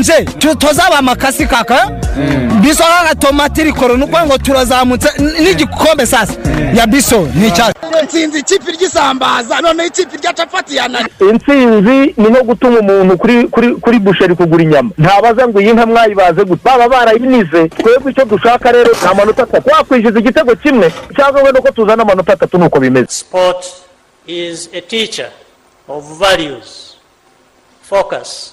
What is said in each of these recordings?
nje tu- tuzaba amakasi kaka? Biso kaka tomati rikoro ni ukuvuga ngo turazamutse n'igikombe sasa. Ya biso ni icyacu nsinzi ikipe ry'isambaza. Noneho ikipe rya capati yanani intsinzi ni no gutuma umuntu kuri kuri kuri busheri kugura inyama. Ntabaza ngo iyi nka mwayibaze gute? Baba barayinize. Twebwe icyo dushaka rero ni amanota atatu. Wakwishyuza igitego kimwe cyangwa wenda ko tuzana amanota atatu ni uko bimeze. Sport is a teacher of values, focus,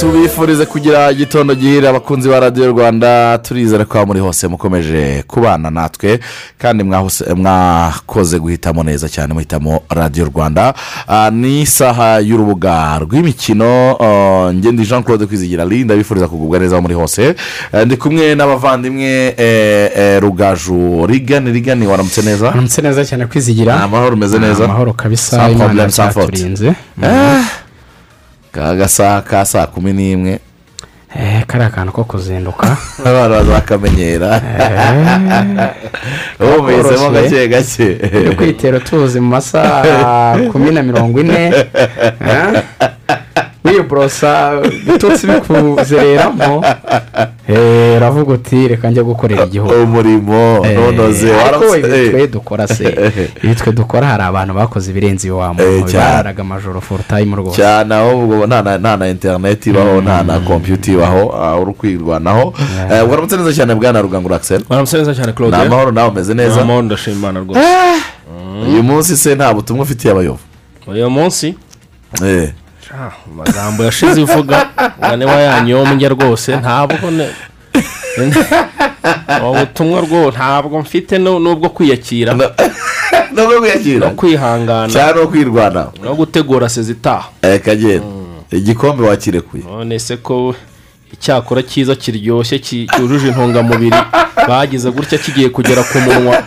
Tubifurize kugira igitondo gihira abakunzi ba radiyo rwanda. Turizere ko muri hose mukomeje kubana natwe kandi mwakoze guhitamo neza cyane muhitamo radiyo rwanda. Ah, ni isaha y'urubuga rw'imikino. Ah, ngende jean claude kwizigira linda bifuriza kugubwa neza muri hose. Eh, ndi kumwe n'abavandimwe eh, eh, rugaju. Rigani rigani waramutse neza? Aramutse neza cyane kwizigira Ni amahoro umeze neza? amahoro kabisa. Imana yaturinze ka gasaha ka saa kumi n'imwe. Eh, kariya kantu ko kuzinduka. Abana bazakamenyera ubu muhisemo gake gake. Yo kwitera tuzi mu masaha kumi na mirongo ine. Eh, wiborosa ibitutsi bikuzereramo eh, uravuga uti reka njya gukorera igihugu. Umurimo. Eh, nonoze ariko ibi twe dukora se. Ibi twe dukora hari abantu bakoze ibirenze iyo Eh, muntu bararaga amajoro full time rwose. Cyane ahubwo nta na- interineti ibaho nta na kompiyuta ibaho ah, uri kwirwanaho. Eh, waramutse neza cyane bwana rugangura akiseri waramutse neza cyane ni claude amahoro nawe umeze ni neza. Amahoro ndashima imana rwose. Uyu munsi se nta butumwa ufitiye abayobo uyu munsi? Eh, ah, amagambo yashize ivuga. Ngane wayanyombye rwose ntabwo ne ubu butumwa rwo ntabwo mfite nu- n'ubwo kwiyakira. No kwiyakira. No kwihangana. Cyane no kwirwanaho no gutegura sezitaha Eh, kagenda igikombe wakirekuye none se ko icyakora cyiza kiryoshye ki- cyujuje intungamubiri. Bagize gutya kigiye kugera ku munwa.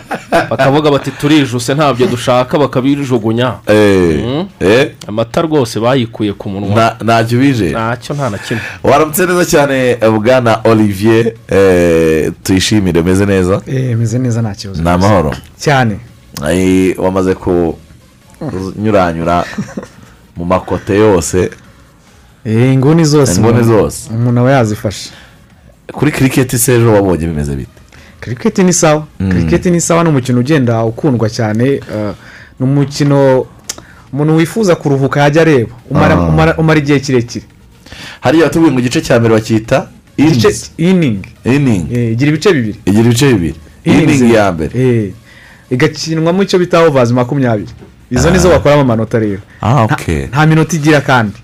Bakavuga bati turijuse ntabyo dushaka. Bakabijugunya. Eh, eh, amata rwose bayikuye ku munwa. Nta- ntacyo bije ntacyo nta na kimwe. Waramutse neza cyane bwana olivier. Eh, tuyishimire. Umeze neza? Meze neza nta kibazo. Ni amahoro. Cyane. Wamaze kunyuranyura mu makote yose. Inguni zose Inguni zose. umuntu aba yazifashe. Kuri kiriketi se ejo wabonye bimeze bite? Kiriketi ni sawa. Kiriketi ni sawa ni umukino ugenda ukundwa cyane eh, ni umukino umuntu wifuza kuruhuka yajya areba. Umara, Ah. umara, umara igihe kirekire. Hariya watubwiye ngo igice cya mbere inizi iningi Eh, igira ibice bibiri. Igira ibice bibiri. Iningi ya mbere. Eh, igakinwamo icyo bita ovazi makumyabiri. Izo nizo bakoramo amanota rero. Ah nta minota igira kandi.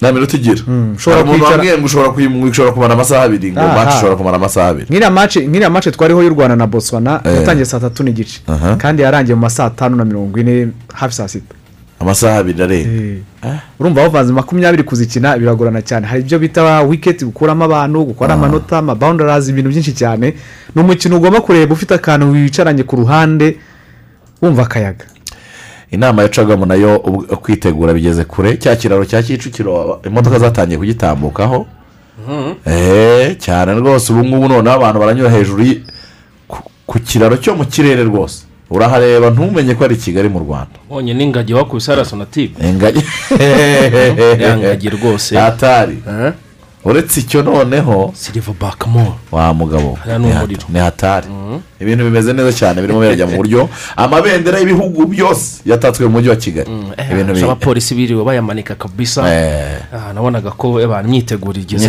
Nta minota igira ushobora umuntu wambwiye ngo ushobora ushobora kumara amasaha abiri ngo Aha. match ishobora kumara amasaha abiri. Nk'iriya mace twariho y'u rwanda na botswana yatangiye saa tatu n'igice. Kandi yarangiye mu ma saa tanu na mirongo ine hafi saa sita. Amasaha abiri arenga urumva bavanze makumyabiri kuzikina biragorana cyane. Hari ibyo bita wiketi gukuramo abantu gukora amanota amabawundarazi ibintu byinshi cyane. Ni umukino ugomba kureba ufite akantu wicaranye ku ruhande wumva akayaga. Inama yacagamo na yo kwitegura bigeze kure. Cya kiraro cya kicukiro imodoka zatangiye kugitambukaho. Eee cyane rwose ubu ngubu noneho abantu baranyura hejuru ku- kiraro cyo mu kirere rwose. Urahareba ntumenye ko ari kigali mu rwanda. Ubonye n'ingagi wakubise hariya sonatube ingagi. Ya ngagi rwose. Atari. Uretse icyo noneho wa mugabo ni hatari. Ibintu bimeze neza cyane birimo birajya mu buryo amabendera y'ibihugu byose yatatswe mu mujyi wa kigali. Ibintu bi- abapolisi biriwe bayamanika kabisa. Eh. Ah, nabonaga ko abantu imyiteguro igeze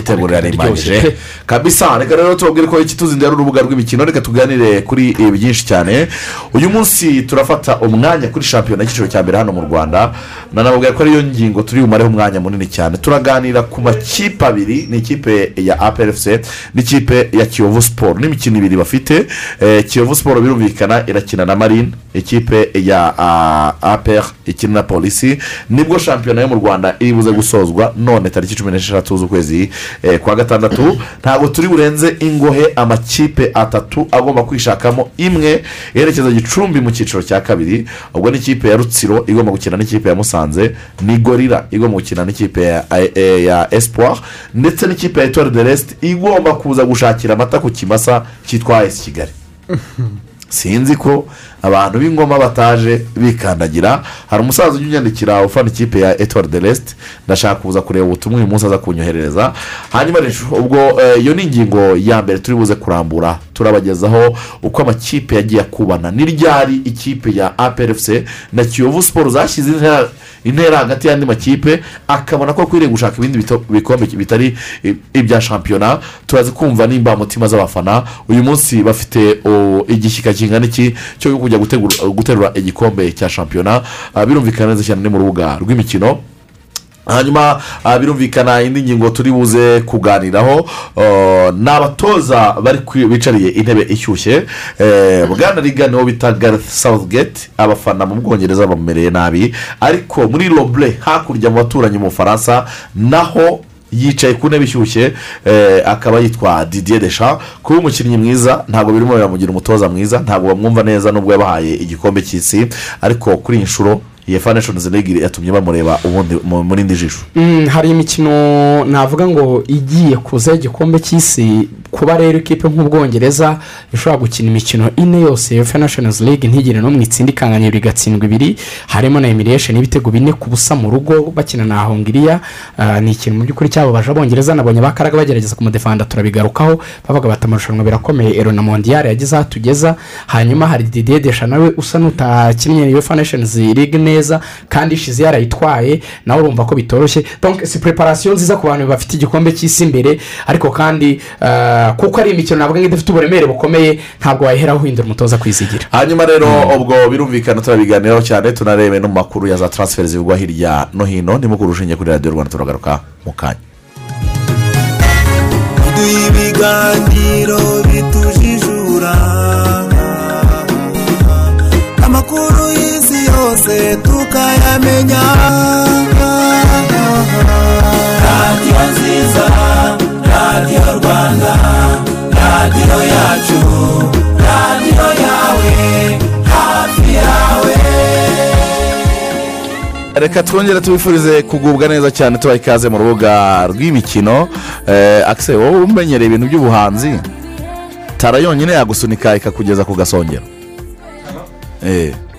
iryoshye pe. kabisa. Reka rero tubabwire ko iki tuzinduye ari urubuga rw'imikino. Reka tuganire kuri byinshi cyane. Uyu munsi turafata umwanya kuri shampiyona y'icyiciro cya mbere hano mu rwanda. Nanababwira ko ariyo ngingo turi bumareho umwanya munini cyane. Turaganira ku makipe abiri ni ikipe ya aprfc n'ikipe ya kiyovu siporo n'imikino ibiri bafite Eh, kiyovu siporo birumvikana irakina na marine ikipe ya ah, apr ikina na polisi ni bwo shampiyona yo mu rwanda iri buze gusozwa none tariki cumi n'esheshatu z'ukwezi eh, kwa gatandatu. Ntabwo turi burenze ingohe amakipe atatu agomba kwishakamo imwe yerekeza gicumbi mu cyiciro cya kabiri. Ubwo n'ikipe ya rutsiro igomba gukina n'ikipe ya musanze ni gorira igomba gukina n'ikipe ya, eh, espoir ndetse n'ikipe ya etoile de reste igomba kuza gushakira amata ku kimasa cyitwa esi kigali. Sinzi ko abantu b'ingoma bataje bikandagira. Hari umusaza ujya unyandikira ufana ikipe ya etuwari de resite ndashaka kuza kureba ubutumwa uyu munsi aza kunyoherereza. Hanyuma ubwo eh, iyo ni ingingo ya mbere turi buze kurambura turabagezaho uko amakipe yagiye akubana. Ni ryari ikipe ya APRFC na kiyovu siporo zashyize intera hagati y'andi makipe akabona ko akwiriye gushaka ibindi bikombe bitari ibya shampiyona? Turazi kumva n'imbamutima z'abafana uyu munsi bafite o, igishyika kingana iki cyo kujya guterura igikombe cya shampiyona Ah, birumvikana neza cyane mu rubuga rw'imikino. Hanyuma ah, birumvikana indi ngingo turi buze kuganiraho. Oh, ni abatoza bicariye intebe ishyushye. Eh, bwana riga niwo bita gareth southgate abafana mu bwongereza bamumereye nabi. Ariko muri roble hakurya mu baturanyi mu bufaransa naho yicaye ku ntebe ishyushye eh, akaba yitwa didier desha kuba umukinnyi mwiza ntabwo birimo biramugira umutoza mwiza ntabwo bamwumva neza nubwo yabahaye igikombe cy'isi ariko kuri iyi nshuro yefa nations league yatumye bamureba mu- muri indi jisho. Mm, hari imikino navuga ngo igiye kuza igikombe cy'isi kuba rero ikipe nk'ubwongereza ishobora gukina imikino ine yose ya nations league ntigire mu itsinda ikanganyira igatsindwa ibiri. Harimo na emiriyesheni y'ibitego bine ku busa mu rugo bakina na hongiriya. Ah, ni ikintu mu by'ukuri cyababaje. Abongereza nabonye bakaraga bagerageza kumudefanda turabigarukaho bavuga bati amarushanwa birakomeye. Ero na mondiyari yageze aho atugeza. Hanyuma hari didier desha nawe usa n'utakinnye iyo nations league neza. Kandi ishize yarayitwaye nawe urumva ko bitoroshye. Donc si preparation nziza ku bantu bafite igikombe cy'isi imbere ariko kandi ah, kuko ari imikino ngo idafite uburemere bukomeye ntabwo wayiheraho uhindura umutoza kwizigira. Hanyuma rero ubwo birumvikana turabiganiraho cyane tunarebe no mu makuru ya za taransiferi zivugwa hirya no hino. Nimukuru urushinge kuri radiyo rwanda turagaruka mu kanya. Ibiganiro bitujijura. Amakuru yose tukayamenya. Radiyo nziza radiyo rwanda radiyo yacu radiyo yawe hafi yawe. Reka twongere tubifurize kugubwa neza cyane tubaha ikaze mu rubuga rw'imikino. Eh, akise wowe umenyereye ibintu by'ubuhanzi? Tara yonyine yagusunika ikakugeza ku gasongero.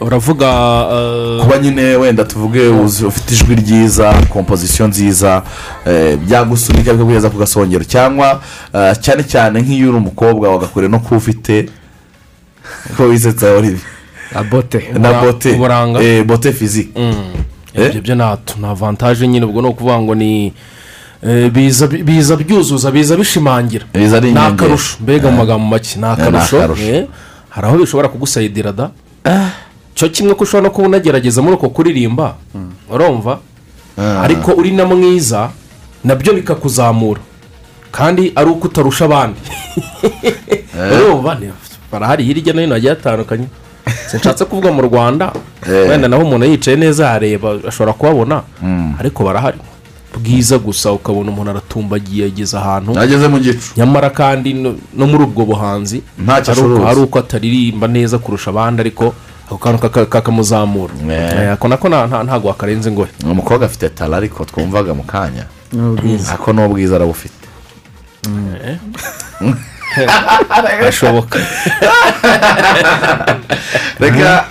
Uravuga eh, kuba nyine wenda tuvuge ufite ijwi ryiza kompozisiyo nziza eh, byagusunika bikakugeza ku gasongero cyangwa eh, cyane cyane nk'iyo uri umukobwa wagakore no kuba ufite ko wisetsa olivier na bote na bote uburanga. eh, bote fizike mm, ibyo byo nta ni avantaje nyine ubwo ni ukuvuga ngo ni eh, biza byuzuza biza bishimangira. Ni akarusho mbega mu magambo make ni akarusho eh, hari aho bishobora kugusayidira da. Cyo kimwe ko ushobora no kuba unagerageza muri uko kuririmba urumva? Ariko uri na mwiza na byo bikakuzamura. Kandi ari uko utarusha abandi. Urumva? Ni- barahari. Hirya no hino hagiye hatandukanye. Sinshatse kuvuga mu rwanda. Eh. wenda naho umuntu yicaye neza yareba ashobora kuhabona ariko barahari. Bwiza gusa ukabona umuntu aratumbagiye ageze ahantu. Ageze mu gicu. Nyamara kandi no muri ubwo buhanzi Ntacyo ari uko- acuruza. ari uko ataririmba neza kurusha abandi ariko ako kantu kaka- kakamuzamura Eh. Eh, ako nako nta- nta- ntabwo wakarenze ngohe umukobwa afite tara ariko twumvaga mu kanya. Ni ubwiza. Ako arabufite. ashoboka reka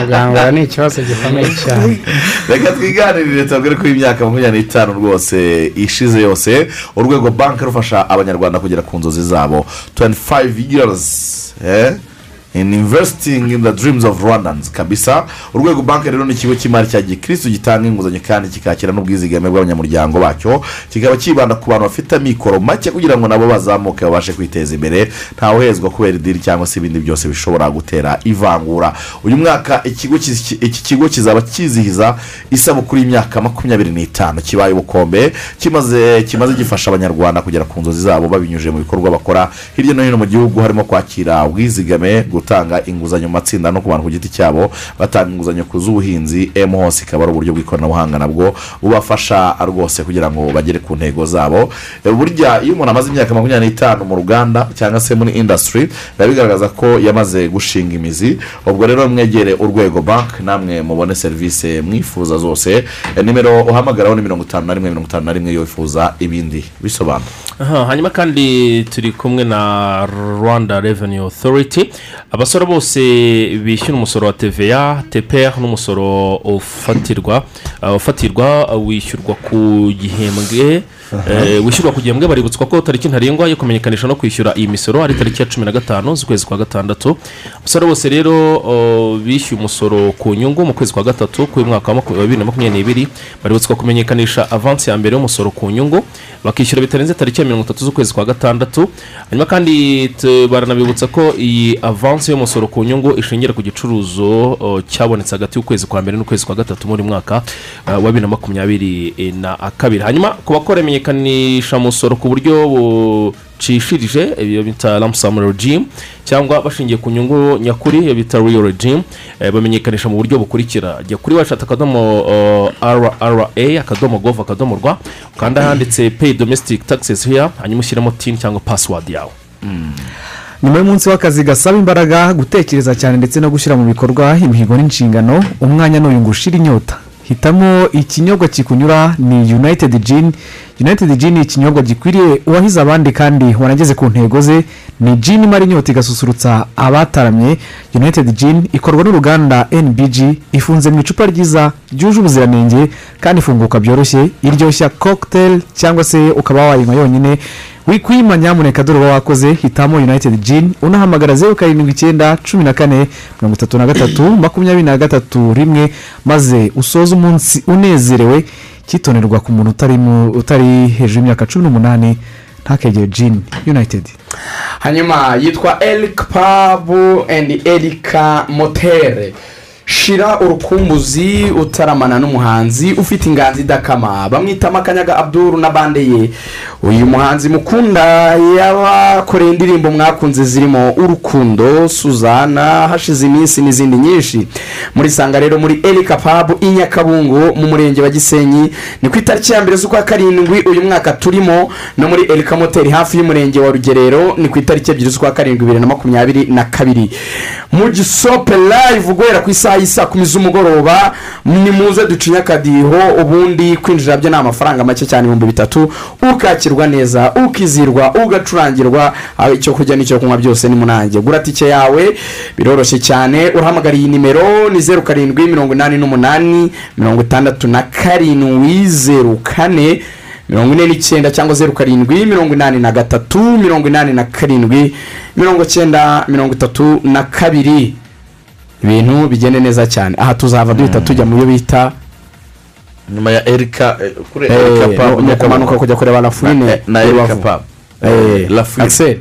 muganga ni ikibazo gikomeye cyane reka twiganirire tubabwire ko imyaka makumyabiri n'itanu rwose ishize yose urwego banki rufasha abanyarwanda kugera ku nzozi zabo 25 years eh? In investing in the dreams of rwandans kabisa. Urwego banki rero ni ikigo cy'imari cya gikirisitu gitanga inguzanyo kandi kikakira n'ubwizigame bw'abanyamuryango bacyo. Kikaba kibanda ku bantu bafite amikoro make kugira ngo nabo bazamuke babashe kwiteza imbere. Ntawuhezwa kubera idiri cyangwa se ibindi byose bishobora gutera ivangura. Uyu mwaka iki kigo kizaba kizihiza isabukuru y'imyaka makumyabiri n'itanu. Kibaye ubukombe. Kimaze gifasha abanyarwanda kugera ku nzozi zabo babinyujije mu bikorwa bakora. Hirya no hino mu gihugu harimo kwakira ubwizigame gutanga inguzanyo mu matsinda no ku bantu ku giti cyabo batanga inguzanyo ku z'ubuhinzi emu hose ikaba ari uburyo bw'ikoranabuhanga nabwo bubafasha rwose kugira ngo bagere ku ntego zabo. Burya iyo umuntu amaze imyaka makumyabiri n'itanu mu ruganda cyangwa se muri indasitiri biba bigaragaza ko yamaze gushinga imizi. Ubwo rero mwegere urwego banki namwe mubone serivisi mwifuza zose. Nimero uhamagaraho ni mirongo itanu na rimwe mirongo itanu na rimwe iyo wifuza ibindi bisobanuro. Aha, hanyuma kandi turi kumwe na rwanda revenue authority. Abasora bose bishyura umusoro wa tva tpr n'umusoro ufatirwa uh, ufatirwa uh, wishyurwa ku gihembwe wishyurwa ku gihembwe baributswa ko tariki ntarengwa yo kumenyekanisha no kwishyura iyi misoro ari tariki ya cumi na gatanu z'ukwezi kwa gatandatu. Abasora bose rero bishyuye umusoro ku nyungu mu kwezi kwa gatatu k'umwaka wa makumyabiri bibiri na makumyabiri n'ibiri baributswa kumenyekanisha avansi ya mbere y'umusoro ku nyungu bakishyura bitarenze tariki ya mirongo itatu z'ukwezi kwa gatandatu. Hanyuma kandi baranabibutsa ko iyi avansi y'umusoro ku nyungu ishingira ku gicuruzo cyabonetse hagati y'ukwezi kwa mbere n'ukwezi kwa gatatu muri mwaka uh, wa bibiri na makumyabiri eh, na kabiri. Hanyuma ku bakora imenyekanisha musoro ku buryo bucishirije iyo bita ramusamu regime cyangwa bashingiye ku nyungu nyakuri iyo bita riyo regime eh, bamenyekanisha mu buryo bukurikira. Jya kuri washati akadomo uh, rra akadomo gov akadomo rwa ukanda handitse pay domestic taxes here hanyuma ushyiremo tini cyangwa pasiwadi yawe. Nyuma y'umunsi w'akazi gasaba imbaraga gutekereza cyane ndetse no gushyira mu bikorwa imihigo n'inshingano umwanya n'uyu ngo ushire inyota. Hitamo ikinyobwa kikunyura ni united gin united gin ni ikinyobwa gikwiriye uwahize abandi kandi wanageze ku ntego ze. Ni gin imara inyota igasusurutsa abataramye. United gin ikorwa n'uruganda nbg ifunze mu icupa ryiza ryuje ubuziranenge kandi ifunguka byoroshye. Iryoshya cocktail cyangwa se ukaba wayinywa yonyine. Wikwima nyamuneka dore uba wakoze hitamo united gin unahamagara zeru karindwi icyenda cumi na kane mirongo itatu na gatatu makumyabiri na gatatu rimwe maze usoze umunsi unezerewe cyitonderwa ku muntu utari hejuru y'imyaka cumi n'umunani ntakegere gin united. Hanyuma yitwa erika pabu endi erika motere. Shira urukumbuzi utaramana n'umuhanzi ufite inganzi idakama. Bamwitamo akanyaga abduru na bande ye. Uyu muhanzi mukunda yabakoreye indirimbo mwakunze zirimo urukundo suzana hashize iminsi n'izindi nyinshi. Muri sanga rero muri erika pabu i mu murenge wa gisenyi. Ni ku itariki ya mbere z'ukwa karindwi uyu mwaka turimo. No muri erika moteri hafi y'umurenge wa rugerero ni ku itariki ebyiri z'ukwa karindwi bibiri na makumyabiri na kabiri. Mu gisope live guhera ku isaha y'isa kumi z'umugoroba muze ducinye akadiho ubundi kwinjira byo ni amafaranga make cyane ibihumbi bitatu ukakirwa neza ukizirwa ugacurangirwa icyo kurya n'icyo kunywa byose ni munange. Gura tike yawe biroroshye cyane urahamagara iyi nimero ni zeru karindwi mirongo inani n'umunani mirongo itandatu na karindwi zeru kane mirongo ine n'icyenda cyangwa zeru karindwi mirongo inani na gatatu mirongo inani na karindwi mirongo cyenda mirongo itatu na kabiri. Ibintu bigende neza cyane aha tuzava duhita tujya mu byo bita nyuma ya erika eh, kuri eh, erika pabu no kumanuka kujya kureba rafurine na erika pabu Eh. Axel,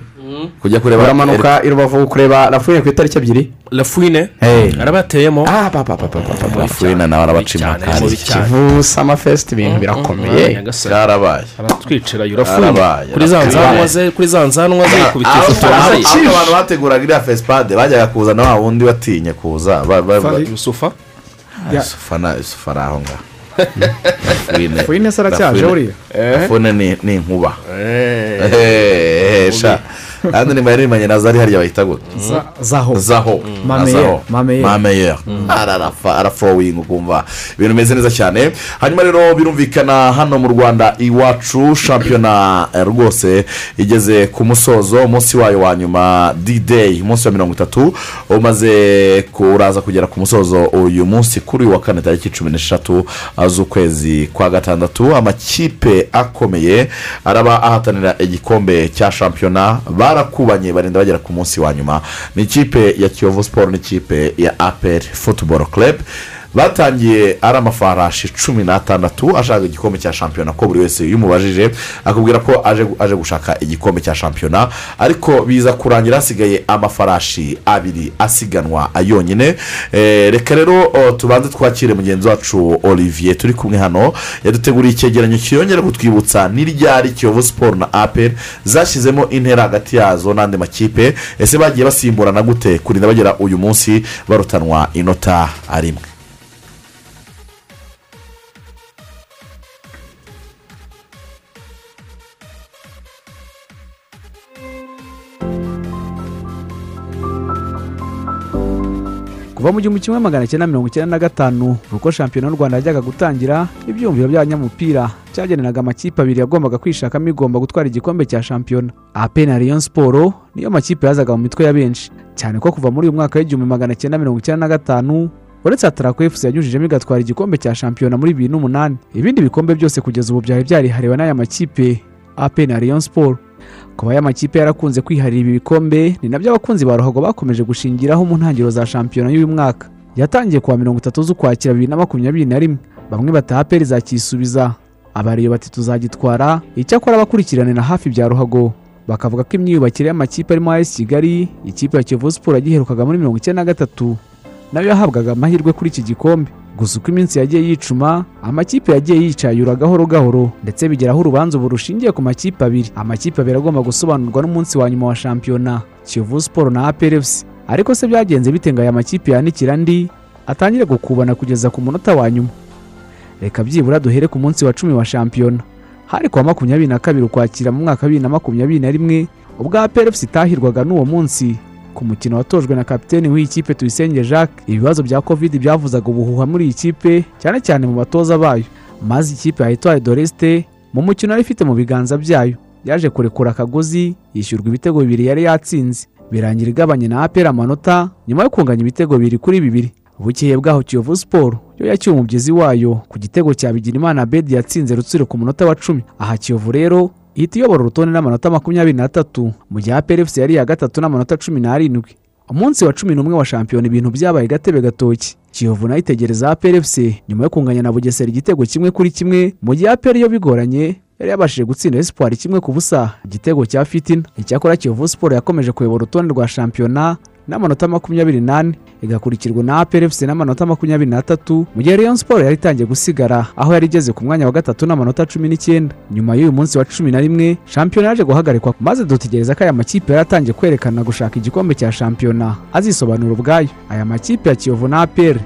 kujya kureba baramanuka i rubavu kureba rafurine ku itariki ebyiri. Rafuine Eh. arabateyemo. Ah pa pa pa pa pa pa lafurine nawe arabaca impakari kivu sama fesiti ibintu birakomeye. Karabaye aratwicira rafuine Arabaye, kuri za nzanwa ze kuri za nzanwa ze kubita aho ifoto. aho- aho abantu bateguraga iriya fesipade bajyaga kuza na wa wundi batinye kuza. Ba- ba- ba- yusufa. Ah, Yusufa na yusufa ari aho ngaho Lafouine se aracyaje Lafouine- uriya? Lafouine ni ni inkuba. Eh, eh, sha kandi nimba yarimanye na zari hariya bahita gute Za- zaho. Zaho. Mameyer, zaho. Mameyer. mameyer. Ararafa arafowinga ukumva ibintu bimeze neza cyane hanyuma rero birumvikana hano mu rwanda iwacu shampiyona eh, rwose igeze ku musozo umunsi wayo wa nyuma d-day umunsi wa mirongo itatu umaze uraza kugera ku musozo uyu munsi kuri uyu wa kane tariki cumi n'eshatu z'ukwezi kwa gatandatu amakipe akomeye araba ahatanira igikombe cya shampiyona barakubanye barinda bagera ku munsi wa nyuma. Ni ikipe ya kiyovu siporo n'ikipe ya aperi futuboro club. Batangiye ari amafarashi cumi n'atandatu ashaka igikombe cya shampiyona. Ko buri wese iyo umubajije akubwira ko aje aje gushaka igikombe cya shampiyona. Ariko biza kurangira hasigaye amafarashi abiri asiganwa yonyine Eh, reka rero tubanze twakire mugenzi wacu olivier. Turi kumwe hano. Yaduteguriye icyegeranyo kiyongera kutwibutsa n'iryari kiyovu siporo na aperi zashyizemo intera hagati yazo n'andi makipe. Ese bagiye basimburana gute kurinda bagera uyu munsi barutanwa inota rimwe kuva mu gihumbi kimwe magana cyenda mirongo icyenda na gatanu ubwo shampiyona y'u rwanda yajyaga gutangira ibyiyumviro by'abanyamupira cyageneraga amakipe abiri yagombaga kwishakamo igomba gutwara igikombe cya shampiyona. Ape na rayon siporo niyo makipe yazaga mu mitwe ya benshi. Cyane ko kuva muri uyu mwaka w'igihumbi magana cyenda mirongo icyenda na gatanu uretse atarako efusi yanyujijemo igatwara igikombe cya shampiyona muri bibiri n'umunani. Ibindi bikombe byose kugeza ubu byari byarihariwe n'aya makipe. Ape na rayon siporo kuba aya makipe yarakunze kwiharira ibi bikombe ni na byo abakunzi ba ruhago bakomeje gushingiraho mu ntangiriro za shampiyona y'uyu mwaka. Yatangiye kuwa mirongo itatu z'ukwakira bibiri na makumyabiri na rimwe. Bamwe bataha aperi zakisubiza abariyo bati tuzagitwara. Icyakora abakurikiranira hafi bya ruhago bakavuga ko imyiyubakire y'amakipe arimo ayesi kigali ikipe ya kiyovu siporo yagiherukaga muri mirongo icyenda na gatatu na yo yahabwaga amahirwe kuri iki gikombe. Gusa uko iminsi yagiye yicuma amakipe yagiye yicayura gahoro gahoro ndetse bigeraho urubanza ubu rushingiye ku makipe abiri. Amakipe abiri agomba gusobanurwa n'umunsi wa nyuma wa shampiyona kiyovu siporo na aperefusi ariko se byagenze bite ngo aya makipe yanikira andi? Atangire gukubana kugeza ku munota wa nyuma. Reka byibura duhere ku munsi wa cumi wa shampiyona. Hari kuwa makumyabiri na kabiri ukwakira mu mwaka wa bibiri na makumyabiri na rimwe ubwo aperefusi itahirwaga n'uwo munsi. Ku mukino watojwe na kapiteni w'iyi kipe tuyisenge jacques ibibazo bya covid byavuzaga ubuhuha muri iyi kipe cyane cyane mu batoza bayo. Maze ikipe ya etwari doresite mu mukino yari ifite mu biganza byayo. Yaje kurekura akagozi yishyurwa ibitego bibiri yari yatsinze. Birangira igabanye na apera amanota nyuma yo kunganya ibitego bibiri kuri bibiri. Bukeye bwaho kiyovu siporo yo yacyuye umubyizi wayo ku gitego cya bigirimana bedi yatsinze rutsiro ku munota wa cumi. Aha kiyovu rero ihita iyobora urutonde n'amanota makumyabiri n'atatu mu gihe aperefusi yari iya gatatu n'amanota cumi n'arindwi umunsi wa cumi n'umwe wa shampiyona ibintu byabaye gatebe gatoki. Kiyovu na yo itegereza aperefusi nyuma yo kunganya na bugesera igitego kimwe kuri kimwe mu gihe aperi yo bigoranye yari yabashije gutsinda esipari kimwe ku busa. Igitego cya fitina. Icyakora kiyovu siporo yakomeje kuyobora urutonde rwa shampiyona n'amanota makumyabiri n'ane. Igakurikirwa na aperefusi n'amanota makumyabiri n'atatu mu gihe rayon siporo yari itangiye gusigara aho yari igeze ku mwanya wa gatatu n'amanota cumi n'icyenda. Nyuma y'uyu munsi wa cumi na rimwe shampiyona yaje guhagarikwa maze dutegereza ko aya makipe yari atangiye kwerekana gushaka igikombe cya shampiyona. Azisobanura ubwayo. Aya makipe ya kiyovu na aperi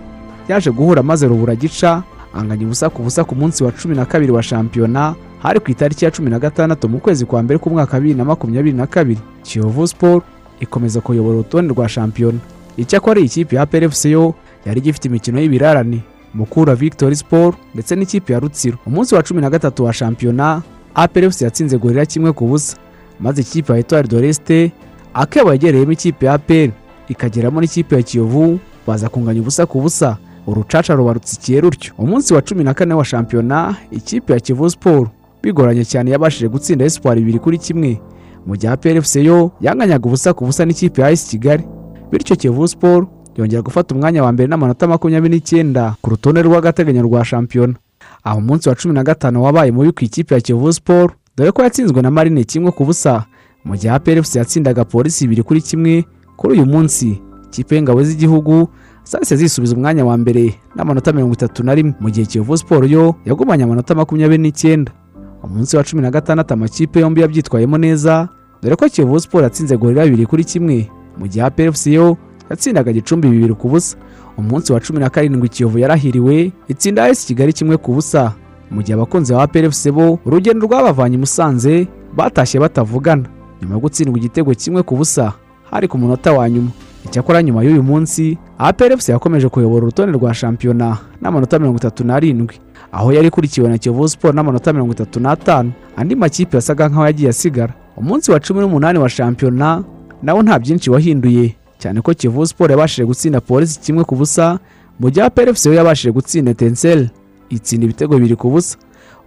yaje guhura maze rubura gica anganya ubusa ku busa ku munsi wa cumi na kabiri wa shampiyona hari ku itariki ya cumi na gatandatu mu kwezi kwa mbere k'umwaka wa bibiri na makumyabiri na kabiri. Kiyovu siporo ikomeza kuyobora urutonde rwa shampiyona. Icyakora iyi kipe ya PRFC yo yari igifite imikino y'ibirarane mukura victory sport ndetse n'ikipe ya rutsiro. Umunsi wa cumi na gatatu wa shampiyona APRFC yatsinze gorira kimwe ku busa maze ikipe ya etoile de reste akeba yegereyemo ikipe ya APR ikageramo n'ikipe ya kiyovu baza kunganya ubusa ku busa. Urucaca ruba rutsikiye rutyo. Umunsi wa cumi na kane wa shampiyona ikipe ya kivu sport bigoranye cyane yabashije gutsinda espoir bibiri kuri kimwe. Mu gihe APRFC yo yanganyaga ubusa ku busa n'ikipe ya AS Kigali. Bityo Kiyovu Sport yongera gufata umwanya wa mbere n'amanota makumyabiri n'icyenda ku rutonde rw'agateganyo rwa shampiyona. Aho umunsi wa cumi na gatanu wabaye mubi ku ikipe ya Kiyovu Sport dore ko yatsinzwe na Marine kimwe ku busa. Mu gihe APRFC yatsindaga polisi ibiri kuri kimwe kuri uyu munsi ikipe y'ingabo z'igihugu zahise zisubiza umwanya wa mbere n'amanota mirongo itatu na rimwe. Mu gihe Kiyovu Sport yo yagumanye amanota makumyabiri n'icyenda. Umunsi wa cumi na gatandatu amakipe yombi yabyitwayemo neza dore ko Kiyovu Sport yatsinze gorira bibiri kuri kimwe. Mu gihe APRFC yo yatsindaga gicumbi bibiri ku busa. Umunsi wa cumi na karindwi kiyovu yarahiriwe itsinda AS kigali kimwe ku busa. Mu gihe abakunzi ba APRFC bo urugendo rwabavanye i musanze batashye batavugana. Nyuma yo gutsindwa igitego kimwe ku busa hari ku munota wa nyuma. Icyakora nyuma y'uyu munsi APRFC yakomeje kuyobora urutonde rwa shampiyona n'amanota mirongo itatu n'arindwi aho yari ikurikiwe na kiyovu siporo n'amanota mirongo itatu n'atanu. Andi makipe yasaga nk'aho yagiye asigara. Umunsi wa cumi n'umunani wa shampiyona nawo nta byinshi wahinduye. Cyane ko kiyovu siporo yabashije gutsinda polisi kimwe ku busa mu gihe APRFC yo yabashije gutsinda tensel itsinda ibitego bibiri ku busa.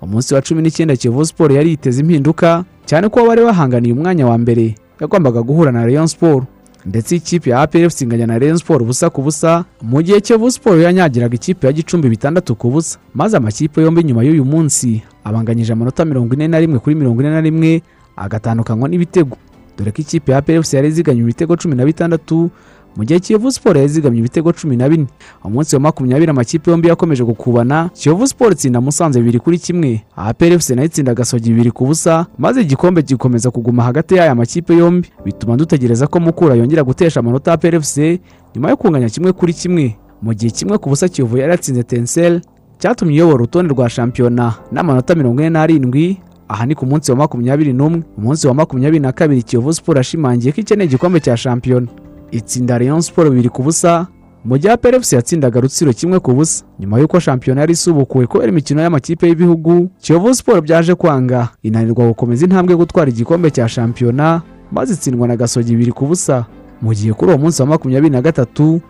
Umunsi wa cumi n'icyenda kiyovu siporo yari yiteze impinduka cyane ko bari bahanganiye umwanya wa mbere yagombaga guhura na rayon siporo ndetse ikipe ya APR inganya na Rayon Sport ubusa ku busa mu gihe Kiyovu Sport yanyagiraga ikipe ya Gicumbi bitandatu ku busa. Maze amakipe yombi nyuma y'uyu munsi abanganyije amanota mirongo ine na rimwe kuri mirongo ine na rimwe agatandukanywa n'ibitego. Dore ko ikipe ya APR yari iziganye ibitego cumi na bitandatu mu gihe Kiyovu Sport yari izigamye ibitego cumi na bine. Umunsi wa makumyabiri amakipe yombi yakomeje gukubana Kiyovu Sport itsinda Musanze bibiri kuri kimwe. APR FC na yo itsinda Gasogi bibiri ku busa maze igikombe gikomeza kuguma hagati y'aya makipe yombi. Bituma dutegereza ko Mukura yongera gutesha amanota APR FC nyuma yo kunganya kimwe kuri kimwe. Mu gihe kimwe ku busa Kiyovu yari yatsinze Tensel cyatumye iyobora urutonde rwa shampiyona n'amanota mirongo ine n'arindwi. Aha ni ku munsi wa makumyabiri n'umwe. Umunsi wa makumyabiri na kabiri Kiyovu Sport yashimangiye ko ikeneye igikombe cya shampiyona. Itsinda Rayon Sport bibiri ku busa. Mu gihe FC yatsindaga Rutsiro kimwe ku busa. Nyuma y'uko shampiyona yari isubukuwe kubera imikino y'amakipe y'ibihugu Kiyovu Sport byaje kwanga. Inanirwa gukomeza intambwe gutwara igikombe cya shampiyona maze itsindwa na Gasogi bibiri ku busa. Mu gihe kuri uwo munsi wa makumyabiri na gatatu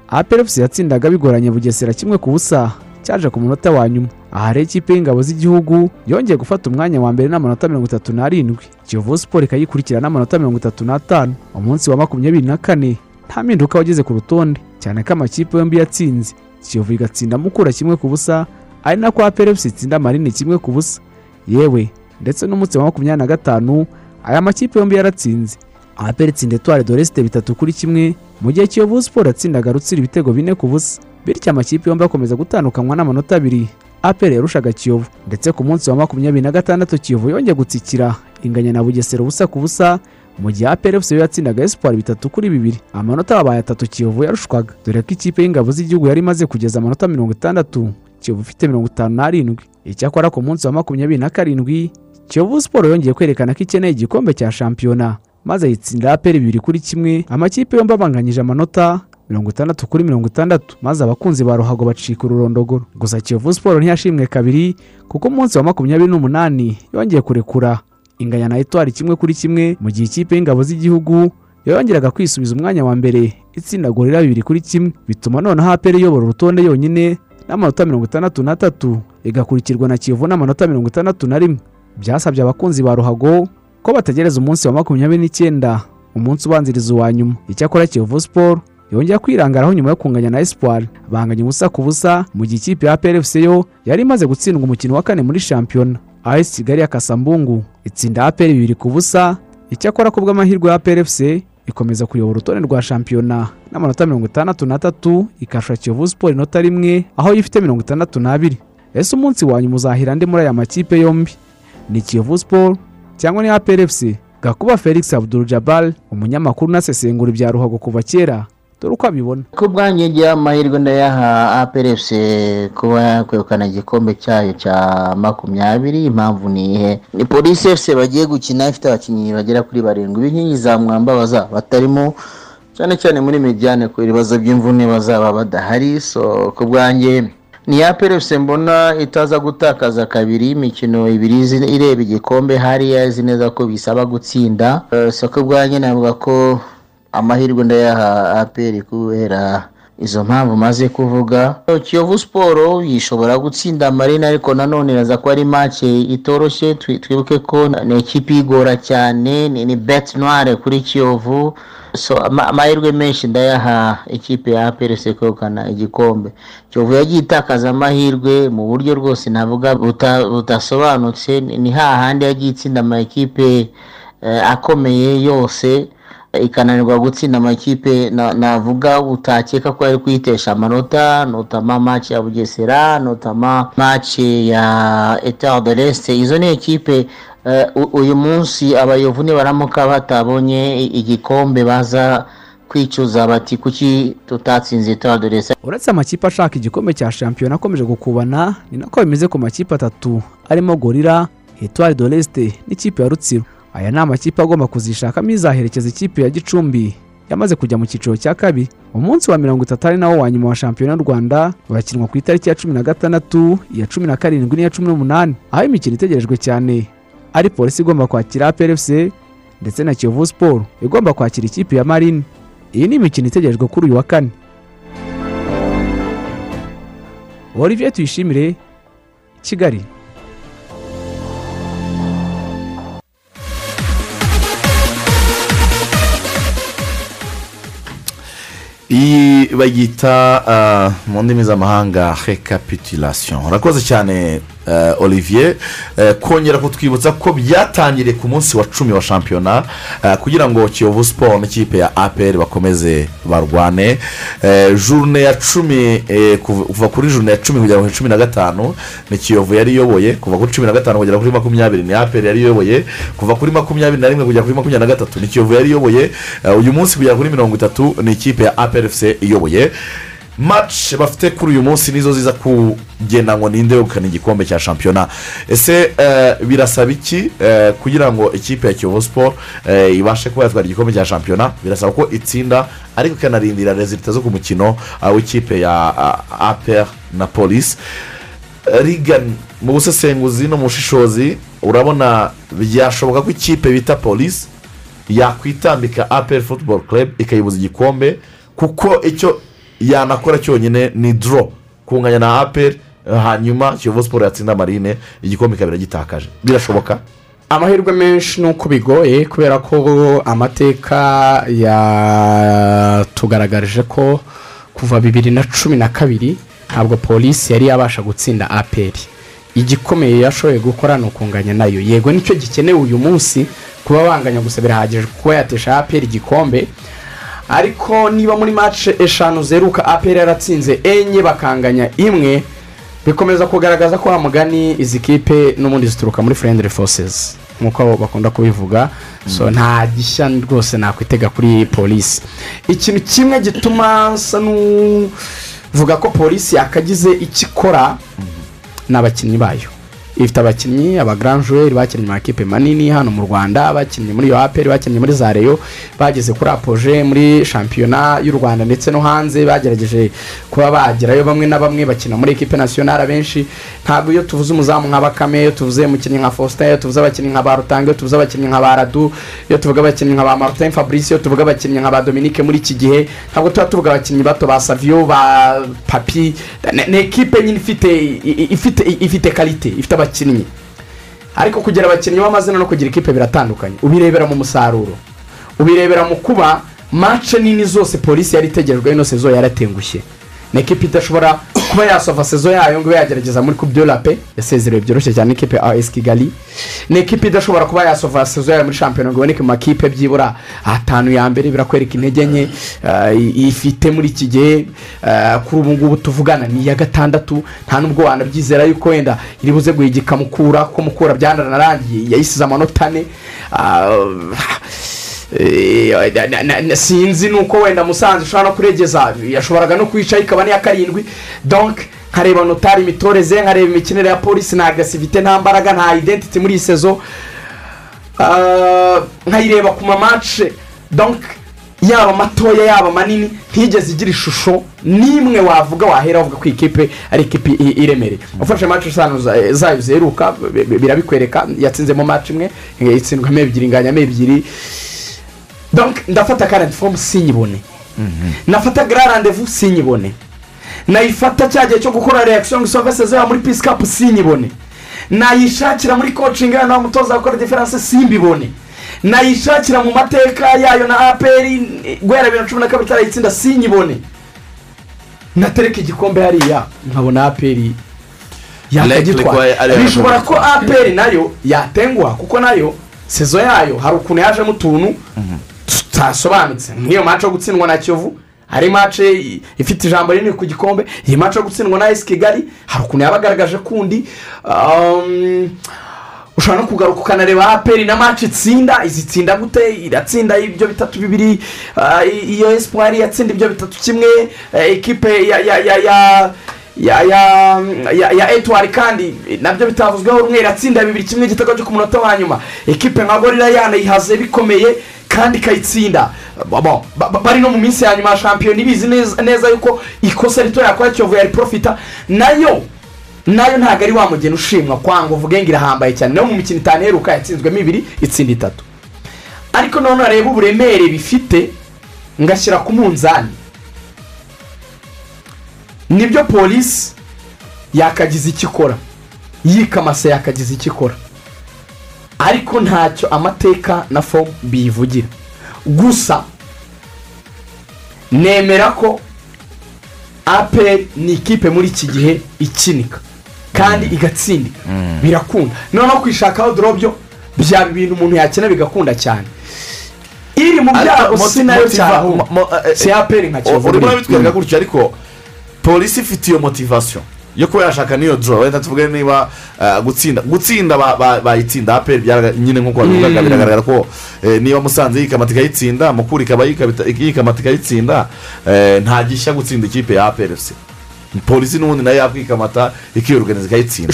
FC yatsindaga bigoranye Bugesera kimwe ku busa. Cyaje ku munota wa nyuma. Aha rero ikipe y'ingabo z'igihugu yongeye gufata umwanya wa mbere n'amanota mirongo itatu n'arindwi. Kiyovu Sport ikayikurikira n'amanota mirongo itatu n'atanu. Umunsi wa makumyabiri na kane. Nta mpinduka wageze ku rutonde. Cyane ko amakipe yombi yatsinze. Kiyovu igatsinda mukura kimwe ku busa ari nako FC itsinda marine kimwe ku busa. Yewe ndetse n'umunsi wa makumyabiri na gatanu aya makipe yombi yaratsinze. APR itsinda de l'Est bitatu kuri kimwe mu gihe Kiyovu Sport yatsindaga Rutsiro ibitego bine ku busa. Bityo amakipe yombi akomeza gutandukanywa n'amanota abiri. APR yarushaga Kiyovu ndetse ku munsi wa makumyabiri na gatandatu Kiyovu yongeye gutsikira. Inganya na Bugesera ubusa ku busa mu gihe APR FC yo yatsindaga Espoir bitatu kuri bibiri amanota yabaye atatu Kiyovu yarushwaga dore ko ikipe y'ingabo z'igihugu yari imaze kugeza amanota mirongo itandatu Kiyovu ifite mirongo itanu n'arindwi. Icyakora ku munsi wa makumyabiri na karindwi Kiyovu Sport yongeye kwerekana ko ikeneye igikombe cya shampiyona maze yitsinda APR bibiri kuri kimwe amakipe yombi abanganyije amanota mirongo itandatu kuri mirongo itandatu maze abakunzi ba ruhago bacika ururondogoro gusa Kiyovu Sport ntiyashimwe kabiri kuko umunsi wa makumyabiri n'umunani yongeye kurekura. Inganya na etwari kimwe kuri kimwe mu gihe ikipe y'ingabo z'igihugu yongeraga kwisubiza umwanya wa mbere. Itsinda gorira bibiri kuri kimwe bituma noneho APR iyobora urutonde yonyine n'amanota mirongo itandatu n'atatu igakurikirwa na Kiyovu n'amanota mirongo itandatu na rimwe. Byasabye abakunzi ba ruhago ko bategereza umunsi wa makumyabiri n'icyenda umunsi ubanziriza uwa nyuma. Icyakora Kiyovu Sport yongera kwirangaraho nyuma yo kunganya na Espoir. Banganya ubusa ku busa mu gihe ikipe ya APR FC yo yari imaze gutsindwa umukino wa kane muri shampiyona. AS Kigali ya Kasambungu itsinda APR bibiri ku busa. Icyakora ku bw'amahirwe ya APR FC ikomeza kuyobora urutonde rwa shampiyona n'amanota mirongo itandatu n'atatu ikasha Kiyovu Sport inota rimwe aho ifite mirongo itandatu n'abiri. Ese umunsi wa nyuma uzahira andi muri aya makipe yombi? Ni Kiyovu Sport cyangwa ni FC Gakuba Felix Abdul Jabbar umunyamakuru unasesengura ibya ruhago kuva kera. Dore uko abibona. Ku bwanjye ngira amahirwe ndayaha APRFC kuba yakwegukana igikombe cyayo cya makumyabiri. Impamvu ni ihe ni polisi FC bagiye gukina ifite abakinnyi bagera kuri barindwi. B'inkingi za mwambabaza batarimo cyane cyane muri mediane ku ibibazo by'imvune bazaba badahari. So ku bwanjye ni APRFC mbona itaza gutakaza kabiri. Imikino ibiri ireba igikombe hariya izi neza ko bisaba gutsinda. Eh, so ku bwanjye navuga ko amahirwe ndayaha APR kubera izo mpamvu maze kuvuga. Kiyovu Sport yishobora gutsinda Marina ariko nanone iraza ko ari match itoroshye. Twi- twibuke ko ni ikipe igora cyane ni, ni bet noire kuri Kiyovu. So ama- amahirwe menshi ndayaha ikipe ya APRC kwegukana igikombe. Kiyovu yagiye itakaza amahirwe mu buryo rwose navuga budasobanutse. Ni hahandi yagiye itsinda ama ekipe eh, akomeye yose. Ikananirwa gutsinda amakipe na- navuga utakeka ko yari kuyitesha amanota notama match ya bugesera notama match ya etat de l'est. Izo ni ekipe eh, uyu munsi abayovu nibaramuka batabonye igikombe baza kwicuza bati kuki tutatsinze l'est? Uretse amakipe ashaka igikombe cya shampiyona akomeje gukubana ni nako bimeze ku makipe atatu arimo gorira de l'Est n'ikipe ya Rutsiro. Aya ni amakipe agomba kuzishakamo izaherekeza ikipe ya Gicumbi. Yamaze kujya mu cyiciro cya kabiri. Umunsi wa mirongo itatu ari nawo wa nyuma wa shampiyona y'u Rwanda urakinwa ku itariki ya cumi na gatandatu iya cumi na karindwi n'iya cumi n'umunani. Aho imikino itegerejwe cyane. Ari polisi igomba kwakira APR FC ndetse na Kiyovu Sport igomba kwakira ikipe ya Marine. Iyi ni imikino itegerejwe kuri uyu wa kane. Olivier Tuyishimire Kigali. Iyi bayita ah, mu ndimi z'amahanga recapitulation. Urakoze cyane. Olivier Eh, kongera kutwibutsa ko byatangiriye ku munsi wa cumi wa shampiyona eh, kugira ngo kiyovu siporo n'ikipe ya apr bakomeze barwane. Eh, jurune ya cumi eh, kuva kuri jurune ya cumi kugera kuri cumi na gatanu ni kiyovu yari iyoboye kuva kuri cumi na gatanu kugera kuri makumyabiri ni apr yari iyoboye kuva kuri makumyabiri na rimwe kugera kuri makumyabiri na gatatu ni kiyovu yari iyoboye. Eh, uyu munsi kugera kuri mirongo itatu ni ikipe ya apr fc iyoboye. Match bafite kuri uyu munsi nizo ziza kugenda ngo ninde wegukana igikombe cya shampiyona ese eh, birasaba iki? Eh, kugira ngo ikipe ya kiyovu siporo eh, ibashe kuba yatwara igikombe cya shampiyona birasaba ko itsinda ariko ikanarindira rezilita zo ku mukino w'ikipe ya apr na polisi rigani mu busesenguzi no mu bushishozi urabona byashoboka ko ikipe bita polisi yakwitambika apr football club ikayibuza igikombe kuko icyo yanakora cyonyine ni doro kunganya na apr hanyuma kiyovu siporo yatsinda marine igikombe ikaba iragitakaje birashoboka? Amahirwe menshi ni uko bigoye kubera ko amateka yatugaragarije ko kuva bibiri na cumi na kabiri ntabwo polisi yari yabasha gutsinda aperi igikomeye yashoboye gukora ni ukunganya na yo. Yego ni cyo gikenewe uyu munsi kuba banganya gusa birahagije. Kuba yatesha aperi igikombe ariko niba muri mace eshanu zeruka aperi yaratsinze enye bakanganya imwe bikomeza kugaragaza ko wa mugani izi kipe n'ubundi zituruka muri furendire fosesi nk'uko bakunda kubivuga so nta gishya rwose nakwitega kuri polisi ikintu kimwe gituma nsa n'uvuga ko polisi yakagize icyo ikora ni abakinnyi bayo. Ifite abakinnyi abagaranjuweri bakinnye mu makipe manini hano mu rwanda bakinnye muri aperi bakinnye muri za reyo bageze kuri apoje muri shampiyona y'u rwanda. Ndetse no hanze bagerageje kuba bagerayo bamwe na bamwe bakina muri ekipe nasiyonari abenshi ntabwo iyo tuvuze umuzamu nka bakame iyo tuvuze umukinnyi nka faustin iyo tuvuze abakinnyi nka ba rutanga iyo tuvuze abakinnyi nka ba radu iyo tuvuga abakinnyi nka ba martin fabrice iyo tuvuga abakinnyi nka ba dominique muri iki gihe ntabwo tuba tuvuga abakinnyi bato ba saviyo ba papi. Ni ekipe nyine ifite ifite ifite karite ifite abakinnyi ariko kugira abakinnyi b'amazina no kugira ikipe biratandukanye. Ubirebera mu musaruro. Ubirebera mu kuba mace nini zose polisi yari itegerejwe ino sezo yaratengushye. Ni ekipe idashobora kuba yasova sezo yayo ngo yagerageza muri kubyo rape yasezerewe byoroshye cyane ikipe ya as kigali. Ni ekipe idashobora kuba yasova sezo yayo muri shampiyona ngo iboneke mu makipe byibura atanu ya mbere birakwereka intege nke eh, ifite muri iki gihe eh, kuri ubu ngubu tuvugana ni iya gatandatu nta nubwo wanabyizera yuko wenda iri buze guhigika mukura kuko mukura byanararangiye yayisize amanota ane. Eh, na- sinzi nuko wenda musanze ushobora no kuregeza yashoboraga no kwica ikaba n'iya karindwi. Donk nkareba notari imitoreze nkareba imikinire ya polisi nta agasivite nta mbaraga nta identity muri iyi sezo Ah, nkayireba ku mamace donk yaba matoya yaba manini ntigeze igira ishusho n'imwe wavuga wahera wavuga ko iyi kipe ari ikipe iremereye ufashe mace eshanu za- zayo ziheruka bi- bi- birabikwereka yatsinzemo mace imwe itsindwamo ebyiri inganyamo ebyiri. Ndafata karenti fomu sinyibone nafata gara randevu sinyibone nayifata cya gihe cyo gukora reakisiyo ngo isove sezeya muri pisi kapu sinyibone nayishakira muri kocingi yayo nawe umutoza gukora diferanse simbibone nayishakira mu mateka yayo na aperi guhera bibiri na cumi na kabiri itarayitsinda sinyibone natereka igikombe hariya nkabona aperi yakagitwara bishobora ko aperi na yo yatenguha kuko na yo sezo yayo hari ukuntu yajemo utuntu. Tutasobanutse. Nk'iyo mace yo gutsindwa na kiyovu hari mace ifite ijambo rinini ku gikombe iyi mace yo gutsindwa na esi kigali hari ukuntu yaba agaragaje kundi. Um, ushobora no kugaruka ukanareba aperi na mace itsinda izitsinda gute iratsinda ibyo bitatu bibiri i- iyo esipuwari yatsinda ibyo bitatu kimwe eh, ekipe ya ya ya ya etuwari kandi na byo bitavuzweho rumwe iratsinda bibiri kimwe igitego cyo ku munota wa nyuma. Ekipe nka gorira yanayihaze bikomeye kandi ikayitsinda. Ba- ba- ba- bari no mu minsi ya nyuma ya shampiyona ibizi neza yuko ikosa rito yakora kiyovu yari profita. Nayo na yo ntabwo ari wa mugeni ushimwa kwanga uvuge ngo irahambaye cyane. Nayo mu mikino itanu iheruka yatsinzwemo ibiri itsinda itatu. Ariko noneho areba uburemere bifite ngashyira ku munzani. Ni byo polisi yakagize icyo ikora? Yikamase yakagize icyo ikora? Ariko ntacyo amateka na fomu biyivugira. Gusa nemera ko aperi ni ikipe muri iki gihe ikinika kandi igatsindika. Birakunda. Noneho kwishakaho dorobyo byaba ibintu umuntu yakina bigakunda cyane. Iri mu byago si na yo cyane. Si aperi nka kiyovu urimo buriya. urabitwereka gutyo ariko polisi ifite iyo motivasiyo yo kuba yashaka n'iyo doro wenda tuvuge niba eh, gutsinda gutsinda ba- ba- bayitsinda aperi nyine nk'uko babivugaga biragaragara ko eh, niba musanze yikamata ikayitsinda mukuru ikaba yikamata ikayitsinda eh, nta gishya gutsinda ikipe ya aperi polisi n'ubundi na yo yakwikamata ikiyoruganiza ikayitsinda.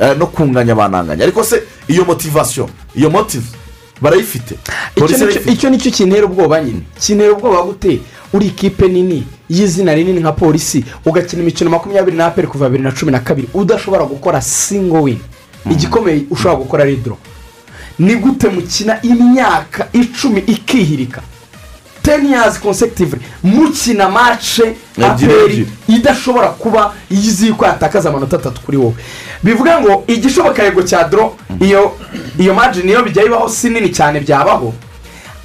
Eh, no kunganya bananganya. Ariko se iyo motivasiyo iyo motive barayifite. Icyo nicyo- kintera ubwoba nyine. Kintera ubwoba gute? Uri ikipe nini y'izina rinini nka polisi ugakina imikino makumyabiri na aperi kuva bibiri na cumi na kabiri udashobora gukora singo wini igikomeye ushobora gukora ari doro ni gute mukina imyaka icumi ikihirika? Teni yazi consecutively mukina mace aperi idashobora kuba izi ko yatakaza amanota atatu kuri wowe. Bivuga ngo igishoboka yego cya doro iyo iyo margin niyo bijya bibaho si nini cyane byabaho.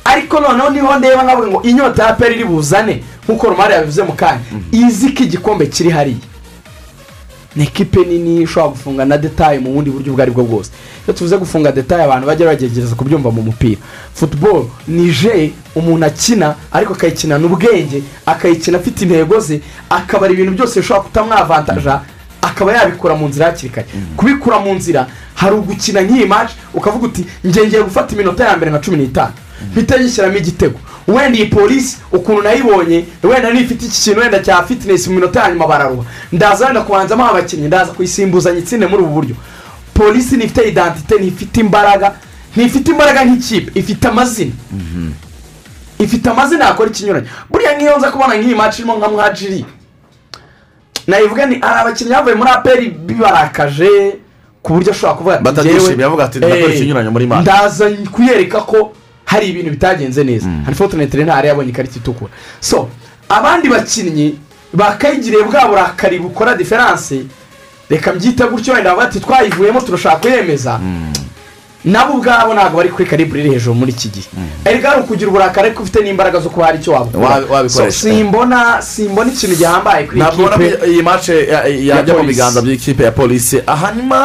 Ariko noneho ni ho ndeba nkavuga ngo inyota ya peri iri buzane nk'uko romari yabivuze mu kanya. Izi ko igikombe kiri hariya. Ni ekipe nini ishobora gufunga na detaye mu bundi buryo ubwo ari bwo bwose? Iyo tuvuze gufunga detaye abantu bajya bagerageza kubyumva mu mupira. Futuboro ni je umuntu akina ariko akayikinana ubwenge akayikina afite intego ze akabara ibintu byose bishobora kutamwavantaja akaba yabikura mu nzira hakiri kare. Kubikura mu nzira hari ugukina nk'iyi maci ukavuga uti ngiye gufata iminota ya mbere nka cumi n'itanu. Mpita yishyiramo igitego wenda iyi polisi ukuntu nayibonye wenda nifite iki kintu wenda cya fitinesi mu minota ya nyuma bararuha ndaza wenda kubanzamo abakinnyi ndaza kuyisimbuzanya itsinde muri ubu buryo. Polisi ntifite idantite ntifite imbaraga ntifite imbaraga nk'ikipe ifite amazina. Ifite amazina yakora ikinyuranye buriya nk'iyo nza kubona nk'iyi maci irimo nka mwajiri nayivuga ni hari abakinnyi bavuye muri aperi bibarakaje ku buryo ashobora kuvuga ati match." ndaza kuyereka ko hari ibintu bitagenze neza. Unfortunately ntari yabonye ikarita itukura. So abandi bakinnyi bakayigiriye bwa burakari bukora diferanse reka mbyite gutyo wenda bavuga ati twayivuyemo turashaka kuyemeza nabo ubwabo ntabwo bari kuri karibure iri hejuru muri iki gihe. Ariko ari ukugira uburakari ariko ufite n'imbaraga zo kuba hari icyo wabikoresha. Simbona simbona ikintu gihambaye kuri iyi ntabwo iyi mace yajya mu biganza by'ikipe ya polisi hanyuma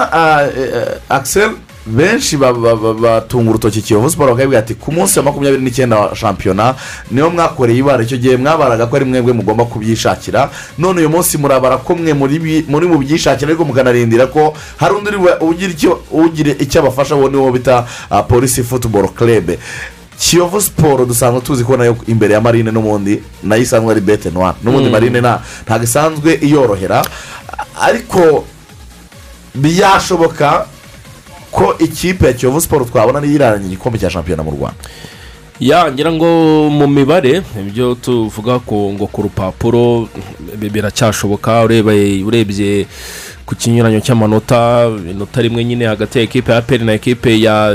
akisel benshi ba- ba- ba- batunga urutoki kiyovu siporo bakabwira ati ku munsi wa makumyabiri n'icyenda wa shampiyona niyo mwakoreye ibara. Icyo gihe mwabaraga ko ari mwebwe mugomba kubyishakira. None uyu munsi murabara ko mwe muri mu byishakira ariko mukanarindira ko hari undi ugira icyo abafasha uwo niwo bita ah, polisi futuboro kerebe kiyovu siporo dusanzwe tuzi ko na yo imbere ya marine n'ubundi na yo isanzwe ari bete noire n'ubundi marine nta- ntabwo isanzwe iyorohera. Ariko byashoboka ko ikipe ya kiyovu siporo twabona niyo iraranye igikombe cya shampiyona mu rwanda. Ya ngira ngo mu mibare ibyo tuvuga ngo ku rupapuro bi- biracyashoboka urebye ku kinyuranyo cy'amanota inota rimwe nyine hagati ya ekipe ya peri na ekipe ya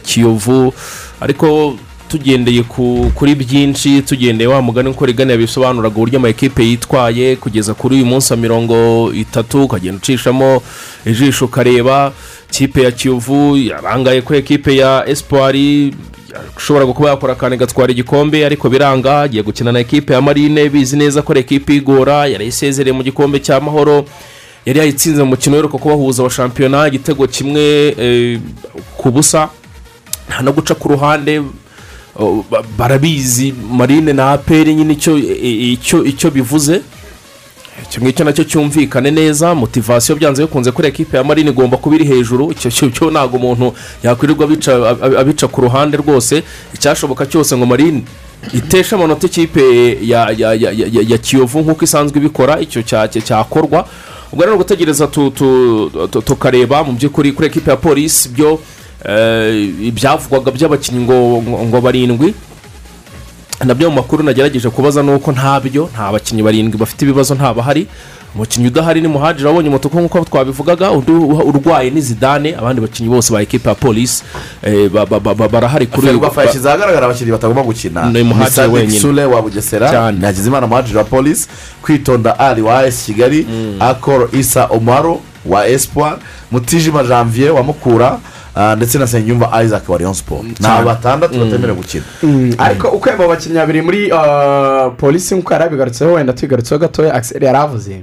kiyovu ariko tugendeye ku, kuri byinshi tugendeye wa mugani uko rigana yabisobanuraga uburyo ama ekipe yitwaye kugeza kuri uyu munsi wa mirongo itatu ukagenda ucishamo ijisho ukareba. Ikipe ya kiyovu yarangaye kuri ekipe ya espoir ushobora kuba yakora akantu igatwara igikombe ariko biranga agiye gukina na ekipe ya marine bizi neza ko ari ekipe igora yari isezereye mu gikombe cy'amahoro yari yayitsinze mu mukino uheruka kubahuza wa shampiyona igitego kimwe eh, ku busa nta no guca ku ruhande barabizi marine na aperi nyine icyo icyo icyo bivuze. Icyo ngicyo na cyo cyumvikane neza motivasiyo byanze bikunze kuri ekipe ya marine igomba kuba iri hejuru. Icyo cyo cyo ntabwo umuntu yakwirirwa abica ab- abica ku ruhande rwose. Icyashoboka cyose ngo marine itesha amanota ikipe ya kiyovu nk'uko isanzwe ibikora icyo cya- cya- cyakorwa. Ubwo rero gutegereza tu- tu- tu- tukareba mu by'ukuri kuri ekipe ya polisi byo ibyavugwaga by'abakinnyi ngo ngo- barindwi na byo mu makuru nagerageje kubaza ni uko ntabyo nta bakinnyi barindwi bafite ibibazo ntabahari umukinnyi udahari ni muhajiri wabonye umutuku nk'uko twabivugaga urwaye ni zidane abandi bakinnyi bose ba ekipa ya polisi eh, ba- ba- ba- ba- barahari kuri ferwafa yashyize ahagaragara abakinnyi batagomba gukina Ni Muhadjili Sadik wenyine. sule wa bugesera Cyane. hakizimana muhajiri wa polisi kwitonda ari wa esi kigali akoro isa omaro wa espoir mutijima janvier wa mukura ndetse na nsengiyumva isaac wa rayon sport. Ni batandatu batemerewe gukina. Ariko uko abo bakinnyi babiri muri ah, polisi nk'uko yari abigarutseho wenda tubigarutseho gatoya akiseri yari avuze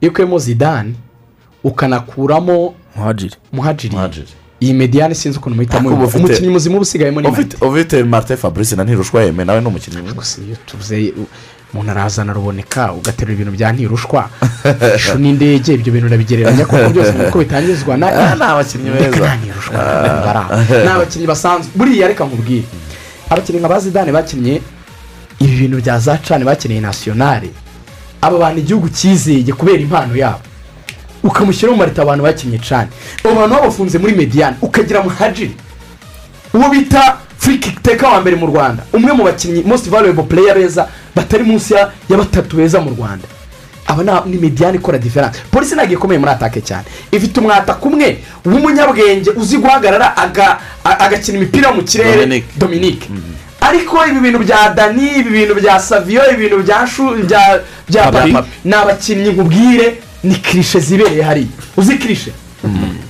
iyo ukuyemo zidane ukanakuramo muhajiri. Muhajiri. Iyi mediyani sinzi ukuntu muhitamo umukinnyi muzima uba usigayemo ni ufite ufite martin fabrice na ntirushwa yeme nawe ni umukinnyi mwiza. Umuntu arazana ruboneka ugaterura ibintu bya ntirushwa. Ishu n'indege ibyo bintu urabigereranya kuko byose nuko bitangizwa. Na Ah, abakinnyi beza. Reka nta ntirushwa aho. ni abakinnyi basanzwe. Buriya reka nkubwire. Abakinnyi nka ba zidane bakinnye ibi bintu bya za cani bakeneye nasiyonari aba bantu igihugu cyizeye kubera impano yabo. Ukamushyiraho mu marita abantu bakinnye cani abo bantu babafunze muri mediyani ukagira muhajiri. Uwo bita teka wa mbere mu rwanda. Umwe mu bakinnyi most valuable player beza batari munsi ya batatu beza mu rwanda. Aba ni- ni mediyani ikora diferanse polisi ntabwo ikomeye muri atake cyane. Ifite umwataka umwe w'umunyabwenge uzi guhagarara agakina imipira mu kirere. Dominique. dominique. Ariko ibi bintu bya dani ibi bintu bya saviyo bya shu bya papi. Ni abakinnyi nkubwire ni kirishe zibereye hariya. Uzi kirishe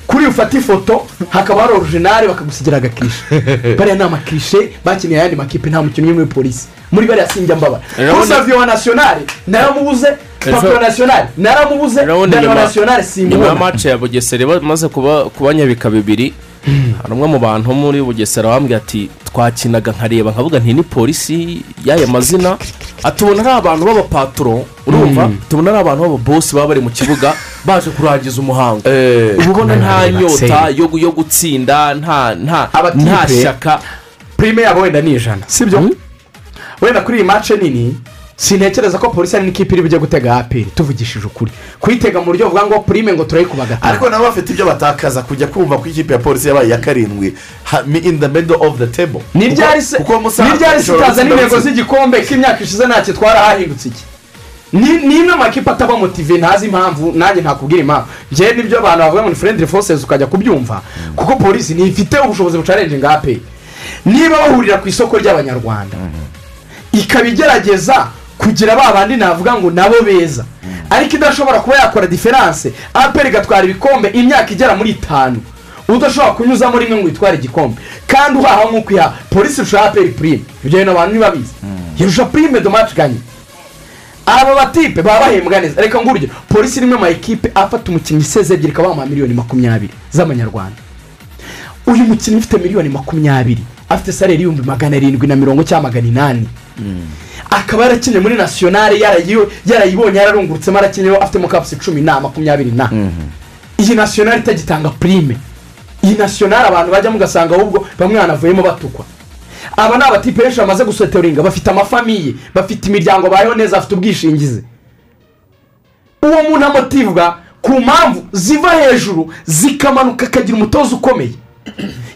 kuri iyo ufata ifoto hakaba hari orujinari bakagusigira agakirishe. Bariya ni amakirishe bakiniye ayandi makipe nta mukinnyi muri polisi muri bariya sinjya mbabara Urabona- kuri saviyo wa nasiyonari naramubuze. Papi wa nasiyonari naramubuze. Urabona dani wa nyuma nasiyonari ya mace ya bugesera bamaze kuba kubanyabika bibiri. Hari umwe mu bantu muri bugesera wambwiye ati twakinaga nkareba nkavuga nti ni polisi y'aya mazina atubona ari abantu b'abapaturo urumva? Tubona ari abantu b'ababosi baba bari mu kibuga baje kurangiza umuhango. Uba ubona nta nyota yo gutsinda nta nta Abatipe. nta shyaka. Prime yabo wenda ni ijana sibyo? Wenda kuri iyi mace nini sintekereza ko polisi ari n'ikipe iri bujye gutega aperi tuvugishije ukuri. Kuyitega mu buryo buvuga ngo prime ngo turayikuba gatanu ariko nabo bafite ibyo batakaza kujya kumva ko ikipe ya polisi yabaye iya karindwi. In the middle of the table. Ni ryari se kuko Musanze ni ryari se ishobora itaza gutsinda n'intego z'igikombe k'imyaka ishize ntacyo twara hahindutse iki? Ni imwe mu makipe ataba motive ntazi impamvu nanjye ntakubwira impamvu. Njyewe ni byo abantu bavuga ngo ni friendly forces ukajya kubyumva. Kuko polisi ntifite ubushobozi bucarenje nga aperi niba bahurira ku isoko ry'abanyarwanda ikaba igerageza kugira ba bandi navuga ngo nabo beza. Ariko idashobora kuba yakora diferanse aperi igatwara ibikombe imyaka igera muri itanu. Udashobora kunyuzamo rimwe ngo itware igikombe. Kandi uhaha nk'uko ihaha polisi irusha aperi purime ibyo bintu abantu ntibabizi irusha purime domaci ganye. Aba batipe baba bahembwa neza. Reka nguryo polisi rimwe mu ekipe afata umukinnyi iseze ebyiri ikabaha miliyoni makumyabiri z'amanyarwanda. Uyu mukinnyi ufite miliyoni makumyabiri afite salari y'ibihumbi magana arindwi na mirongo cyangwa magana inani. Akaba yarakinnye muri nasiyonari yarayi- yarayibonye yararungurutsemo arakinyeho afitemo kapusi cumi na makumyabiri na. Iyi nasiyonari itagitanga purime iyi nasiyonari abantu bajyamo ugasanga ahubwo bamwe banavuyemo batukwa. Aba ni abatipe benshi bamaze gusotoringa bafite amafamiye bafite imiryango bayeho neza bafite ubwishingizi. Uwo muntu amotivwa ku mpamvu ziva hejuru zikamanuka akagira umutoza ukomeye.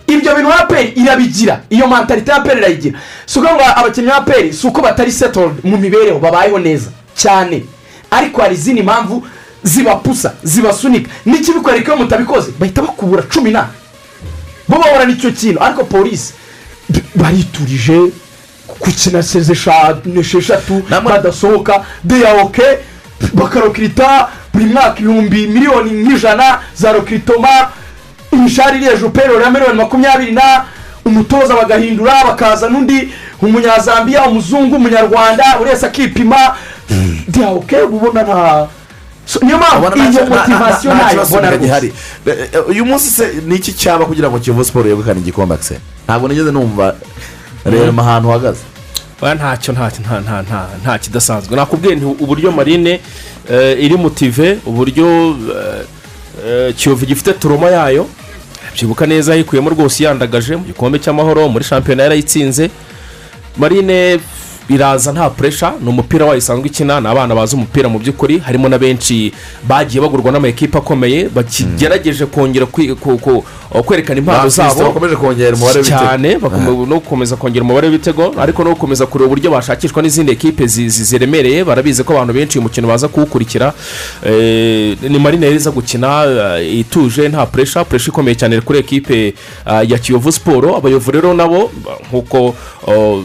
Ibyo bintu aperi irabigira. Iyo mantalite aperi irayigira. Si ukuvuga abakinnyi ba aperi si uko batari settled mu mibereho babayeho neza cyane. Ariko hari izindi mpamvu zibapusa zibasunika. N'ikibikwereka iyo mutabikoze bahita bakubura cumi na. Bo bahora n'icyo kintu. Ariko polisi bariturije gukina seze esheshatu badasohoka deyawoke bakarokirita buri mwaka ibihumbi miliyoni nk'ijana za rokiritoma imishahara iri hejuru pero ya miliyoni makumyabiri na umutoza bagahindura bakazana undi umunyazambiya umuzungu umunyarwanda buri wese akipima. Deyawoke ubona nta niyo mpamvu iyo motivasiyo nta ntayo mbona rwose. Eh, eh, uyu munsi se ni iki cyaba kugira ngo kiyovu siporo yegukane igikombe akise ntabwo nigeze numva reba ahantu uhagaze. Ntacyo nta nta nta nta nta kidasanzwe. Nakubwiye nti uburyo marine eh, iri mutive uburyo kiyovu gifite turoma yayo byibuka neza yikuyemo rwose yandagaje mu gikombe cy'amahoro muri shampiyona yarayitsinze. Marine iraza nta puresha ni umupira wayo isanzwe ikina ni abana bazi umupira mu by'ukuri harimo na benshi bagiye bagurwa n'amakipe akomeye bakigerageje kongera kwerekana impano zabo. cyane bakome- no gukomeza kongera umubare w'ibitego ariko no gukomeza kureba uburyo bashakishwa n'izindi ekipe zi- zi- ziremereye barabizi ko abantu benshi uyu mukino baza kuwukurikira. Eh, ni marine yari iza gukina eh, ituje nta puresha puresha ikomeye cyane kuri ekipe eh, ya kiyovu siporo abayovu rero nabo nk'uko oh,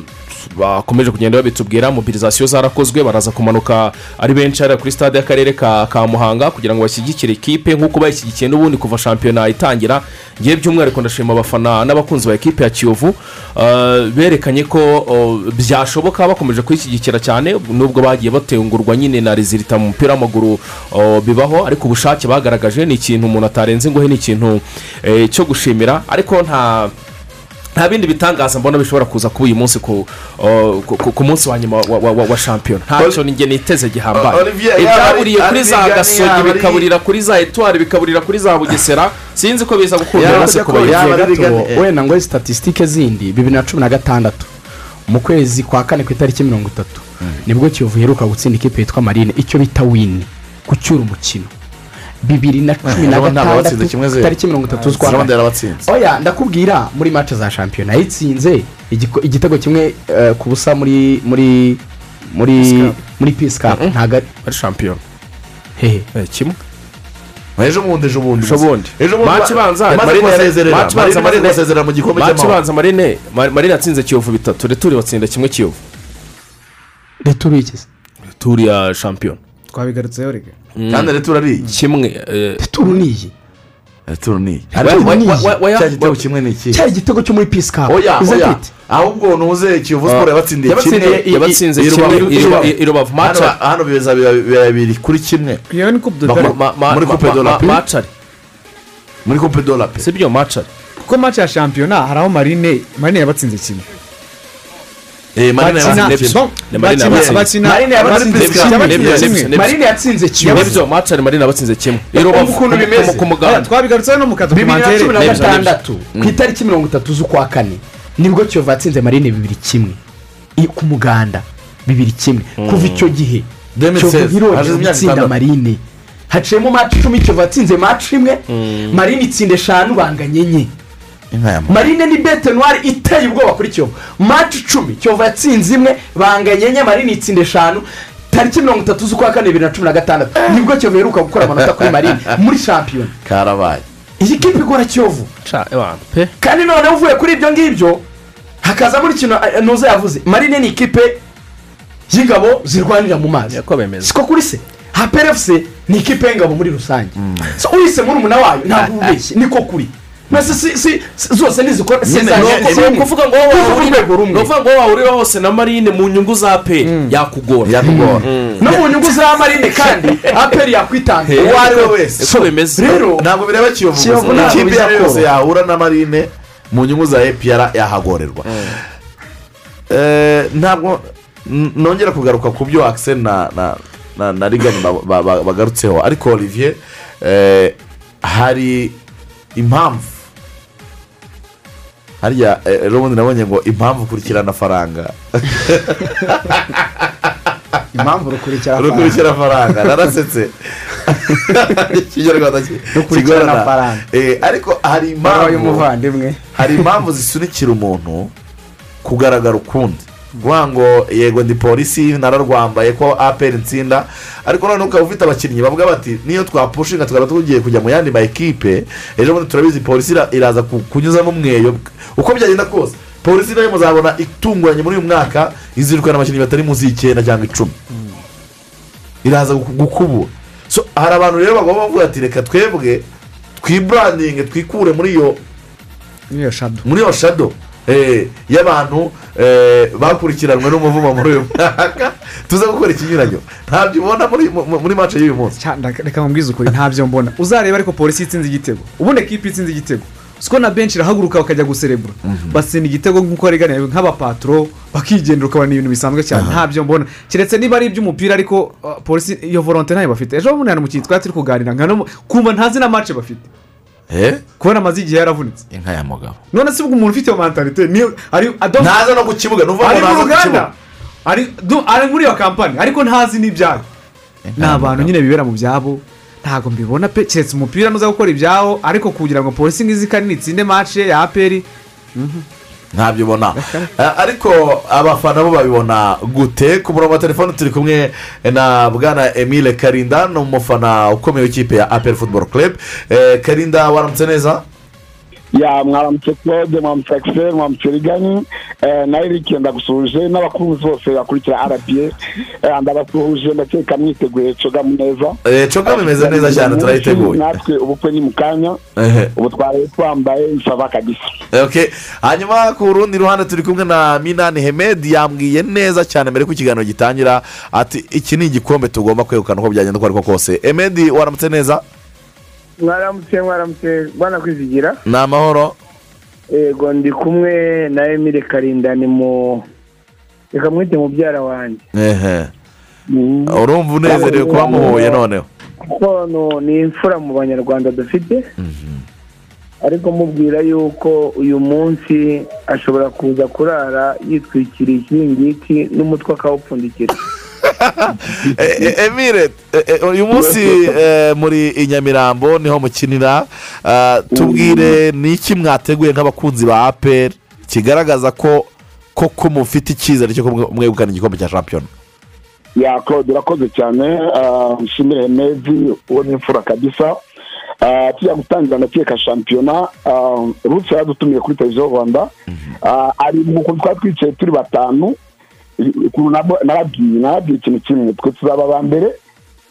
bakomeje kugenda babitubwira mobilizasiyo zarakozwe baraza kumanuka ari benshi hariya kuri stade y'akarere ka muhanga kugira ngo bashyigikire ikipe. Nk'uko bayishyigikiye n'ubundi kuva shampiyona itangira ngewe by'umwihariko ndashima abafana n'abakunzi ba ekipe ya kiyovu uh, berekanye ko uh, byashoboka bakomeje kuyishyigikira cyane nubwo bagiye batengurwa nyine na rezilita mu mupira w'amaguru uh, bibaho. Ariko ubushake bagaragaje ni ikintu umuntu atarenze ingohe ni ikintu eh, cyo gushimira. Ariko nta nta bindi bitangaza mbona bishobora kuza kuba uyu munsi ku, munsi wa nyuma wa, shampiyona ntacyo ninjye niteze gihambaye. Ibyaburiye kuri za gasogi bikaburira kuri za etuwari bikaburira kuri za bugesera. Sinzi ko biza gukunda Yaba bose ari ku ko- bayobozi yaba ari gato wenda ngo statisitike zindi bibiri na cumi na gatandatu. Mu kwezi kwa kane ku itariki mirongo itatu. Nibwo kiyovu iheruka gutsinda ikipe yitwa marine. Icyo bita wini gucyura umukino. Bibiri na cumi na gatandatu itariki mirongo itatu z'ukwa kane oya ndakubwira muri mace za shampiyona yitsinze igitego kimwe eh, ku busa muri muri muri muri pisi kapu ntabwo ari shampiyona. Hehe. Eh, kimwe? Ejo bundi ejo bundi. Ejo bundi. Maci ibanza imaze Marine- maci marine Marine- kubasezerera mu gikombe maci cy'amahoro. ibanza marine Ma- marine yatsinze kiyovu bitatu. Returi batsinda kimwe kiyovu. Leta ubikize turi ya shampiyona. Twabigarutseho rege kandi rero turariye kimwe turu ni iyi turu ni Ariko Wa- ni wa- iyi. wa- wa- cya gitego kimwe ni iki cyari igitego cyo muri pisi kapu ahubwo nuze kiyovu siporo yabatsindiye kimwe yabatsinze kimwe i- rubavu maci hano biza bibiri kuri kimwe muri coupe de la paix macari muri coupe de la paix si byo macari kuko match ya shampiyona hari aho marine marine yabatsinze kimwe marine yatsinze twabigarutseho no mu bibiri na cumi na gatandatu ku itariki mirongo itatu z'ukwa kane ni bwo kiyovu yatsinze marine bibiri kimwe ku muganda bibiri kimwe kuva icyo gihe 2016, kiyovu imyaka gutsinda marine haciyemo maci icumi kiyovu yatsinze maci imwe marine itsinda eshanu banganya enye inka ya marine ni bete noire iteye ubwoba kuri kiyovu. Maci icumi kiyovu yatsinze imwe banganya enye marine itsinda eshanu. Tariki mirongo itatu z'ukwa kane bibiri na cumi na gatandatu. Nibwo kiyovu iheruka gukora amanota kuri marine muri shampiyona. Karabaye. Iyi kipe igora kiyovu? Kandi noneho uvuye kuri ibyo ngibyo hakaza muri kino eh, nuza yavuze marine ni ikipe y'ingabo zirwanira mu mazi. Niko bemeza. Siko kuri se haperefuse ni ikipe y'ingabo muri rusange. So uyise murumuna wayo ntabwo ubeshye niko kuri. Mbese si si zose nyine. ni ukuvuga ngo wowe wahurira urwego rumwe. ni ukuvuga ngo wowe wahurira hose na marine mu nyungu za pe yakugora yakugora no mu nyungu za marine kandi aperi yakwitangira uwo ari we. Wese rero. Ntabwo bireba kiyovu ntabwo ikipe yose yahura na marine mu nyungu za epr yahagorerwa Eh, ntabwo nongera kugaruka ku byo akiseri na na na na rigani ba- ba- ba- bagarutseho ariko olivier eh, hari impamvu harya eh, ejo bundi nabonye ngo impamvu ukurikirana faranga. Impamvu rukurikira urukurikira faranga. Narasetse. Ikinyarwanda kigorana. Eh, ariko hari impamvu hari impamvu zisunikira umuntu kugaragara ukundi. Kuvuga ngo yego ndi polisi nararwambaye ko aperi nsinda ariko noneho ukaba ufite abakinnyi bavuga bati niyo twapushinga tukaba tugiye kujya mu yandi ma ekipe ejo bundi turabizi polisi ira- iraza ku- kunyuzamo umweyo uko byagenda kose polisi na yo muzabona itunguranye muri uyu mwaka izirukana abakinnyi batari munsi y'icyenda cyangwa icumi. Iraza gu- gukubura. So, hari abantu rero bagomba kuvuga ati reka twebwe twiburandinge twikure muri iyo shado eh, y'abantu eh, bakurikiranwe n'umuvumo muri uyu mwaka. Tuze gukora ikinyuranyo ntabyo ubona muri mu- mace y'uyu munsi. Reka nkubwize ukuri ntabyo mbona. Uzareba ariko polisi itsinze igitego. Ubundi ekipi itsinze igitego. Siko na benshi irahaguruka bakajya guserebura. Batsinda igitego nk'uko rigana nk'abapaturo bakigendera ukabona ibintu bisanzwe cyane. Ntabyo mbona. Keretse niba ari iby'umupira ariko uh, polisi iyo volonte ntayo bafite. Ejo bundi hari umukinnyi twari turi kuganira kumva ntazi na mace bafite. Kubona amaze igihe yaravunitse inka ya mugabo. None se ubwo umuntu ufite iyo mentalite niyo ntaza no ku kibuga ari ngo mu ntaza ku kibuga ari du- ari muri iyo kampani ariko ntazi n'ibyayo. Ni abantu nyine bibera mu byabo. Ntabwo mbibona pe keretse umupira nuza gukora ibyawo ariko kugira ngo polisi ngizi kanini itsinde mace ya aperi. Ntabyo ubona Eh, ariko abafana bo babibona gute? Ku murongo wa telefone turi kumwe na bwana emile karinda ni umufana ukomeye w'ikipe ya aperi futuboro club. Eh, karinda waramutse neza? Ya mwaramutse claude mwaramutse axel mwaramutse rigani eh, na eric ndagusuhuje n'abakunzi bose bakurikira rba eh, ndabasuhuje ndakeka mwiteguye cogamu neza. Eh, cogamu imeze neza cyane, turayiteguye. natwe ubukwe ni mu kanya. Ubu twari twambaye nsaba kabisa. Hanyuma ku rundi ruhande turi kumwe na minani hemedi yambwiye neza cyane mbere ko ikiganiro gitangira ati iki ni igikombe tugomba kwegukana uko byagenda uko ariko kose. Hemedi waramutse neza? Mwaramutse mwaramutse. Bwana kwizigira ni amahoro. Yego ndi kumwe na emile karinda ni mu reka mwite mubyara wanjye. Ehe. Urumva unezerewe kuba muhuye noneho. Kuko no- ni imfura mu banyarwanda dufite. Ariko mubwira yuko uyu munsi ashobora kuza kurara yitwikiriye ikiringiti n'umutwe akawupfundikira. Eh, eh, emile eh, uyu munsi muri i nyamirambo ni ho mukinira. Ah, tubwire ni iki mwateguye nk'abakunzi ba aperi kigaragaza ko koko mufite icyizere cyo mwegukana igikombe cya shampiyona ya claude urakoze cyane. Ah, nshimire hemedi uwo ni imfura kabisa. Ah, tujya gutangira ndakeka shampiyona ah, rusi yaradutumiye kuri televiziyo rwanda. Ah, ari mu kuntu twari twicaye turi batanu. Narabwiye narabwiye ikintu kimwe. Twe tuzaba aba mbere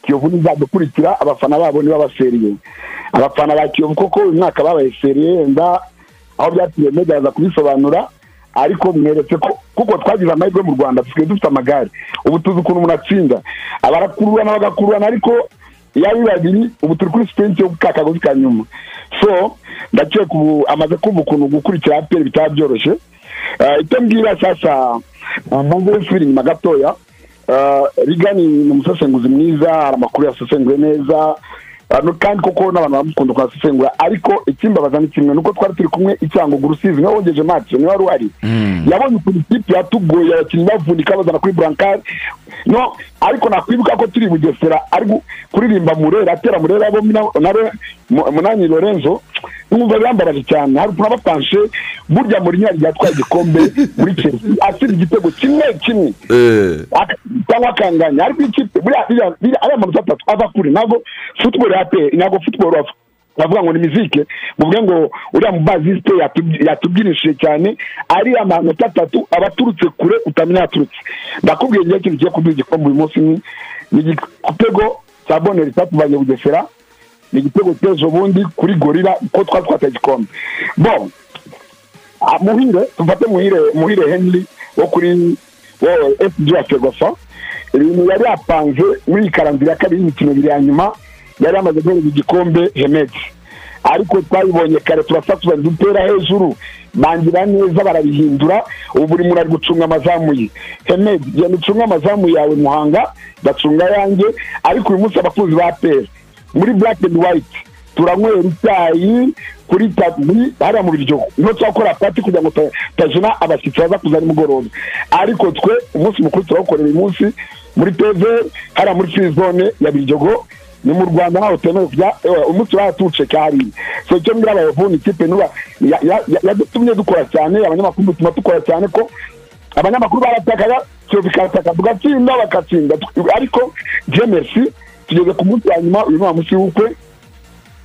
kiyovu ntizadukurikira abafana babo ntibabaseriye abafana ba kiyovu koko uyu mwaka babaye seriye yenda aho byatuye mede aza kubisobanura ariko mweretse ko kuko twagize amahirwe mu rwanda dusigaye dufite amagare. Ubu tuzi ukuntu umuntu atsinda abarakururana bagakururana ariko iyo ari babiri ubu turi kuri sipenti yo ka kagozi ka nyuma. So ndakeka ubu amaze kumva ukuntu gukurikira aperi bitaba byoroshye Eh, icyo mbwira sasa mvuze nsubira inyuma gatoya Eh, rigani ni umusesenguzi mwiza hari amakuru yasesenguye neza no- kandi koko n'abantu baramukunda kuhasesengura. Ariko ikimbabaza ni kimwe nuko twari turi kumwe icyangugu rusizi ni we wongeje match ni we wari uhari. Yabonye ukuntu ikipe yatugoye abakinnyi bavunika bazana kuri burankari no ariko nakwibuka ko turi bugesera ari kuririmba murera atera murera Mu- munani lorenzo numva biyambaraje cyane. Hari ukuntu abapanshe burya muri nyari yatwaye igikombe muri chelsea atsinda igitego kimwe kimwe. Aka- cyangwa akanganya. Ariko ikipe buriya ariya manota atatu ava kure. Ntabwo futuboro ya pe ntabwo futuboro bavuga ngo ni mizike muvuge ngo uriya mubazisite yatub- yatubyinishije cyane ariya manota atatu aba aturutse kure utamenya yaturutse ndakubwiye ngewe ikintu kigiye kuduha igikombe uyu munsi ni igitego cya boneri cyatuvanye bugesera ni igitego cy'ejo bundi kuri gorira ko twari twataye igikombe. Bon Ah, muhire tufate muhire muhire henry wo kuri fg wa ferwafa. Ibintu yari yapanze muri iyi karandira ya kabiri y'imikino ibiri ya nyuma yari yamaze guhereza igikombe hemedi ariko twabibonye kare turasatuza dutera hejuru bangira neza barabihindura ubu buri muntu ari gucunga amazamu ye. Hemedi genda ucunga amazamu yawe muhanga gacunga yanjye. Ariko uyu munsi abakunzi ba peri muri black and white. Turanywera icyayi kuri tabi hariya mu biryo ni ho turakora pati kugira ngo ta- tajena abashyitsi baza kuza nimugoroba ariko twe umunsi mukuru turawukorera uyu munsi muri teve hariya muri free zone ya biryogo ni mu rwanda ntaho temewe kujya ewa, umunsi uratuceka hariya so icyo mbwira abayobozi ni ikipe ya- yadutumye dukora cyane abanyamakuru bituma dukora cyane ko abanyamakuru baratakaga ikataka tugatsinda bagatsinda ariko merci tugeze ku munsi wa nyuma uyu ni wa munsi w'ubukwe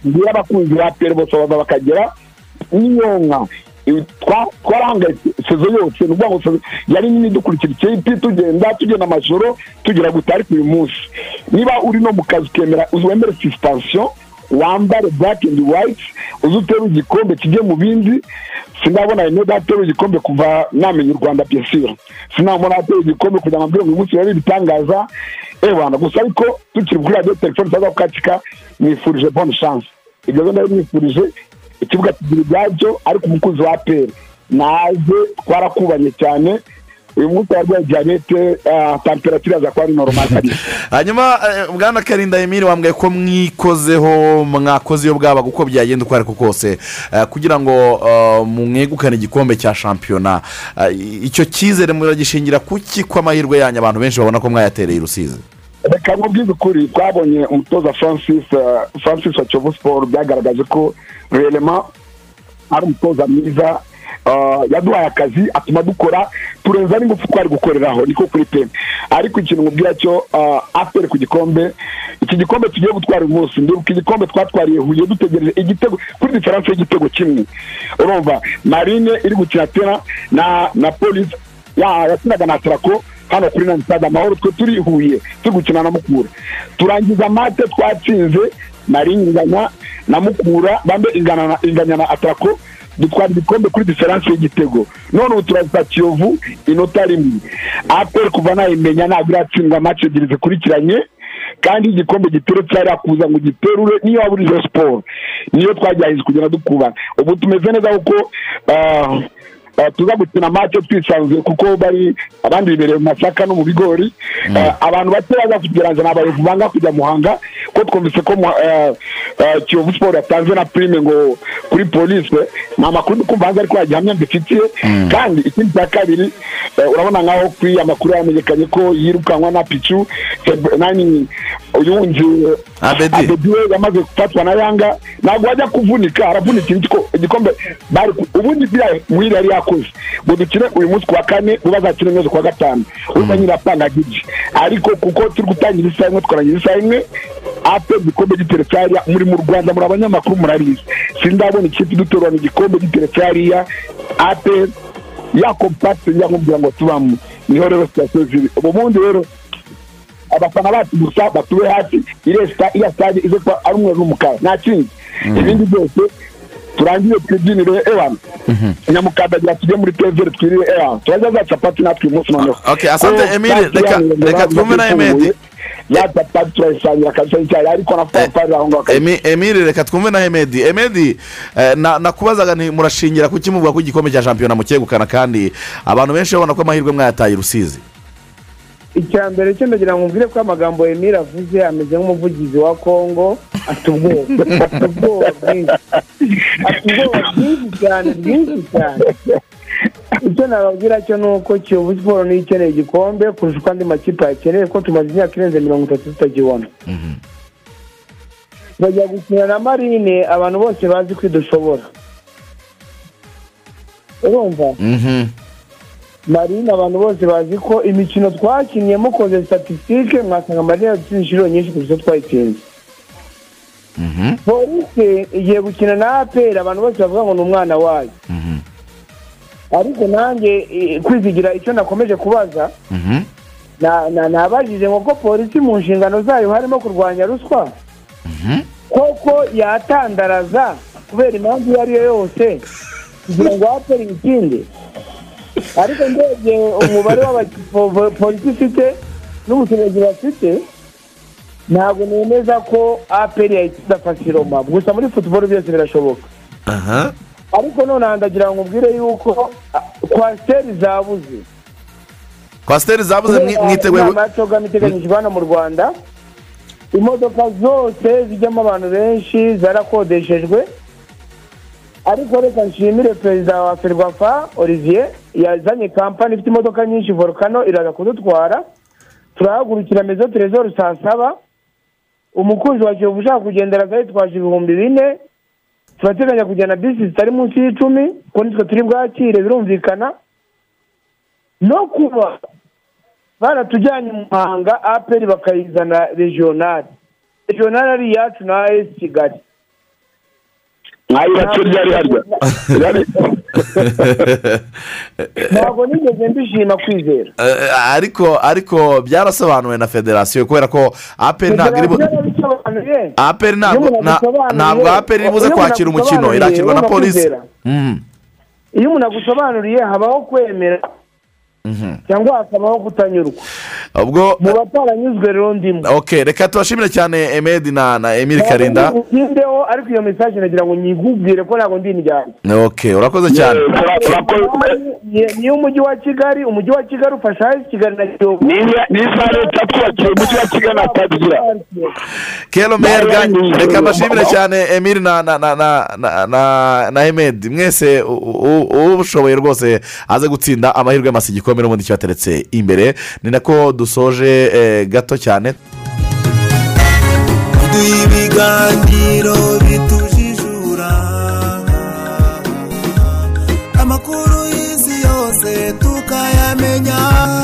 ngira abakunzi ba peri bose baza bakagera n'iyonka twarahangayitse sezo yose ni ukuvuga ngo yari nini dukurikira ikipe tugenda tugenda amajoro tugera guta ariko uyu munsi. Niba uri no mu kazi ukemera wemere suspension wambare black and white uzi utere igikombe kijye mu bindi. Sinabona imyenda ateruye igikombe kuva namenya u rwanda byesira sinabona ateruye igikombe kugira ngo ngo uyu munsi rero ibitangaza. Ebana gusa ariko tukiri kuri radiyo telefone tuzaza kukatika nifurije bonne chance. Ibyo rero ndabimwifurije ikibuga kigira ibyacyo ariko umukunzi wa peri naze twarakubanye cyane. Uyu munsi warwaye diyabete ah, temperatire aza kuba ari normal. Hanyuma eh, bwana karinda emile wambwiye ko mwikozeho mwakoze iyo bwaba uko byagenda uko ariko kose. Eh, kugira ngo eh, mwegukane igikombe cya shampiyona. Eh, icyo cyizere muragishingira kuki ko amahirwe yanyu? Abantu benshi babona ko mwayatereye i rusizi. Reka nkubwize ukuri twabonye umutoza francis eh, francis wa kiyovu siporo byagaragaje ko rerema ari umutoza mwiza yaduhaye akazi atuma dukora turenza n'ingufu twari gukoreraho niko kuri pe ariko ikintu mubwira cyo ah, aperi ku gikombe iki gikombe tugiye gutwara uyu munsi. Ndibuka igikombe twatwariye huye dutegereje igitego kuri diferanse y'igitego kimwe. Urumva? Marine iri gukina tera na na polisi ya- yakinaga na tarako hano kuri nani stade. Amahoro twe turi huye turi gukina na mukura. Turangiza mate twatsinze marine inganya na mukura bambe ingana na- na atarako dutwara igikombe kuri diferanse y'igitego. None ubu turazita kiyovu inota rimwe. Aperi kuva nayimenya ntabwo iratsindwa mace ebyiri zikurikiranye. Kandi igikombe giteretse hariya kuza ngo giterure niyo waba uri Rayon siporo niyo twagerageje kugenda dukubana ubu tumeze neza kuko ah, ah, tuza gukina make twisanzuye kuko bari abandi bibereye mu masaka no mu bigori. Ah, abantu bake baza kugerageza ni abayobozi banga kujya muhanga ko twumvise ko mu- ah, ah, kiyovu siporo yatanze na prime ngo kuri polisi ni amakuru ndi kumva hanze ariko yagihamya mbifitiye kandi ikindi cya kabiri eh, urabona nkaho kuri amakuru yamenyekanye ko yirukanwa na picu uyu wundi abedi. We yamaze gufatwa na yanga ntabwo wajya kuvunika aravunikira igiko- igikombe ubundi biriya muhire yari yakoze ngo dukine uyu munsi ku wa kane ngo bazakine neza ku wa gatanu urumva nyine apanga gigi ariko kuko turi gutangira isaha imwe tukarangiza isaha imwe ape igikombe giteretse hariya muri mu rwanda muri abanyamakuru murabizi. Sindabona ikipe iduterurana igikombe giteretse hariya ape ya kompakiti njya ngo tubamo. Niho rero sitasiyo ziri. Ubundi rero abafana bacu gusa batuwe hasi iresita iya stade ize kuba ari umweru n'umukara. Nta kindi. Ibindi byose turangiye twibyinire ewana nyamukandagira tujye muri tevere twirire ewana turajya za capati natwe uyu munsi noneho asante, Ko Emile, capati reka- twumve na Emedi. ya capati turayisangira kabisa y'icyayi ariko na fapari aho ngaho Emi- emile reka twumve na emedi emedi eh, na- nakubazaga murashingira kuki muvuga ko igikombe cya shampiyona mucyegukana kandi abantu benshi babona ko amahirwe mwayataye rusizi. Icya mbere cyo ndagira ngo mbwire ko amagambo emile avuze ameze nk'umuvugizi wa kongo afite ubwoba. Afite ubwoba bwinshi. Afite ubwoba bwinshi cyane bwinshi cyane. Icyo nababwira cyo ni uko kiyovu siporo niyo ikeneye igikombe kurusha uko andi makipe yakeneye ko tumaze imyaka irenze mirongo itatu tutakibona bajya gukina na marine abantu bose bazi ko idushobora. Urumva? Marine abantu bose bazi ko imikino twakinnye mukoze statisitike mwasanga marine yadutsinze inshuro nyinshi kurusha twayitsinze. Polisi igiye gukina na aperi abantu bose bavuga ngo ni umwana wayo. Ariko nanjye kwizigira icyo nakomeje kubaza na- na- nabajije ngo ko polisi mu nshingano zayo harimo kurwanya ruswa? Koko yatandaraza kubera impamvu iyo ari yo yose kugira ngo aperi ikinde ariko ndebye umubare w'abapolisi ifite n'ubushobozi bafite ntabwo nemeza ko aperi yahita fasiroma gusa muri futuboro byose birashoboka. Ariko noneho ndagira ngo ubwire yuko kwasiteri zabuze. Kwasiteri zabuze mwi- mwiteguye inama ya cogama iteganyijwe hano mu rwanda imodoka zose zijyamo abantu benshi zarakodeshejwe. Ariko reka nshimire perezida wa ferwafa olivier yazanye kampani ifite imodoka nyinshi volcano iraza kudutwara. Turahagurukira mezo terezoro saa saba umukunzi wa kiyovu ushaka kugendera aza yitwaje ibihumbi bine. Turateganya kujyana bisi zitari munsi y'icumi kuko nitwe turi bwakire birumvikana. No kuba baratujyanye mu muhanga aperi bakayizana regionali regionali ari iyacu na as kigali. Mwayubatse ryari harya ntabwo nigeze mbishima kwizera ariko ariko byarasobanuwe na federasiyo kubera ko aperi ntabwo iri aperi ntabwo aperi iri buze kwakira umukino irakirwa na polisi iyo umuntu agusobanuriye habaho kwemera cyangwa hakabaho kutanyurwa ubwo mu bataranyuzwe rero ndimo. Ok reka tubashimire cyane emedi na na emili karinda ntindeho ariko iyo mesaje nagira ngo nyigubwire ko ntabwo ndi indyarya ok urakoze cyane. Ni- ni umujyi wa kigali umujyi wa kigali ufasha hasi kigali na kiyovu. Ni isaha leta twubakiye umujyi wa kigali atabigira kero merga reka mbashimire cyane emili na na na na na na na emedi. Mwese u- u- ubushoboye rwose aze gutsinda amahirwe y'amasi igikombe n'ubundi cyateretse imbere. Ni nako dusoje e gato cyane ibiganiro bitujijura amakuru y'isi yose tukayamenya.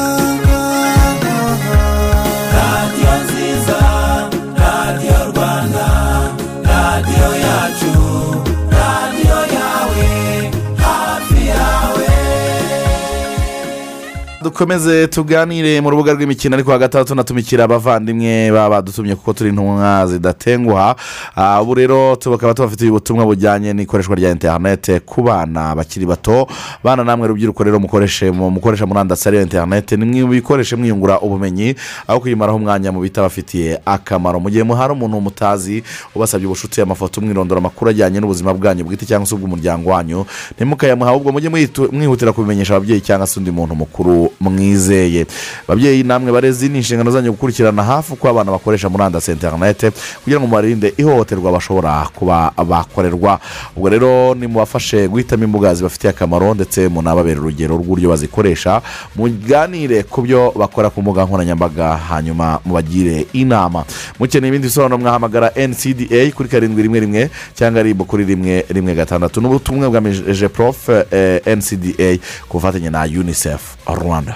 Dukomeze tuganire mu rubuga rw'imikino ariko hagati aho tunatumikira abavandimwe baba badutumye kuko turi intumwa zidatenguha. Ah, ubu rero tukaba tubafitiye ubutumwa bujyanye n'ikoreshwa rya interinete ku bana bakiri bato. Bana namwe rubyiruko rero mukoresha murandasi ariyo interinete nimwibikoreshe mwiyungura ubumenyi aho kuyimaraho umwanya mu bitabafitiye akamaro. Mu gihe muhari umuntu mutazi ubasabye ubucuti amafoto umwirondoro amakuru ajyanye n'ubuzima bwanyu bwite cyangwa se ubw'umuryango wanyu ntimukayamuha ahubwo mujye mwihutira kubimenyesha ababyeyi cyangwa se undi muntu mukuru mwizeye babyeyi namwe barezi ni inshingano zanyu gukurikirana hafi uko abana bakoresha murandasi interinete kugira ngo mubarinde ihohoterwa bashobora kuba bakorerwa. Ubwo rero nimubafashe guhitamo imbuga zibafitiye akamaro ndetse munababere urugero rw'uburyo bazikoresha muganire ku byo bakora ku mbuga nkoranyambaga hanyuma mubagire inama. Mukeneye ibindi bisobanuro mwahamagara ncda kuri karindwi rimwe rimwe cyangwa ribu kuri rimwe rimwe gatandatu. N'ubutumwa bwa prof eh, ncda ku bufatanye na unicef rwanda.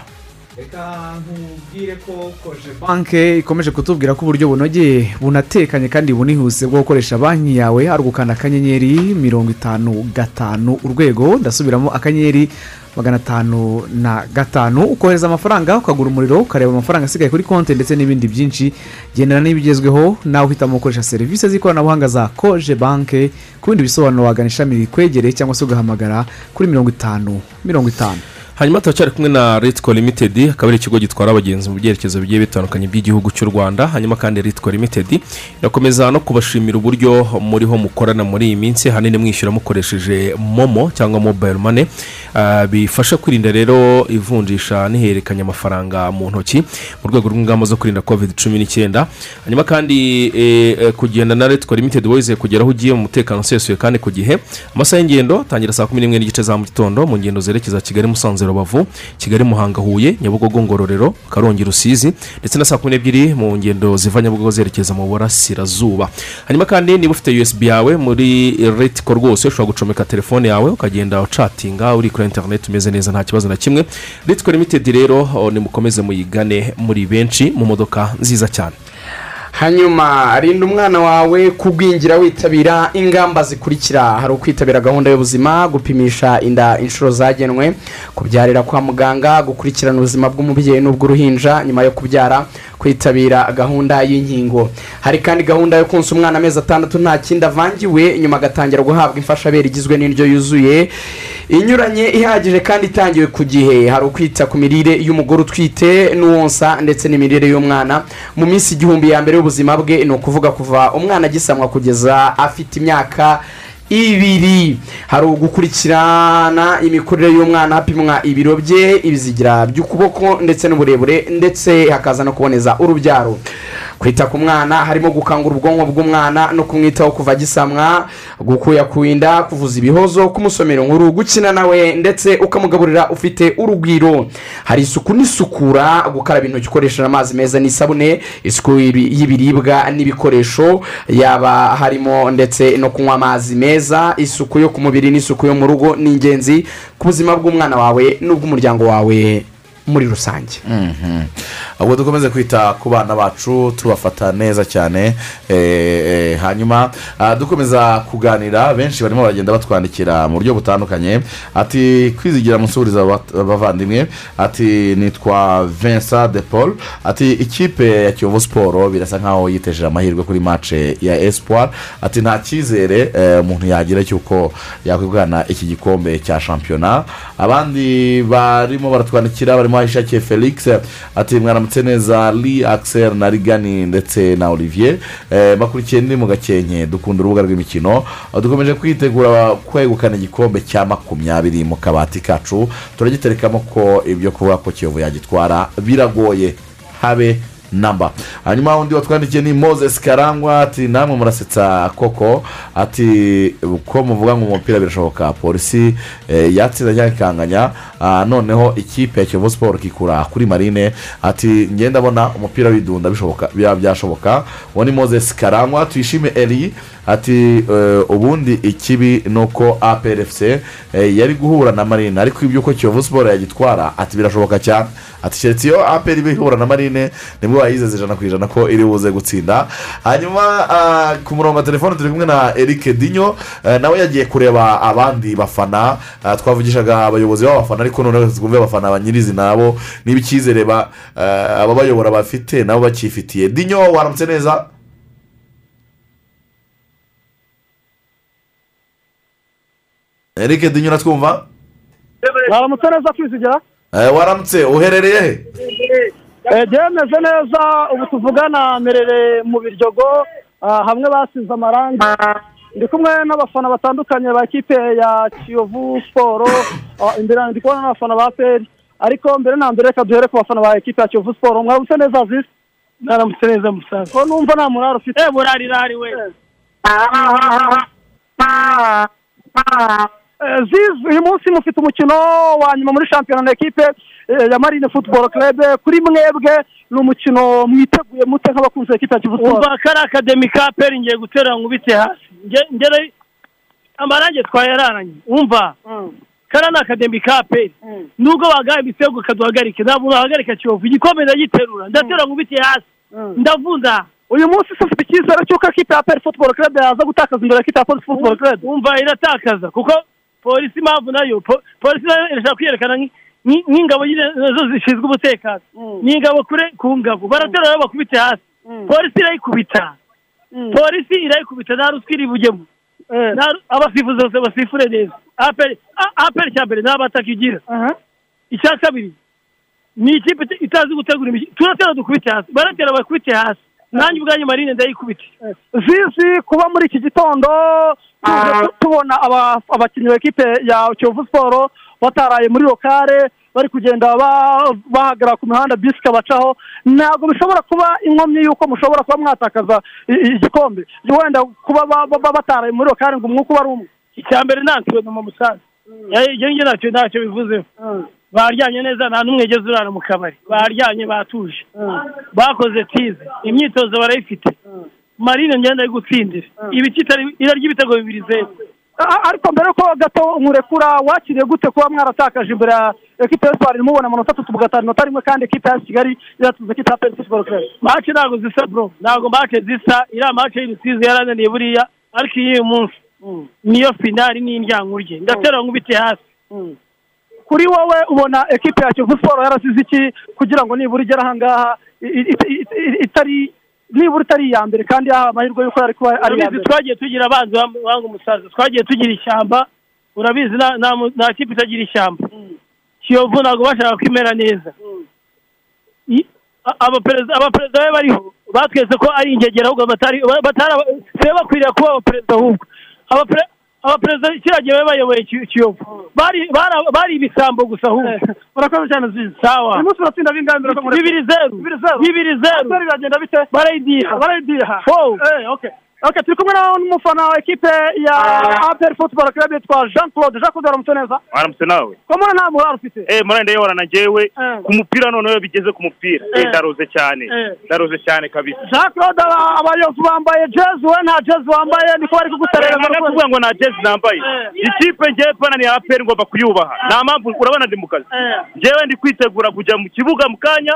Reka nkubwire ko koje banke ikomeje kutubwira ko uburyo bunogeye bunatekanye kandi bunihuse bwo gukoresha banki yawe ari ugukanda akanyenyeri mirongo itanu gatanu urwego ndasubiramo akanyenyeri magana atanu na gatanu. Ukohereza amafaranga ukagura umuriro ukareba amafaranga asigaye kuri konti ndetse n'ibindi byinshi gendana n'ibigezweho. Nawe uhitamo gukoresha serivisi z'ikoranabuhanga za koje banke ku bindi bisobanuro wagana ishami rikwegereye cyangwa se ugahamagara kuri mirongo itanu mirongo itanu. Hanyuma turacyari kumwe na ritiko limitedi akaba ari ikigo gitwara abagenzi mu byerekezo bigiye bitandukanye by'igihugu cy'u rwanda. Hanyuma kandi ritiko limitedi irakomeza no kubashimira uburyo muriho mukorana muri iyi minsi. Ahanini mwishyura mukoresheje momo cyangwa mobayiro mane Ah, bifasha kwirinda rero ivunjisha n'ihererekanya amafaranga mu ntoki mu rwego rw'ingamba zo kwirinda covid cumi n'icyenda. Hanyuma kandi eh, eh, kugenda na ritiko limitedi wizeye kugera aho ugiye mu mutekano usesuye kandi ku gihe. Amasaha y'ingendo atangira saa kumi n'imwe n'igice za mu gitondo mu ngendo zerekeza kigali musanze rubavu kigali muhanga huye nyabugogo ngororero karongi rusizi ndetse na saa kumi n'ebyiri mu ngendo ziva nyabugogo zerekeza mu burasirazuba. Hanyuma kandi niba ufite usb yawe muri ritiko rwose ushobora gucomeka telefone yawe ukagenda ucatinga uri kuri interineti umeze neza nta kibazo na kimwe. Ritiko limitedi rero oh, nimukomeze muyigane muri benshi mu modoka nziza cyane. Hanyuma rinda umwana wawe kugwingira witabira ingamba zikurikira? Hari ukwitabira gahunda y'ubuzima gupimisha inda inshuro zagenwe kubyarira kwa muganga gukurikirana ubuzima bw'umubyeyi n'ubw'uruhinja nyuma yo kubyara kwitabira gahunda y'inkingo. Hari kandi gahunda yo konsa umwana amezi atandatu nta kindi avangiwe nyuma agatangira guhabwa imfashabere igizwe n'indyo yuzuye inyuranye ihagije kandi itangiwe ku gihe. Hari ukwita ku mirire y'umugore utwite n'uwonsa ndetse n'imirire y'umwana. Mu minsi igihumbi ya mbere y'ubuzima bwe ni ukuvuga kuva umwana agisamwa kugeza afite imyaka ibiri. Hari ugukurikirana imikurire y'umwana hapimwa ibiro bye ibizigira by'ukuboko ndetse n'uburebure ndetse hakaza no kuboneza urubyaro. Kwita ku mwana harimo gukangura ubwonko bw'umwana no kumwitaho kuva agisamwa gukuyakuinda kuvuza ibihozo kumusomera inkuru gukina nawe ndetse ukamugaburira ufite urugwiro. Hari isuku n'isukura gukaraba intoki ukoresheje amazi meza n'isabune isuku y'ibi- y'ibiribwa n'ibikoresho yaba harimo ndetse no kunywa amazi meza isuku yo ku mubiri n'isuku yo mu rugo ni ingenzi ku buzima bw'umwana wawe n'ubw'umuryango wawe. Muri rusange. Mhm. ubwo dukomeze kwita ku bana bacu tubafata neza cyane eh, eh, hanyuma ah, dukomeza kuganira benshi barimo baragenda batwandikira mu buryo butandukanye. Ati kwizigira musubiriza aba- abavandimwe. Ati nitwa vincent de paul. Ati ikipe ya kiyovu siporo birasa nkaho yitejeje amahirwe kuri mace ya espoir. Ati nta cyizere eh, umuntu yagira cy'uko yakwegukana iki gikombe cya shampiyona abandi barimo baratwandikira barimo ahishakiye felix ati mwaramutse neza li axel na rigani ndetse na olivier eh, bakurikiye ndi mu gakenke dukunda urubuga rw'imikino dukomeje kwitegura kwegukana igikombe cya makumyabiri mu kabati kacu. Turagiterekamo ko ibyo kuvuga ko kiyovu yagitwara. Biragoye. Habe. Namba. Hanyuma undi watwandikiye ni moses karangwa ati namwe murasetsa koko ati ko muvuga ngo umupira birashoboka polisi eh, yatsinda cyangwa ikanganya ah, noneho ikipe ya kiyovu siporo ikikura kuri marine ati ngenda ndabona umupira w'idunda byashoboka. Uwo ni moses karangwa tuyishime eri ati eh, ubundi ikibi ni uko aprfc eh, yari guhura na marine. Ariko ibyo ko kiyovu siporo yagitwara ati birashoboka cyane. Ati keretse iyo apr iba ihura na marine ni bwo wayizeze ijana ku ijana ko iri buze gutsinda. Hanyuma ah, ku murongo wa telefone turi kumwe na eric dinyo eh, nawe yagiye kureba abandi bafana. Ah, twavugishaga abayobozi b'abafana ariko noneho twumve abafana ba nabo niba icyizere ba- ababayobora bafite nabo bakifitiye dinyo waramutse neza? Eric dinyo uratwumva waramutse neza kwizigira Eh, waramutse uherereye he? Byemeze neza ubu tuvugana merere mu biryogo ah, hamwe basize amarangi. Ndi kumwe n'abafana batandukanye ba kipe ya kiyovu siporo ah, imbere ndi kubona n'abafana ba peri. Ariko mbere na mbere reka duhere ku bafana ba ekipe ya kiyovu siporo mwaramutse neza zisi mwaramutse neza musaza. Ko numva nta murari ufite? Eh murari irari we. Eh, zizi uyu munsi mufite umukino wa nyuma muri shampiyona na ekipe eh, ya marine football club. Kuri mwebwe ni umukino mwiteguye mute nk'abakunzi ekipe ya kivu siporo umva kari akademi ka peri ngiye gutera nkubite hasi. Nge- ngere amarangi twayararanye umva? Kariya ni akademi ka peri nubwo wagaha ibitego kaduhagarike ntabwo wahagarika kiyovu. Igikombe ndagiterura ndatera nkubite hasi. Ndavunda uyu munsi se ufite icyizere cy'uko ekipe ya peri football club yaza gutakaza imbere ya ekipe ya polisi football club? umva iratakaza kuko polisi impamvu na yo po- polisi na yo irashaka kwiyerekana nk'i- nk'i- nk'ingabo na zo zishinzwe umutekano. Ni ingabo kure ku ngabo. Baratera rero bakubite hasi. Polisi irayikubita. Polisi irayikubita. Nta ruswa iri bujyemo ru- abasifuzi bose basifure neza. Aperi cya mbere nta bataka igira icya kabiri ni ikipe ita- itazi gutegura imikino. Turatera dukubite hasi. Baratera bakubite hasi. Nanjye ubwanyu marine ndayikubite zizi kuba muri iki gitondo tu- tubona aba- abakinnyi ba ekipe ya kiyovu siporo bataraye muri lokale bari kugenda ba- bahagarara ku mihanda bisi ikabacaho. Ntabwo bishobora kuba inkomyi y'uko mushobora kuba mwatakaza igikombe. Wenda kuba ba- ba- ba- bataraye muri lokale ngo umwuka uba ari umwe. Icya mbere ntakiwe mu musaza ibyo ngibyo ntacyo ntacyo bivuzeho. Baryanye neza nta n'umwe ugeze urara mu kabari. Baryanye batuje. Bakoze tize imyitozo barayifite. Marine ngenda ari gutsindira. Irarya ibitego bibiri zeru ariko mbere ko gato nkurekura wakiriye gute kuba mwaratakaje imbere ya ekipe ya siporo mubona amanota atatu mugatanu inota rimwe kandi ekipe ya kigali ekipe ya peri football club. Mace ntabwo zisa bro. Ntabwo mace zisa. Iriya mace y'urusizi yarananiye buriya ariko iy'uyu munsi? Niyo finali n'indyankurye ndatera nkubite hasi. Kuri wowe ubona ekipe ya kivu siporo yarasize iki kugira ngo nibura igere ahangaha itari nibura itari iya mbere kandi yahawe amahirwe y'uko yari kuba ari iya mbere. twagiye tugira abanzi banga umusaza. Twagiye tugira ishyamba urabizi nta- kipe itagira ishyamba. Kiyovu ntabwo bashaka kwimera neza. I- a- abaperezida be bariho batwese ko ari ingegera ahubwo batari bakwiriye kuba abaperezida ahubwo. Abaperezida kiriya gihe bari bayoboye Ki- kiyovu. Bari ibisambo gusa ahubwo murakoze cyane zizi sawa. Uyu munsi uratsinda bingahe bibiri zeru. Bibiri zeru. Bibiri zeru. Biragenda bite barayidiha barayidiha Four. Okay turi kumwe na- n'umufana wa ekipe ya aperi football club yitwa jean claude jean claude waramutse neza waramutse nawe ko mbona nta murari ufite eh murende yorana njyewe ku mupira noneho bigeze ku mupira ndaroze cyane ndaroze cyane kabisa jean claude aba- abayovu bambaye jezi we nta jezi wambaye niko bari kuguterera ntabwo kuvuga ngo nta jezi nambaye ikipe ngewe pana ni aperi ngomba kuyubaha nta mpamvu urabona ndi mu kazi njyewe ndi kwitegura kujya mu kibuga mu kanya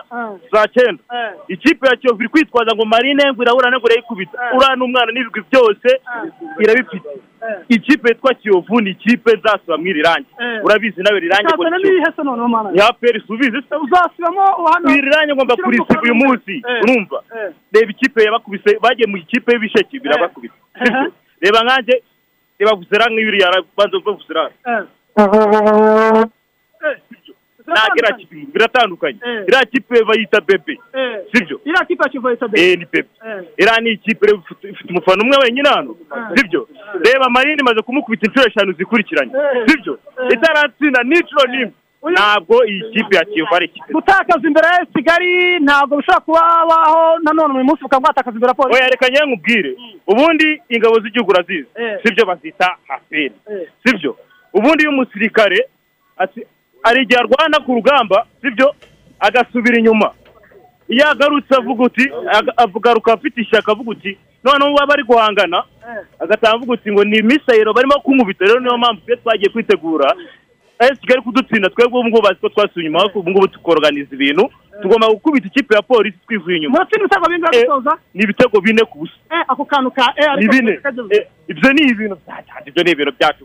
saa cyenda ikipe ya kiyovu iri kwitwaza ngo marine ngo irahura ngo irayikubita uriya n'umwana n'ibigwi byose irabifite. Ikipe yitwa kiyovu ni ikipe nzasura mw'iri rangi. Urabizi nawe iri rangi ngo cyane ni niyihe Kiyovu. se noneho mana? Ni aperi subizi se? Uzasibamo hano. Iri rangi ngomba kurisiba uyu munsi. Eh. urumva? Eh. reba ikipe yabakubise bagiye mu ikipe y'ibisheke birabakubita Sibyo? reba nkanjye reba vusera nk'ibiriya banza mve vusera ntabwo iriya kipe biratandukanye iriya kipe bayita bebe sibyo iriya kipe ya kivu yita eh. Ni bebe iriya ni ikipe ifite umufana umwe wenyine hano sibyo reba marine imaze kumukubita inshuro eshanu zikurikiranye sibyo itaratsinda n'inshuro n'imwe ntabwo iyi kipe ya kiyovu ari ikipe gutakaza imbere ya kigali ntabwo bishobora kubaho nanone uyu munsi bukaba bwatakaza imbere ya polisi oya reka njyewe nkubwire ubundi ingabo z'igihugu urazizi sibyo bazita aperi sibyo ubundi iyo umusirikare hari igihe arwana ku rugamba sibyo? Agasubira inyuma. Iyo agarutse avuga uti aga- agaruka afite ishyaka avuga uti noneho waba ari guhangana? Agataha avuga uti ngo ni misayiro barimo kumubita. Rero niyo mpamvu twe twagiye kwitegura esi kigali kudutsinda twebwe ubu ngubu bazi ko twasuye inyuma ariko ubu ngubu tukoroganiza ibintu tugomba gukubita ikipe ya polisi twivuye inyuma. Gusoza? ni ibitego bine ku busa. Eh ako kantu ka eh ni ariko. Eh, ibyo ni ibintu. Byacu ibyo ni ibintu byacu.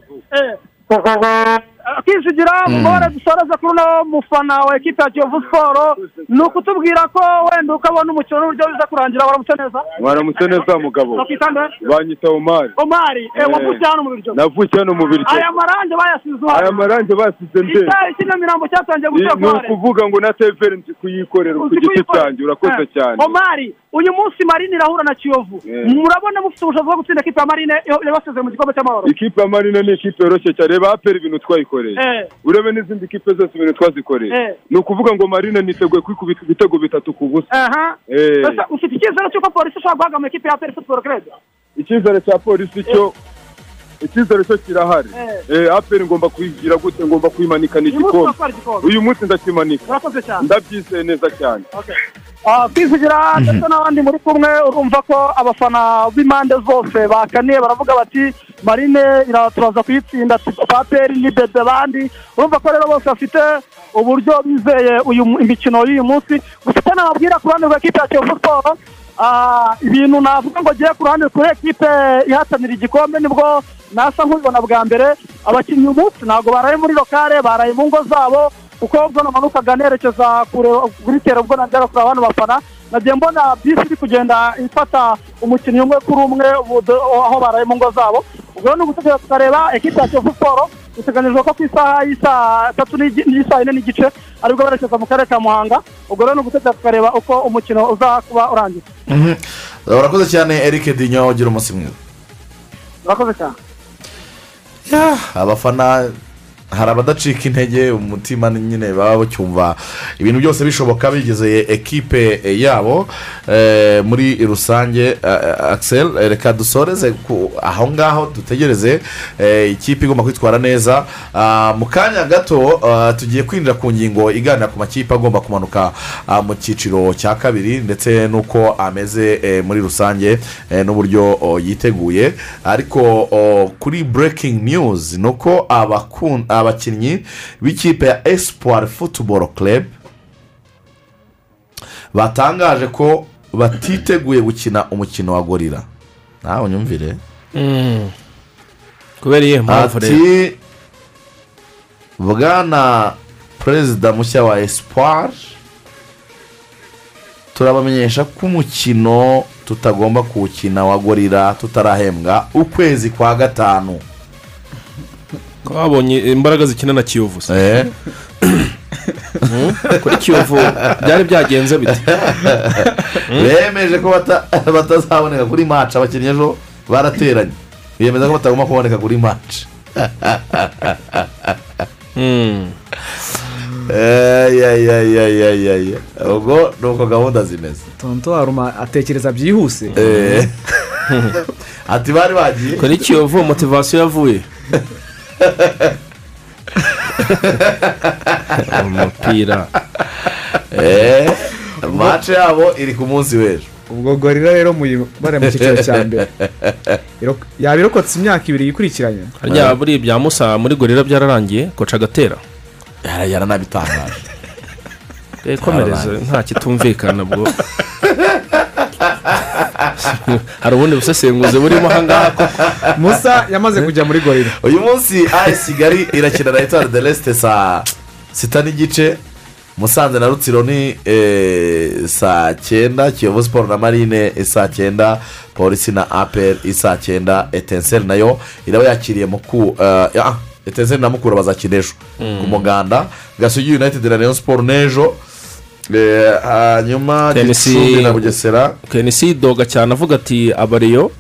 Vuba Eh. kwizigira mubare dusoreze kuri uno mufana wa ekipa ya kiyovu siporo ni ukutubwira ko wenda ukabona umukino n'uburyo biza kurangira waramutse neza? Mwaramutse neza mugabo. Bakitande banyita omari. Omari. Eh, Eh. wavutse hano mu biryo. Navukiye hano mu biryo. Aya marange bayasize aya marange basize nde? Icyayi cy'inyamirambo cyatangiye ni ni ukuvuga ngo na teveri nzi kuyikorera ku giti cyanjye urakoze cyane. Omari uyu munsi marine irahura na kiyovu. Eh. murabona mufite ubushobozi bwo gutsinda ekipa ya marine yabasize mu gikombe cy'amahoro ikipe ya marine ni ikipe yoroshye cyane. Reba aperi ibintu twayikoreye. Eh. urebe n'izindi kipe zose ibintu twazikoreye Eh. ni ukuvuga ngo marine niteguye kwikubita ibitego bitatu ku busa Eh. Ufite icyizere cy'uko polisi ishobora guhagama ekipa ya aperi futuboro kerede icyizere cya polisi cyo icyizere cyo kirahari. Eh, aperi ngomba kuyigira gute? Ngomba kuyimanikana uyu munsi igikombe. uratwara igikombe. Uyu munsi ndakimanika. Ndabyizeye neza cyane. Ah, kwivugira ndetse n'abandi muri kumwe urumva ko abafana b'impande zose bakaniye baravuga bati marine ira- turaza kuyitsinda paperi ni bebe bandi. Urumva ko rero bose bafite uburyo bizeye imikino y'uyu munsi. Gusa icyo nababwira ku ruhande rwa ekipe ya kiyovu siporo ibintu navuga ngo agiye ku ruhande kuri ekipe ihatanira igikombe ni bwo nasa nk'ubibona bwa mbere. Abakinnyi uyu munsi ntabwo baraye muri lokale baraye mu ngo zabo kuko ubwo namanukaga nerekeza kuri tere ubwo najyaga kureba abandi bafana. Nagiye mbona bisi iri kugenda ifata umukinnyi umwe kuri umwe aho baraye mu ngo zabo. Ubwo ni ugutegereza tukareba ekipa ya kiyovu siporo biteganyijwe ko ku isaha y'isaa tatu n'isaha ine n'igice ari bwo berekeza mu karere ka muhanga. Ubwo rero ni ugutegereza tukareba uko umukino uza kuba urangiye. Mhm. urakoze cyane eric dinyo ugira umunsi mwiza. Murakoze cyane. Abafana hari abadacika intege umutima nyine baba bacyumva ibintu byose bishoboka bigeze ekipe yabo. Eh, muri rusange eh, eh, reka dusoreze aho ngaho dutegereze eh, ikipe igomba kwitwara neza. Ah, mu kanya gato ah, tugiye kwinjira ku ngingo iganira ku makipe agomba kumanuka ah, mu cyiciro cya kabiri ndetse n'uko ameze muri rusange n'uburyo oh, yiteguye. Ariko oh, kuri breaking news ni uko abakun- abakinnyi b'ikipe ya espoir football club batangaje ko batiteguye gukina umukino wa gorira nawe unyumvire kubera iyihe mpamvu rero. Bwana perezida mushya wa espoir turabamenyesha ko umukino tutagomba kuwukina wa gorira tutarahembwa ukwezi kwa gatanu. Babonye imbaraga zikina na kiyovu se Eh. Mm, kuri kiyovu byari byagenze bite? Bemeje ko bata- batazaboneka kuri maci abakinnyi ejo barateranye. Biyemeza ko batagomba kuboneka kuri maci eyayayayayaya ubwo ni uko gahunda zimeze. Tonto haruma atekereza byihuse. Eh. ati bari bagiye. Kuri kiyovu motivasiyo yavuye. Umupira. Eh, maci yabo iri ku munsi w'ejo. Ubwo gorira rero muyibare mu cyiciro cya mbere. Yaba irokotse imyaka ibiri yikurikiranye harya buri ibya musa muri gorira byararangiye koca agatera? Yaranabitangaje komereze nta kitumvikana bwo. hari ubundi busesenguzi burimo ahangaha ko musa yamaze kujya muri gorira uyu munsi ayesi kigali irakina na etuwari de resite saa sita n'igice musanze na rutsiro ni eh, saa cyenda kiyovu siporo na marine saa cyenda polisi na aperi saa cyenda etenseri na yo iraba yakiriye muku eh, ah, etenseri na mukura bazakina ejo Mm. ku muganda gasugi yunayitedi na rayon siporo n'ejo. Eh, hanyuma gicumbi na bugesera. Kenisi doga cyane avuga ati abariyo.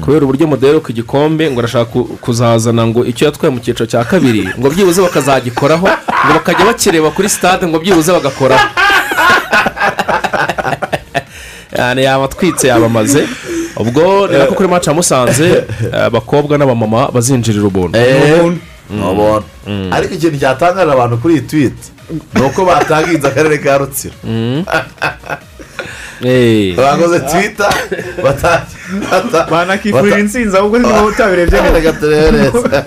Kubera uburyo mudaheruka igikombe ngo arashaka ku- kuzazana ngo icyo yatwaye mu cyiciro cya kabiri ngo byibuze bakazagikoraho ngo bakajya bakireba kuri sitade ngo byibuze bagakoraho. Yani yaba atwitse yabamaze. Ubwo ni nako kuri maci musanze eh, abakobwa n'abamama bazinjirira ubuntu. Ni ubuntu. ariko ikintu cyatangaje abantu kuri iyi twiti ni uko batangiza akarere ka rutsiro bakoze twita banakifurira insinzi ahubwo niba utabirebye neza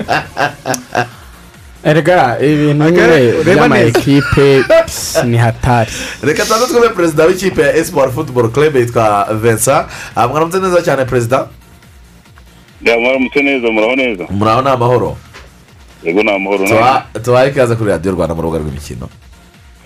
erega ibintu Okay, nyine reba by'ama neza. ekipe pss, ni hatari. Reka tubanze twumve perezida w'ikipe ya esipuwari futuboro club yitwa vincent mwaramutse neza cyane perezida mwaramutse neza muraho neza muraho ni amahoro yego ni amahoro Tuba- tubaye ikaze kuri radiyo rwanda mu rubuga rw'imikino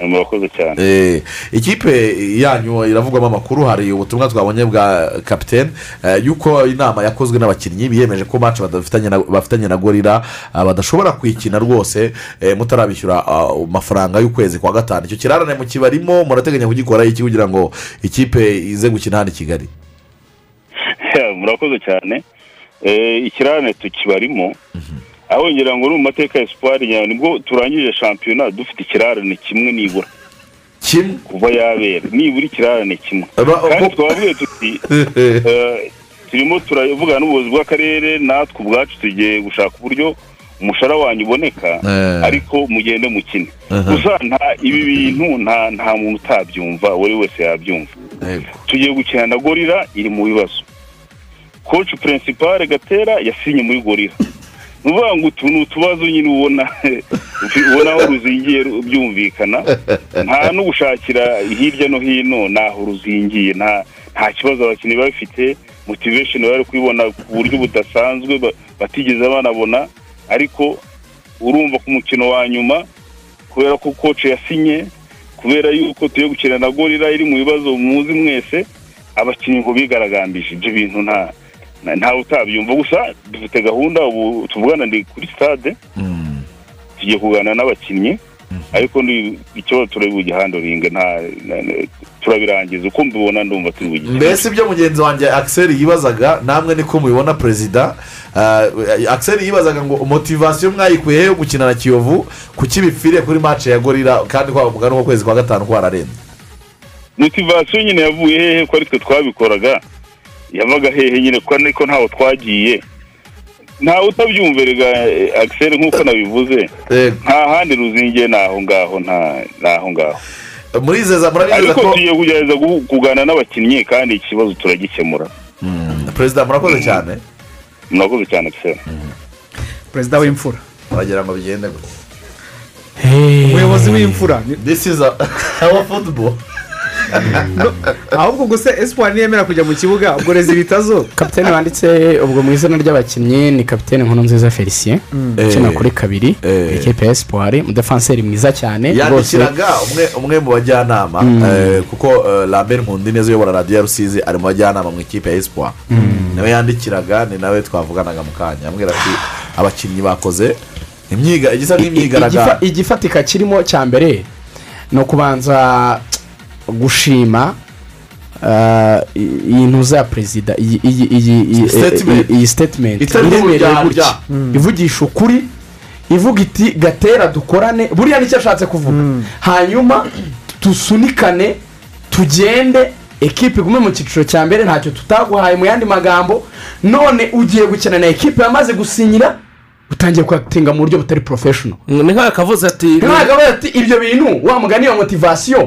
murakoze cyane. Eh, ikipe yanyu iravugwamo amakuru hari ubutumwa twabonye bwa kapitene eh, yuko inama yakozwe n'abakinnyi biyemeje ko na- bafitanye na gorira ah, badashobora kuyikina rwose eh, mutarabishyura amafaranga y'ukwezi kwa gatanu. Icyo kirarane mu kibarimo murateganya kugikora iki kugira ngo ikipe ize gukina hano i kigali? Murakoze cyane. Eh, ikirarane tukibarimo aho ngira ngo ni mu mateka ya siporo nyawe ni bwo turangije shampiyona dufite ikirarane kimwe nibura. Kimwe kuva yabera nibura ikirarane kimwe. Kandi twabwiye tuti eh, turimo turavugana n'ubuyobozi bw'akarere natwe ubwacu tugiye gushaka uburyo umushahara wanyu uboneka Eh. ariko mugende mukine. Gusa nta ibi bintu nta nta muntu utabyumva uwo wese yabyumva. Tugiye gukina na gorira iri mu bibazo. Koci purinsipare gatera yasinye muri gorira ni ukuvuga ngo utu ni utubazo nyine ubona. Ubona aho ruzingiye ru- byumvikana nta no gushakira hirya no hino naho ruzingiye. Nta kibazo abakinnyi bafite motivation bari kubibona ku buryo budasanzwe ba- batigeze banabona. Ariko urumva ku mukino wa nyuma kubera ko koci yasinye kubera yuko tugiye gukina na gorira iri mu bibazo muzi mwese abakinnyi ngo bigaragambije. Ibyo bintu nta- ntawe utabyumva. Gusa dufite gahunda ubu tuvugana ndi kuri stade tugiye kuganira n'abakinnyi ariko ni ikibazo turi bugihandoringe turabirangiza. Uko mbibona ndumva turi bugihandoringe mbese ibyo mugenzi wanjye akiseri yibazaga namwe niko mubibona perezida akiseri yibazaga ngo motivasiyo mwayikuye he yo gukina na kiyovu kuki bipfiriye kuri match ya gorira kandi kwa mugani w'ukwezi kwa gatanu kwararenze motivasiyo nyine yavuye hehe ko ari twe twabikoraga. Yavaga hehe nyine ko niko ntaho twagiye. Ntawe utabyumverega akiseri nk'uko nabivuze. Nta handi ruzingiye ni aho ngaho. Nta ni aho ngaho murizeza murabizeza ariko ko tugiye kugerageza kuganira n'abakinnyi kandi ikibazo turagikemura. Perezida murakoze cyane? Murakoze cyane akiseri perezida w'imfura. Wagira ngo bigende gutya umuyobozi w'imfura. This is our football. ahubwo gusa esipuwari niyemera kujya mu kibuga ubwo rezi bitazo kapitene wanditse ubwo mu izina ry'abakinnyi ni kapitene nkuru nziza felicien Mm. ukina Eh. kuri kabiri Eh. ikipe ya esipuwari umudefanseri mwiza cyane yandikiraga umwe umwe mu bajyanama Mm. eh, kuko eh, lambert nkundineza uyobora radiyo ya rusizi ari mu bajyanama mu ikipe ya esipuwa nawe yandikiraga ni nawe twavuganaga mu kanya ambwira ati abakinnyi bakoze imyiga igisa nk'imyigaragambyo igifatika kirimo cya mbere ni ukubanza gushima iyi ntuza ya perezida iyi gutya Mm. ivugisha ukuri ivuga iti gatera dukorane. Buriya ni cyo ashatse kuvuga. Hanyuma dusunikane tugende ekipe igume mu cyiciro cya mbere ntacyo tutaguhaye mu yandi magambo. None ugiye gukina na ekipe yamaze gusinyira utangiye kuyatinga mu buryo butari porofeshono ni nk'aho kavuze ati ibyo bintu wa mugani iyo motivasiyo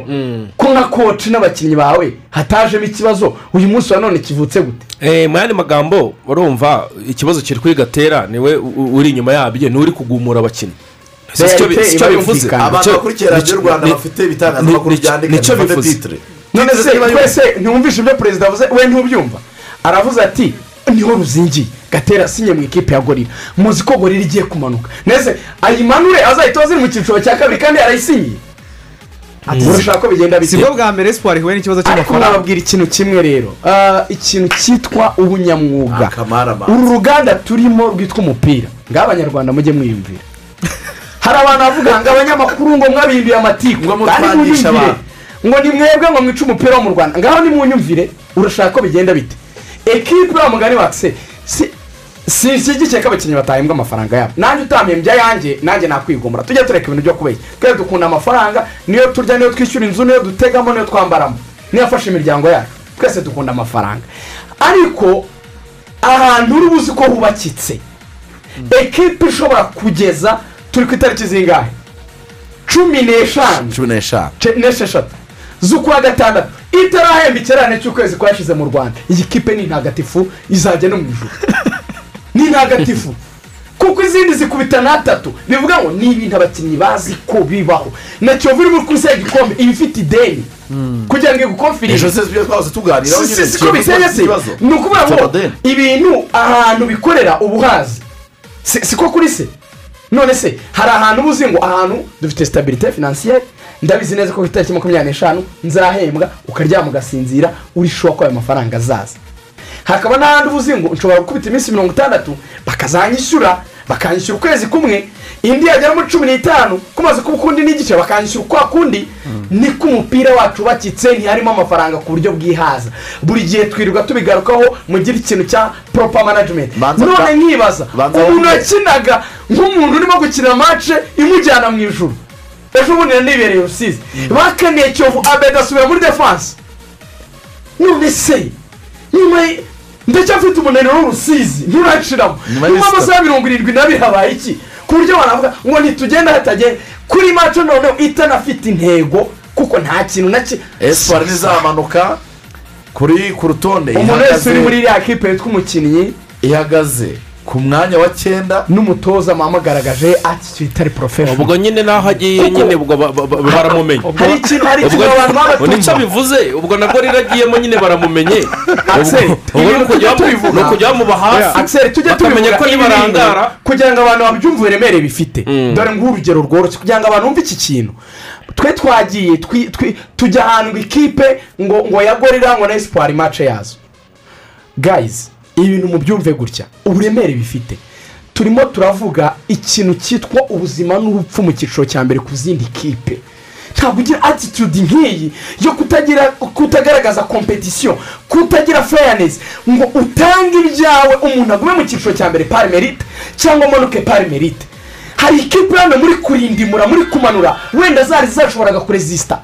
ko nka koci n'abakinnyi bawe hatajemo ikibazo uyu munsi wa none kivutse gute? Eh, mu yandi magambo urumva ikibazo kiri kuri gatera ni we uri inyuma yabyo ni we uri kugumura abakinnyi. Si cyo bi- Realite si cyo iba bivuze abantu bakurikira radiyo rwanda bafite ibitangazamakuru ni- byandika ni cyo bivuze. titire none Titire se ziba twese ntiwumvishe ibyo perezida avuze? We ntubyumva. Aravuze ati ni ho ruzingiye gatera asinye mu ikipe ya gorira muzi ko gorira igiye kumanuka. Nese ayimanure azahita aziri mu cyiciro cya kabiri kandi yarayisinyiye ati urashaka ko bigenda bite? Si bwo bwa mbere esipuwari ihuye n'ikibazo ariko cy'amafaranga. nababwira ikintu kimwe rero. Ah, ikintu cyitwa ubunyamwuga. Akamarama. uru ruganda turimo rwitwa umupira. Ngaho abanyarwanda mujye mwiyumvira. Hari abantu bavuga ngo abanyamakuru ngo mwabimbiye amatiku Ngo kandi munyumvire abantu. ngo ni mwebwe ngo mwice umupira wo mu rwanda. Ngaho nimunyumvire urashaka ko bigenda bite? Ekipe wa mugani wakise si sinshyigikiye ko abakinnyi batahembwa amafaranga yabo. Nanjye utampembye ayanjye nanjye nakwigomora. Tujye tureka ibintu byo kubeshya. Twese dukunda amafaranga niyo turya niyo twishyura inzu niyo dutegamo niyo twambaramo. Niyo afasha imiryango yacu. Twese dukunda amafaranga. Ariko ahantu uri buzi ko hubakitse ekipe ishobora kugeza turi ku itariki zingahe? Cumi n'eshanu. Cumi n'eshanu. N'esheshatu. Z'ukwa gatandatu. Itarahemba ikirane cy'ukwezi kwashize mu rwanda? Iyi kipe ni ntagatifu izajya no mu ijoro ni ntagatifu. Kuko izindi zikubita n'atatu. Bivuga ngo ni ibintu abakinnyi bazi ko bibaho. Na kiyovu iri muri kuruse igikombe iba ifite ideni. Kugira ngo igukofirire ejo se twahoze tuganiraho nyine si- siko biteye se ni ukuvuga ngo ibintu ahantu bikorera ubuhazi. Si- siko kuri se. None se hari ahantu uba uzi ngo ahantu dufite sitabirite finansiyeri ndabizi neza ko ku itariki makumyabiri n'eshanu nzahembwa ukaryama ugasinzira uri shuwa ko ayo mafaranga azaza. Hakaba n'ahandi uba uzi ngo nshobora gukubita iminsi mirongo itandatu bakazanyishyura bakanyishyura ukwezi kumwe. Indi yagera muri cumi n'itanu kumaze kuba ukundi n'igice bakanyishyura ukwa kundi. Niko umupira wacu ubakitse ntiharimo amafaranga ku buryo bwihaza. Buri gihe twirirwa tubigarukaho mugire ikintu cya proper management. None nkibaza umuntu wumve. yakinaga nk'umuntu urimo gukina mace imujyana mu ijuru. Ejo bundi nibereye rusizi bakaniye kiyovu abeda asubira muri defanse none se nyuma ndacyafite umunaniro w'urusizi nturaciramo Nyuma amasaha mirongo irindwi n'abiri habaye iki? Ku buryo banavuga ngo ntitugenda hatagenda kuri mace noneho itanafite intego kuko nta kintu na kimwe esipari ntizamanuka kuri ku rutonde umuntu wese uri muri iriya kipe yitwa umukinnyi ihagaze. Ku mwanya wa cyenda n'umutoza mwamugaragaje ati itari porofeshono ubwo nyine n'aho agiye nyine ubwo ba- ba- ba- baramumenye. Hari ikintu- hari ikintu abantu baba ni cyo bivuze ubwo nabwo rero agiyemo nyine baramumenye. Ubwo ni ukujya tujya bamu- tubivuga. ni ukujya bamuba tujye bakamenya ko nibarangara kugira ngo abantu babyumve uburemere bifite. Dore nguhe urugero rworoshye kugira ngo abantu bumve iki kintu. Twe twagiye tujya ahantu ngo ikipe ngo ngo ya gorira ngo na esipari mace yazo. Gayizi ibi bintu mubyumve gutya. Uburemere bifite. Turimo turavuga ikintu cyitwa ubuzima n'urupfu mu cyiciro cya mbere ku zindi kipe. Ntabwo ugira attitude nk'iyi yo kutagira kutagaragaza kompetisiyo kutagira fairness. Ngo utange ibyawe umuntu agume mu cyiciro cya mbere pari merite cyangwa amanuke pari merite hari ikipe hano muri kurindimura muri kumanura wenda zari zashoboraga kurezisita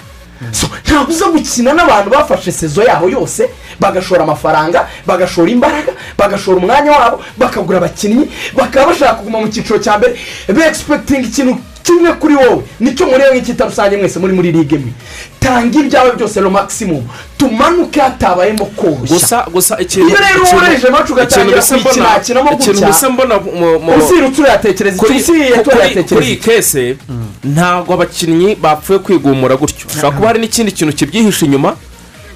ntabwo uza gukina n'abantu bafashe sezo yaho yose bagashora amafaranga bagashora imbaraga bagashora umwanya wabo bakagura abakinnyi bakaba bashaka kuguma mu cyiciro cya mbere. Begispekitinga ikintu kimwe kuri wowe. Nicyo mureba nk'icyita rusange mwese muri muri ligue imwe tanga ibyawe byose lo maximum tumanuke hatabayemo koroshya. Gusa gusa ikintu iyo rero amacu ikintu ugatangira ikintu gutya. bisa mbona mu- mu- usirutse urayatekereza kuri icyo usiriye kuri- iyi kese ntabwo abakinnyi bapfuye kwigumura gutyo. Ushobora kuba hari n'ikindi kintu kibyihishe inyuma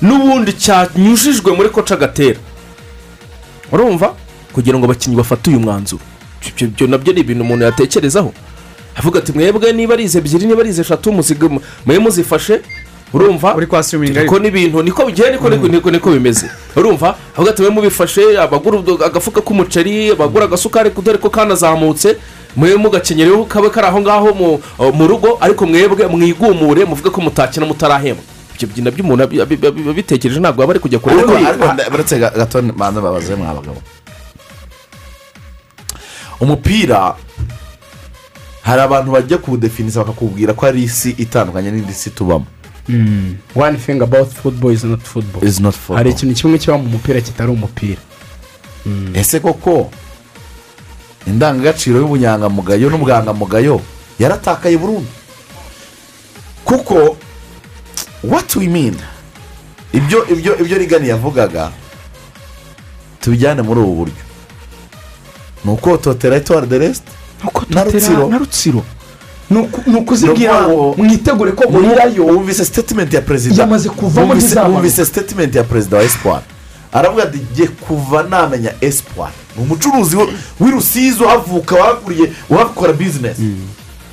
n'ubundi cyanyujijwe muri koca gatera urumva? Kugira ngo abakinnyi bafate uyu mwanzuro. Ibyo na byo ni ibintu umuntu yatekerezaho. Avuga ati mwebwe niba ari izi ebyiri niba ari izi eshatu mwe muzifashe urumva uri kwa swimingi niko n'ibintu niko bigiye niko niko niko niko bimeze urumva avuga ati mwe mubifashe abagura agafuka k'umuceri abagura agasukari dore ko kanazamutse mwe mugakenyereho kabe kari aho ngaho mu- rugo ariko mwebwe mwigumure muvuge ko mutakina mutarahembwa ibyo bintu na byo umuntu abi- abi- abi- abitekereje ntabwo aba ari kujya kure ariko ariko ga- gato banza babaze mwa bagabo umupira hari abantu bajya kuwudefinisa bakakubwira ko ari isi itandukanye n'indi si tubamo. One thing about football is not football. Is not football. hari ikintu kimwe kiba mu mupira kitari umupira. Ese koko indangagaciro y'ubunyangamugayo n'ubwangamugayo yaratakaye burundu. Kuko what we mean? Ibyo ibyo ibyo rigani yavugaga tubijyane muri ubu buryo. Ni ukototera etuwari de resite na rutsiro ni ukuzibwira ngo mwitegure ko yo wumvise statement ya perezida Yamaze kuvamo Wumvise- statement ya perezida wa espoir. Aravuga ati jye kuva namenya espoir. Ni umucuruzi w'i rusizi uhavuka wahakuriye uhakora bizinesi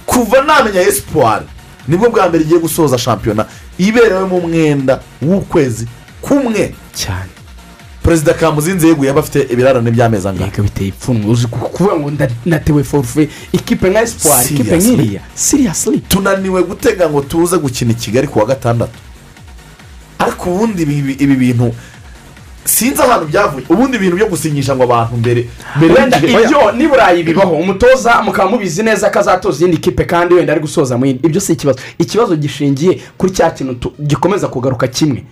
kuva namenya espoir ni bwo bwa mbere igiye gusoza shampiyona iberewemo umwenda w'ukwezi kumwe. Cyane. Perezida kamuzinzi yeguye aba afite ibirarane by'amezi angahe reka biteye ipfunwe. Uzi ku- kuvuga ngo natewe forufe ikipe nka espoir ikipe nk'iriya seriously? Tunaniwe gutega ngo tuze gukina i kigali ku wa gatandatu. Ariko ubundi ibi bintu sinzi ahantu byavuye. Ubundi ibintu byo gusinyisha ngo abantu mbere wenda ibyo ni burayi bibaho. Umutoza mukaba mubizi neza ko azatoza iyindi kipe kandi wenda ari gusoza mu yindi. Ibyo si ikibazo. Ikibazo gishingiye kuri cya kintu tu- gikomeza kugaruka kimwe.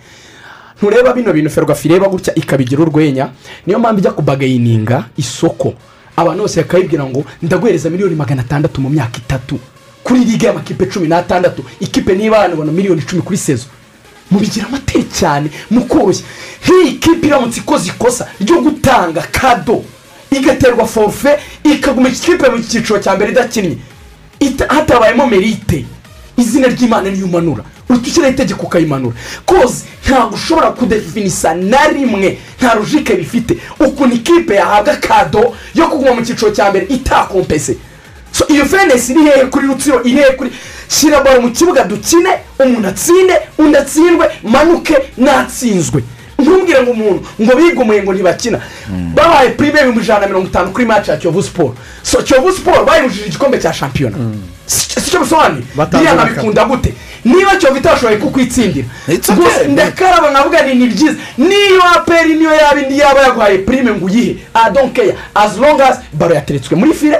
Ntureba bino bintu ferwafa ireba gutya ikabigira urwenya. Niyo mpamvu ijya kubagayininga isoko. Abantu bose bakayibwira ngo ndaguhereza miliyoni magana atandatu mu myaka itatu. Kuri liga y'amakipe cumi n'atandatu ikipe niba yanabona miliyoni icumi kuri sezo mubigira amateri cyane mu koroshya nk'iyi kipe iramutse ikoze ikosa ryo gutanga kado. Igaterwa forufe ikaguma ikipe mu cyiciro cya mbere idakinnye. Hatabayemo merite. Izina ry'imana niyo umanura ushyiraho itegeko ukayimanura. Koze ntabwo ushobora kudefinisa na rimwe nta rujike bifite. Ukuntu ikipe yahabwa kado yo kuguma mu cyiciro cya mbere itakompese. So iyo fenesi iri hehe kuri rutsiro iri hehe kuri shyira baro mu kibuga dukine umuntu atsinde undi atsindwe manuke natsinzwe. Ntumbwire ngo umuntu ngo bigumuye ngo ntibakina. Babaye purime ibihumbi ijana na mirongo itanu kuri maci ya kiyovu siporo so kiyovu siporo bayibujije igikombe cya shampiyona. Si cyo bisobanuye biriya nkabikunda gute? Niba kiyovu itashoboye kukwitsindira? Gusa ndakaraba nkavuga ni ni byiza niyo aperi niyo yaba indi yaba yaguhaye purime ngo uyihe? Adonkeya as long as baro yateretswe muri file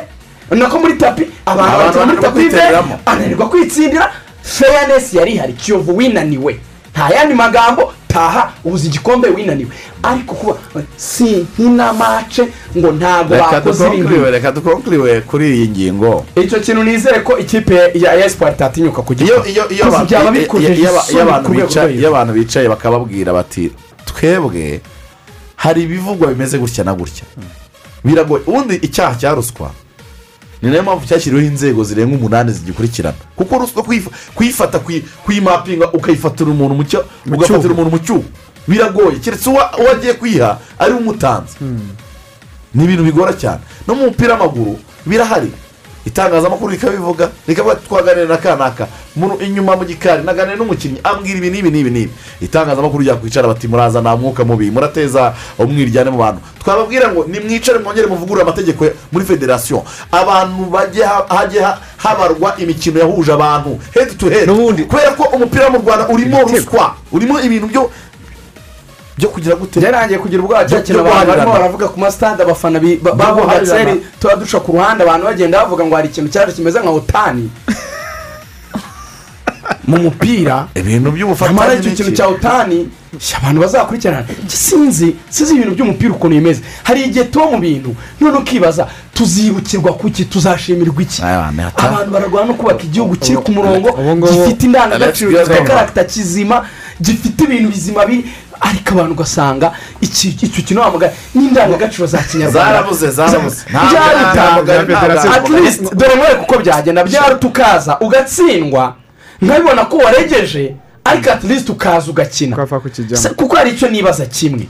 nako muri tapi abantu bakina muri tapi ananirwa kwitsindira. Feyanesi yari ihari. Kiyovu winaniwe. Nta yandi magambo taha ubuze igikombe winaniwe. Ariko kuba si nk'ina mace ngo ntabwo bakoze ibintu. reka dukonkuriwe kuri iyi ngingo. Icyo kintu nizere ko ikipe ya esipari itatinyuka kugikora iyo abantu- bicaye- rwo iyo abantu bicaye bakababwira bati twebwe hari ibivugwa bimeze gutya na gutya. Biragoye. Ubundi icyaha cya ruswa ni na yo mpamvu cyashyiriweho inzego zirenga umunani zigikurikirana. Kuko ruswa kuyifa- kuyifata kuyi- kuyimapinga ukayifatira umuntu mu cyo ugafatira umuntu mu cyuho. Biragoye. Keretse uwo agiye kuyiha ari we umutanze ni ibintu bigora cyane. No mu mupira w'amaguru birahari. Itangazamakuru rikabivuga rikavuga ati twaganira na kanaka. Inyuma mu gikari naganira n'umukinnyi. Ambwira ibi n'ibi n'ibi n'ibi. Itangazamakuru ryakwicara bati muraza nta mwuka mubi murateza umwiryane mu bantu. Twababwira ngo nimwicare mwongere muvugurure amategeko muri federasiyo abantu bajye ha- hajye ha- habarwa imikino yahuje abantu hedi tu hedi kubera ko umupira wo mu rwanda urimo ruswa urimo ibintu byo byo kugira gute. Byarangiye kugira ubwoba cyakira abantu barimo baravuga ku masitade abafana bi- ba- Byo babubatse guharirana. tuba duca ku ruhande abantu bagenda bavuga ngo hari ikintu cyaje kimeze nka otani. Mu mupira. Ibintu by'ubufatanye nyamara icyo kintu cya otani abantu bazakurikirana. Sinzi sinzi ibintu by'umupira ukuntu bimeze. Hari igihe tuba mu bintu none ukibaza tuzibukirwa kuki tuzashimirwa iki? Abantu bararwana no kubaka igihugu kiri ku murongo gifite indangagaciro gifite karagita kizima gifite ibintu bizima biri ariko abantu ugasanga icyo kintu wamugaye n'indangagaciro za kinyarwanda. Zarabuze, zarabuze. Ntabwo- byaruta ntabwo- ntabwo- at least dore mwereke uko byagenda. Byaruta ukaza ugatsindwa. Nkabibona ko waregeje ariko at least ukaza ugakina. Kuko hari icyo nibaza kimwe.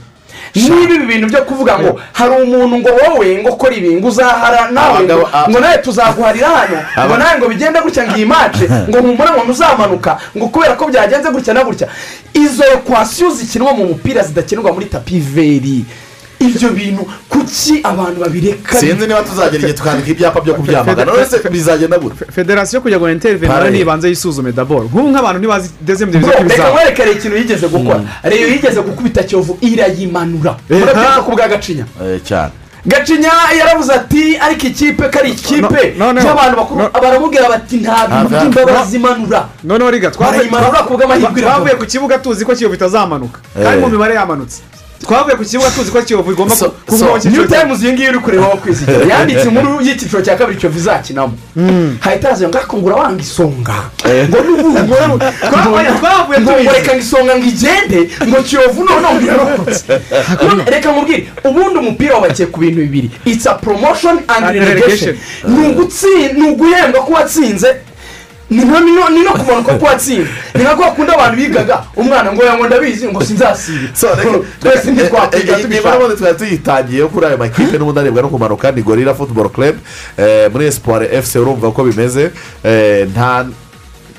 Niba ibi bintu byo kuvuga ngo hari umuntu ngo wowe ngo kora ibi ngo uzahara nawe ngo nawe tuzaguharira hano ngo nawe ngo bigende gutya ngo iyi mace ngo humure ngo ntuzamanuka ngo kubera ko byagenze gutya na gutya. Izo ekwasiyo zikinwa mu mupira zidakinirwa muri tapi veri. Ibyo bintu kuki abantu babireka sinzi niba tuzagera igihe tukandika ibyapa byo kubyamagana. None se bizagenda gute? federasiyo kugira ngo Pare. nibanze yisuzume daboro nk'ubu nk'abantu ntibazi diviziyo Bro, ko reka nkwerekere ikintu yigeze gukora. Reyo yigeze gukubita kiyovu irayimanura. Murabyibuka ku bwa gacinya. Cyane. Gacinya yaravuze ati ariko ikipe ko ari ikipe y'abantu bakuru baramubwira bati nta bintu by'imbabazi imanura noneho riga twavuye ku bw'amahirwe. twavuye ku kibuga tuzi ko kiyovu itazamanuka. Kandi mu mibare yamanutse. Twavuye ku kibuga tuzi ko kiyovu igomba ku- kuguma mu new times iyi ngiyi uri kureba aho kwizigira yanditse inkuru y'icyiciro cya kabiri kiyovu izakinamo. Hahita haza ngo ariko ngo urabanga isonga ngo n'ubu Twavuye- tubizi. reka ngo isonga ngo igende ngo kiyovu noneho ngo irarokotse reka nkubwire ubundi umupira wubakiye ku bintu bibiri. It's a promotion and relegation. ni uguhembwa ko watsinze ni no- kumanuka ko watsinze ni nka ko bakunda abantu bigaga umwana ngo yango ndabizi ngo sinzasibe twese ntitwakwiga tubishaka n'ubundi twari tuyitangiye kuri ayo makipe n'ubundi arebwa no kumanuka ni gorira futuboro club. Eh, muri esipuwari efuse urumva uko bimeze. Eh, nta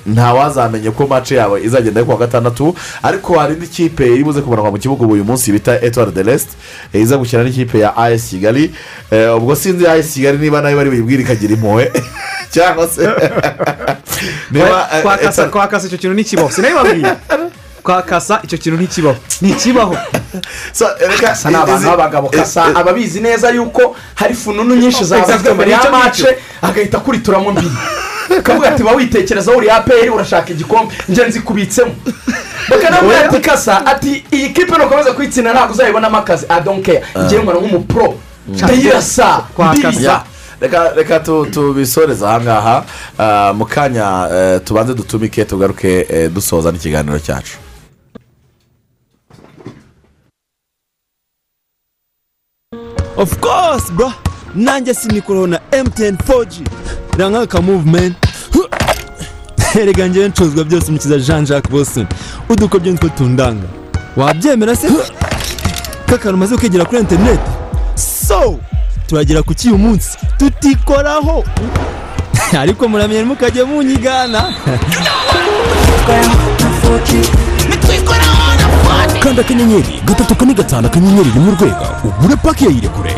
nta wazamenye ko mace yawe izagenda kuwa gatandatu ariko hari indi kipe iri buze kumanuka mu kibuga uyu munsi bita etuwari de resite iza gukina n'ikipe ya as kigali. Eh, ubwo sinzi as kigali niba na yo bari buyibwire ikagira impuhwe. Cyangwa se niba eh, kwakasa Etoile- kwakasa icyo kintu sinabibabwiye kwakasa icyo kintu ntikibaho. Ntikibaho. Kasa ni abantu b'abagabo. kasa ababizi neza yuko hari fununu nyinshi Exactement, mbere ni cyo y'amace agahita akurituramo mbiri. Akavuga ati ba witekerezaho uri aperi urashaka igikombe? Njye nzikubitsemo. Bakanamubwira ati kasa ati iyi kipe nukomeza kuyitsinda ntabwo uzayibonamo akazi adonkeya ngewe mbona nk'umupro. Ndayirasa ndiza Ya, reka reka tu- tubisoreze ahangaha Ah, mu kanya eh, tubanze dutumike tugaruke eh, dusoza n'ikiganiro cyacu. Of course bro. Nanjye sinikuraho na mtn 4g ranga ka movement. Erega njyewe ncozwa byose mukiza jean jacques boston udukobyo nitwo tundanga. Wabyemera se? Kakantu umaze kwigira kuri interineti so turagera ku cy'uyu munsi. Tutikoraho. Ariko muramenye mukajya munyigana. kanda akanyenyeri gatatu kane gatanu akanyenyeri rimwe urwego ugure pake ya irekure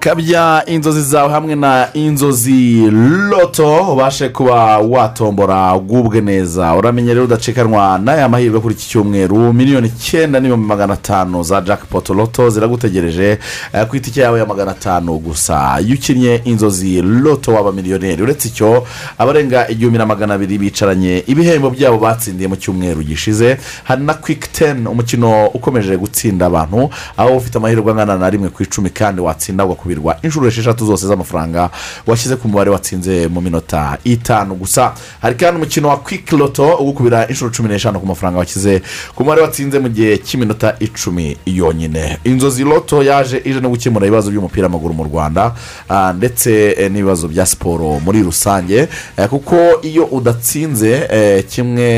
kabya inzozi zawe hamwe na inzozi loto ubashe kuba watombora ugubwe neza. Uramenye rero udacikanwa n'aya mahirwe kuri iki cyumweru. Miliyoni icyenda n'ibihumbi magana atanu za jackpot loto ziragutegereje eh, ku itike yawe ya magana atanu gusa. Iyo ukinnye inzozi loto waba miliyoneri uretse icyo abarenga igihumbi na magana abiri bicaranye. Ibihembo byabo batsindiye mu cyumweru gishize. Hari na kwik teni umukino ukomeje gutsinda abantu. Aho ufite amahirwe angana na rimwe ku icumi kandi watsinda ugakubirwa inshuro esheshatu zose z'amafaranga washyize ku mubare watsinze mu minota itanu gusa. Hari kandi umukino wa kwik loto ugukubira inshuro cumi n'eshanu ku mafaranga washyize ku mubare watsinze mu gihe cy'iminota icumi yonyine. Inzozi loto yaje ije no gukemura ibibazo by'umupira w'amaguru mu rwanda ah, ndetse eh, n'ibibazo bya siporo muri rusange eh, kuko iyo udatsinze eh, kimwe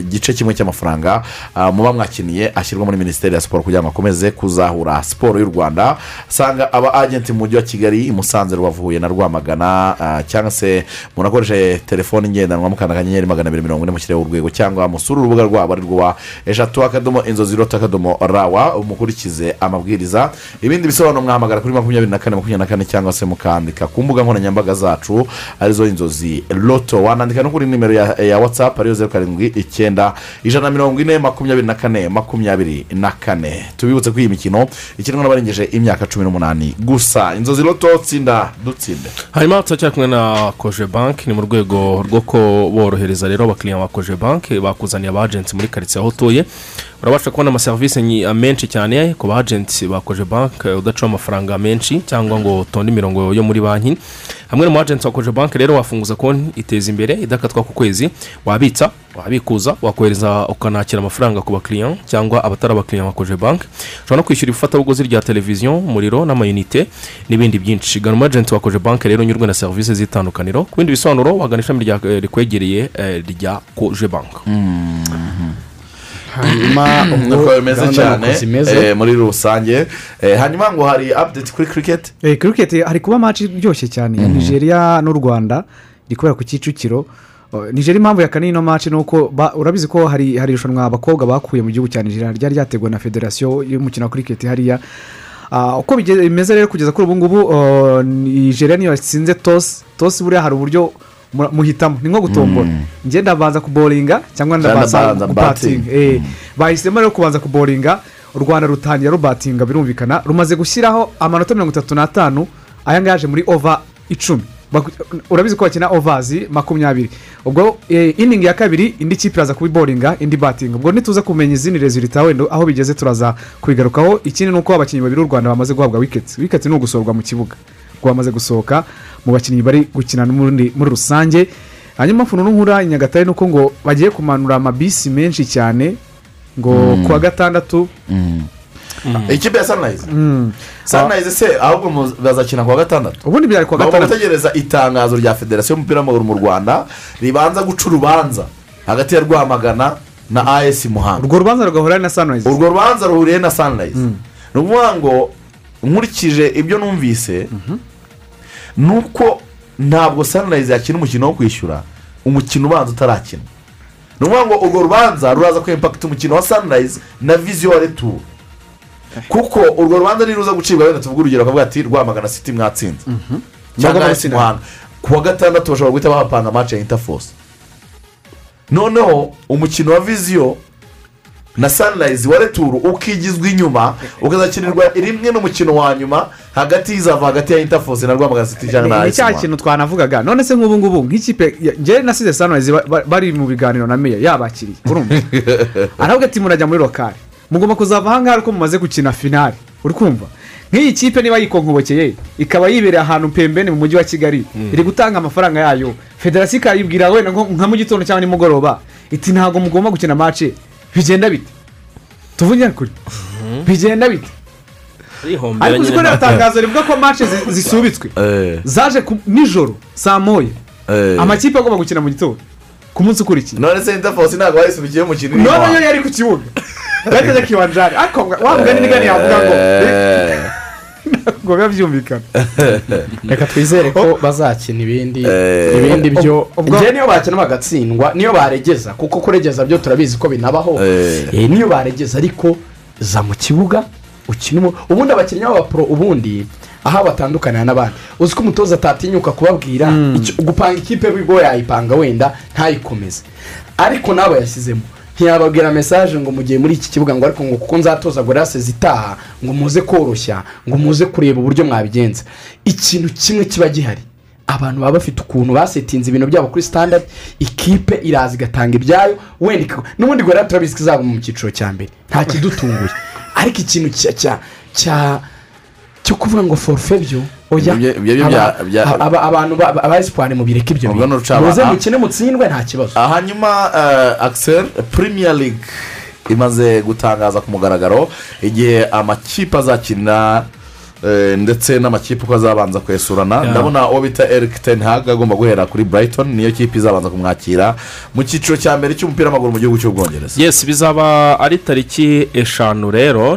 igice kimwe cy'amafaranga ah, muba mwakiniye ashyirwa muri minisiteri ya siporo kugira ngo akomeze kuzahura siporo y'u rwanda usanga aba agenti mu mujyi wa kigali i musanze rubavu huye na rwamagana ah, cyangwa se umuntu akoresheje telefoni ngendanwa mukanda akanyenyeri magana abiri mirongo ine mushyireho urwego cyangwa musure urubuga rwabo ari rwo wa eshatu akadomo inzozi roto akadomo rawa umukurikize amabwiriza. Ibindi bisobanuro mwahamagara kuri makumyabiri na kane makumyabiri na kane cyangwa se mukandika ku mbuga nkoranyambaga zacu ari zo inzozi. Loto wanandika no kuri nimero ya watsapu ariyo zeru karindwi icyenda ijana na mirongo ine makumyabiri na kane makumyabiri na kane. Tubibutse ko iyi mikino ikinwa n'abarengeje imyaka cumi n'umunani. Gusa inzozi loto tsinda dutsinde. Hanyuma turacyari kumwe na koje banki ni mu rwego rwo kuborohereza rero abakiriya ba koje banki bakuzaniye abajenti muri karitsiye aho utuye. Urabasha kubona amaserivisi nyi- menshi cyane ku bajenti ba koje banki udacaho amafaranga menshi cyangwa ngo utonde imirongo yo muri banki. Hamwe n'umu ajenti wa koje banki rero wafunguza konti iteza imbere idakatwa ku kwezi. Wabitsa wabikuza wakohereza ukanakira amafaranga ku bakiriya cyangwa abatari abakiriya ba koje banki ushobora no kwishyura ifatabuguzi rya televiziyo umuriro n'amayinite n'ibindi byinshi. Gana umu ajenti wa koje banki rero unyurwe na serivisi z'itandukaniro. Ku bindi bisobanuro wagana ishami eh, rikwegereye eh, rya koje banki hanyuma uko bimeze cyane eh, muri rusange. Eh, hanyuma ngo hari apudeti kuri kiriketi Eh, kiriketi hari kuba maci iryoshye cyane. Ya nigeria n'u rwanda iri kubera ku kicukiro. Oh, nigeria impamvu ya kane ino maci ni uko urabizi ko hari hari irushanwa abakobwa bakuye mu gihugu cya nigeria. Ryari ryateguwe na federasiyo y'umukino wa kiriketi hariya. Ah, uko bimeze rero kugeza kuri ubu ngubu oh, nigeria niyo yatsinze tosi tosi buriya hari uburyo muhitamo. Ni nko gutombora. Njye ndabanza kuboringa cyangwa ndabanza batting. Eh, bahisemo rero kubanza kuboringa u rwanda rutangira rubatinga birumvikana. Rumaze gushyiraho amanota mirongo itatu n'atanu aya ngaya yaje muri ova icumi. Urabizi ko bakina ovazi makumyabiri. Ubwo eh, iningi ya kabiri indi kipe iraza kubiboringa indi batinga. Ubwo ntituze kumenya izindi rezilita wenda aho bigeze turaza kubigarukaho. Ikindi ni uko abakinnyi babiri b'u rwanda bamaze guhabwa wiketi wiketi ni ugusorwa mu kibuga. Bamaze gusohoka mu bakinnyi bari gukina n'ubundi muri rusange. Hanyuma mfuno nkura i nyagatare ni uko ngo bagiye kumanura amabisi menshi cyane ngo Mm. ku wa gatandatu. Ikipe ya sanirayizi Mm. sanirayizi se ahubwo bazakina ku wa gatandatu. Ubundi byari ku wa gatandatu. gutegereza itangazo rya federasiyo y'umupira w'amaguru mu rwanda ribanza guca urubanza hagati ya rwamagana na as muhanga. Urwo rubanza rugahura na sanirayizi urwo rubanza ruhuriye na sanirayizi ni ukuvuga ngo nkurikije ibyo numvise ni uko ntabwo sanirayizi yakina umukino wo kwishyura umukino ubanza utarakina. Ni ukuvuga ngo urwo rubanza ruraza kwempakita umukino wa sanirayizi na viziyo wa returu kuko urwo rubanza niruza gucibwa wenda tuvuge urugero bakavuga ati rwamagana siti mwatsinze. Cyangwa Ntabwo AS muhanga ku wa gatandatu bashobora guhita bahapanga amace ya intafosi noneho umukino wa viziyo na sanirayizi wa returu ukigizwa inyuma ukazakinirwa rimwe n'umukino wa nyuma hagati y'izava hagati ya intafosi na rwamagana siti cyangwa na cya kintu twanavugaga. None se nk'ubu ngubu nk'ikipe njyewe nasize sanirayizi ba- ba- bari mu biganiro na meya yabakiriye urumva? Aravuga ati murajya muri lokari mugomba kuzava ahangaha ariko mumaze gukina finari uri kumva? Nk'iyi kipe niba yikonkobokeye ikaba yibereye ahantu pembeni mu mujyi wa kigali. Iri gutanga amafaranga yayo. Federasiyo ikayibwira wenda nka mu gitondo cyangwa nimugoroba. Iti ntabwo mugomba gukina mace bigenda bite tuvuge kuri bigenda bite ariko uzi ko rero tangazo rivuga ko match zi- zisubitswe zaje nijoro saa moya amakipe agomba gukina mu gitondo ku munsi ukurikiye none se interforce ntabwo wayisubikiye umukino none yo yari ku kibuga bageze kiwanjari ariko wa mugani nigani yavuga ngo ngo biba byumvikana reka twizere ko bazakina ibindi Eh. ibindi byo. Ubwo- njye niyo bakina bagatsindwa niyo baregeza kuko kuregeza byo turabizi ko binabaho. Eh, niyo baregeza ariko za mu kibuga ukinamo. Ubundi abakinnyi b'abapuro ubundi aho batandukanira n'abandi. Uzi ko umutoza atatinyuka kubabwira icyo- gupanga ikipe bigo yayipanga wenda ntayikomeze. Ariko n'abo yashyizemo. Ntiyababwira mesaje ngo mugiye muri iki kibuga ngo ariko ngo kuko nzatoza gorase zitaha ngo muze koroshya ngo muze kureba uburyo mwabigenza. Ikintu kimwe kiba gihari abantu baba bafite ukuntu basetinze ibintu byabo kuri standard ikipe iraza igatanga ibyayo wenda n'ubundi gore turabizi ko izaba mu cyiciro cya mbere nta kidutunguye. Ariko ikintu cya cya cyo kuvuga ngo forufe byo oya abantu ba- esipari mubireke ibyo bintu muze ah. mukine mutsindwe nta kibazo hanyuma akiseri premier league imaze gutangaza ku mugaragaro igihe amakipe azakina eh, ndetse n'amakipe uko azabanza kwesurana ndabona uwo bita eric ten hag agomba guhera kuri brighton niyo kipe izabanza kumwakira mu cyiciro cya mbere cy'umupira w'amaguru mu gihugu cy'ubwongereza yes bizaba ari tariki eshanu rero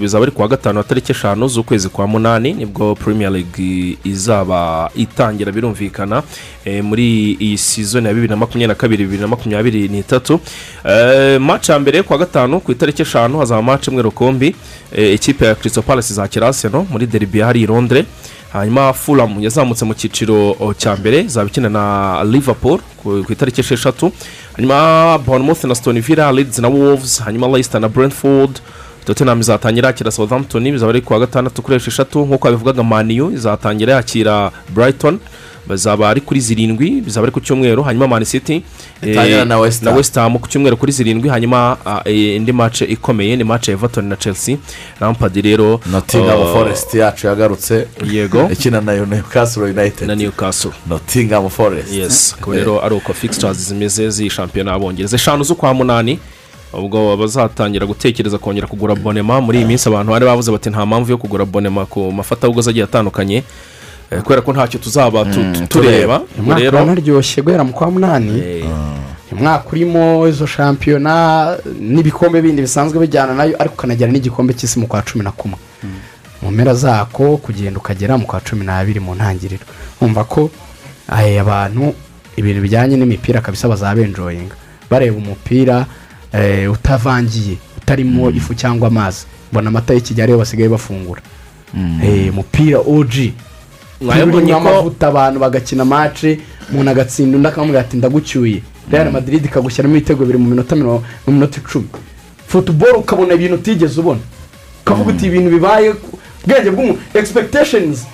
bizaba ari kuwa gatanu na tariki eshanu z'ukwezi kwa munani ni bwo premier league izaba itangira birumvikana eh, muri iyi season ya bibiri na makumyabiri na kabiri bibiri na makumyabiri n'itatu. Eh, match ya mbere kuwa gatanu ku itariki eshanu hazaba match imwe rukumbi Eh, ikipe ya kirisito palasi izakira arsenal muri deribi hari i londres. Hanyuma furamu yazamutse mu cyiciro cya mbere izaba ikina na liverpool ku itariki esheshatu. Hanyuma bournemouth na stone villa leeds na wolves hanyuma leicester na brentford tottenham izatangira yakira southampton bizaba ari kuwa gatandatu kuri esheshatu nk'uko babivugaga maniyu izatangira yakira brighton. Bazaba ari kuri zirindwi bizaba ari ku cyumweru. Hanyuma mani city eh, Itangira na ham ku cyumweru kuri zirindwi. Hanyuma eh, indi mace ikomeye ni mace ya everton na chelsea. Lampard rero nottingham uh, forest yacu yagarutse. yego. Ikina na newcastle united. Na newcastle. Nottingham forest. Yes akaba rero ari uko fixtures zimeze z'iyi shampiyona y'abongereza eshanu z'ukwa munani. Ubwo bazatangira gutekereza kongera kugura bonema muri iyi minsi abantu bari bavuze bati nta mpamvu yo kugura bonema ku mafatabuguzi agiye atandukanye. Eh, kubera ko ntacyo tuzaba tu- tu- tureba. rero uranaryoshye guhera mu kwa munani. Umwaka urimo izo shampiyona n'ibikombe bindi bisanzwe bijyana na yo ariko ukanagera n'igikombe cy'isi mu kwa cumi na kumwe. Mu mpera zako kugenda ukagera mu kwa cumi n'abiri mu ntangiriro. Wumva ko eh, abantu ibintu bijyanye n'imipira kabisa bazabenjoyinga bareba umupira eh, utavangiye utarimo ifu cyangwa amazi. Mbona amata y'ikijya ariyo basigaye bafungura. Eh, umupira oji urimo amavuta abantu bagakina mace umuntu agatsinda undi akamubwira ati ndagucyuye. Real madrid ikagushyiramo ibitego bibiri mu minota mirongo mu minota icumi. Futuboro ukabona ibintu utigeze ubona. Ukavuga uti ibintu bibaye ku bwenge bw'umuntu expectations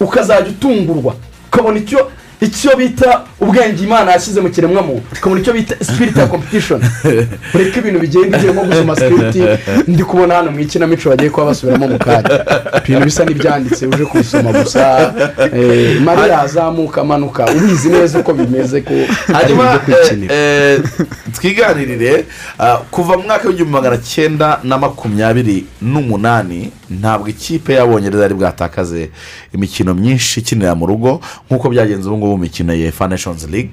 ukazajya utungurwa. Ukabona icyo icyo bita ubwenge imana yashyize mu kiremwamuntu. Ukabona icyo bita spirit ya competition. Ureke ibintu bigenda igihe nko gusoma spirit. Ndi kubona hano mu ikinamico bagiye kuba basubiramo mu kanya. Ibintu bisa n'ibyanditse uje kubisoma gusa. Eh, imari yazamuka amanuka. Ubizi neza uko bimeze ko ari ibyo kwikinira. eh, eh, twiganirire kuva mu mwaka w'igihumbi magana cyenda na makumyabiri n'umunani ntabwo ikipe y'abongereza yari bwatakaze imikino myinshi ikinira mu rugo. Nk'uko byagenze ubu ngubu mu mikino ya fa nations league.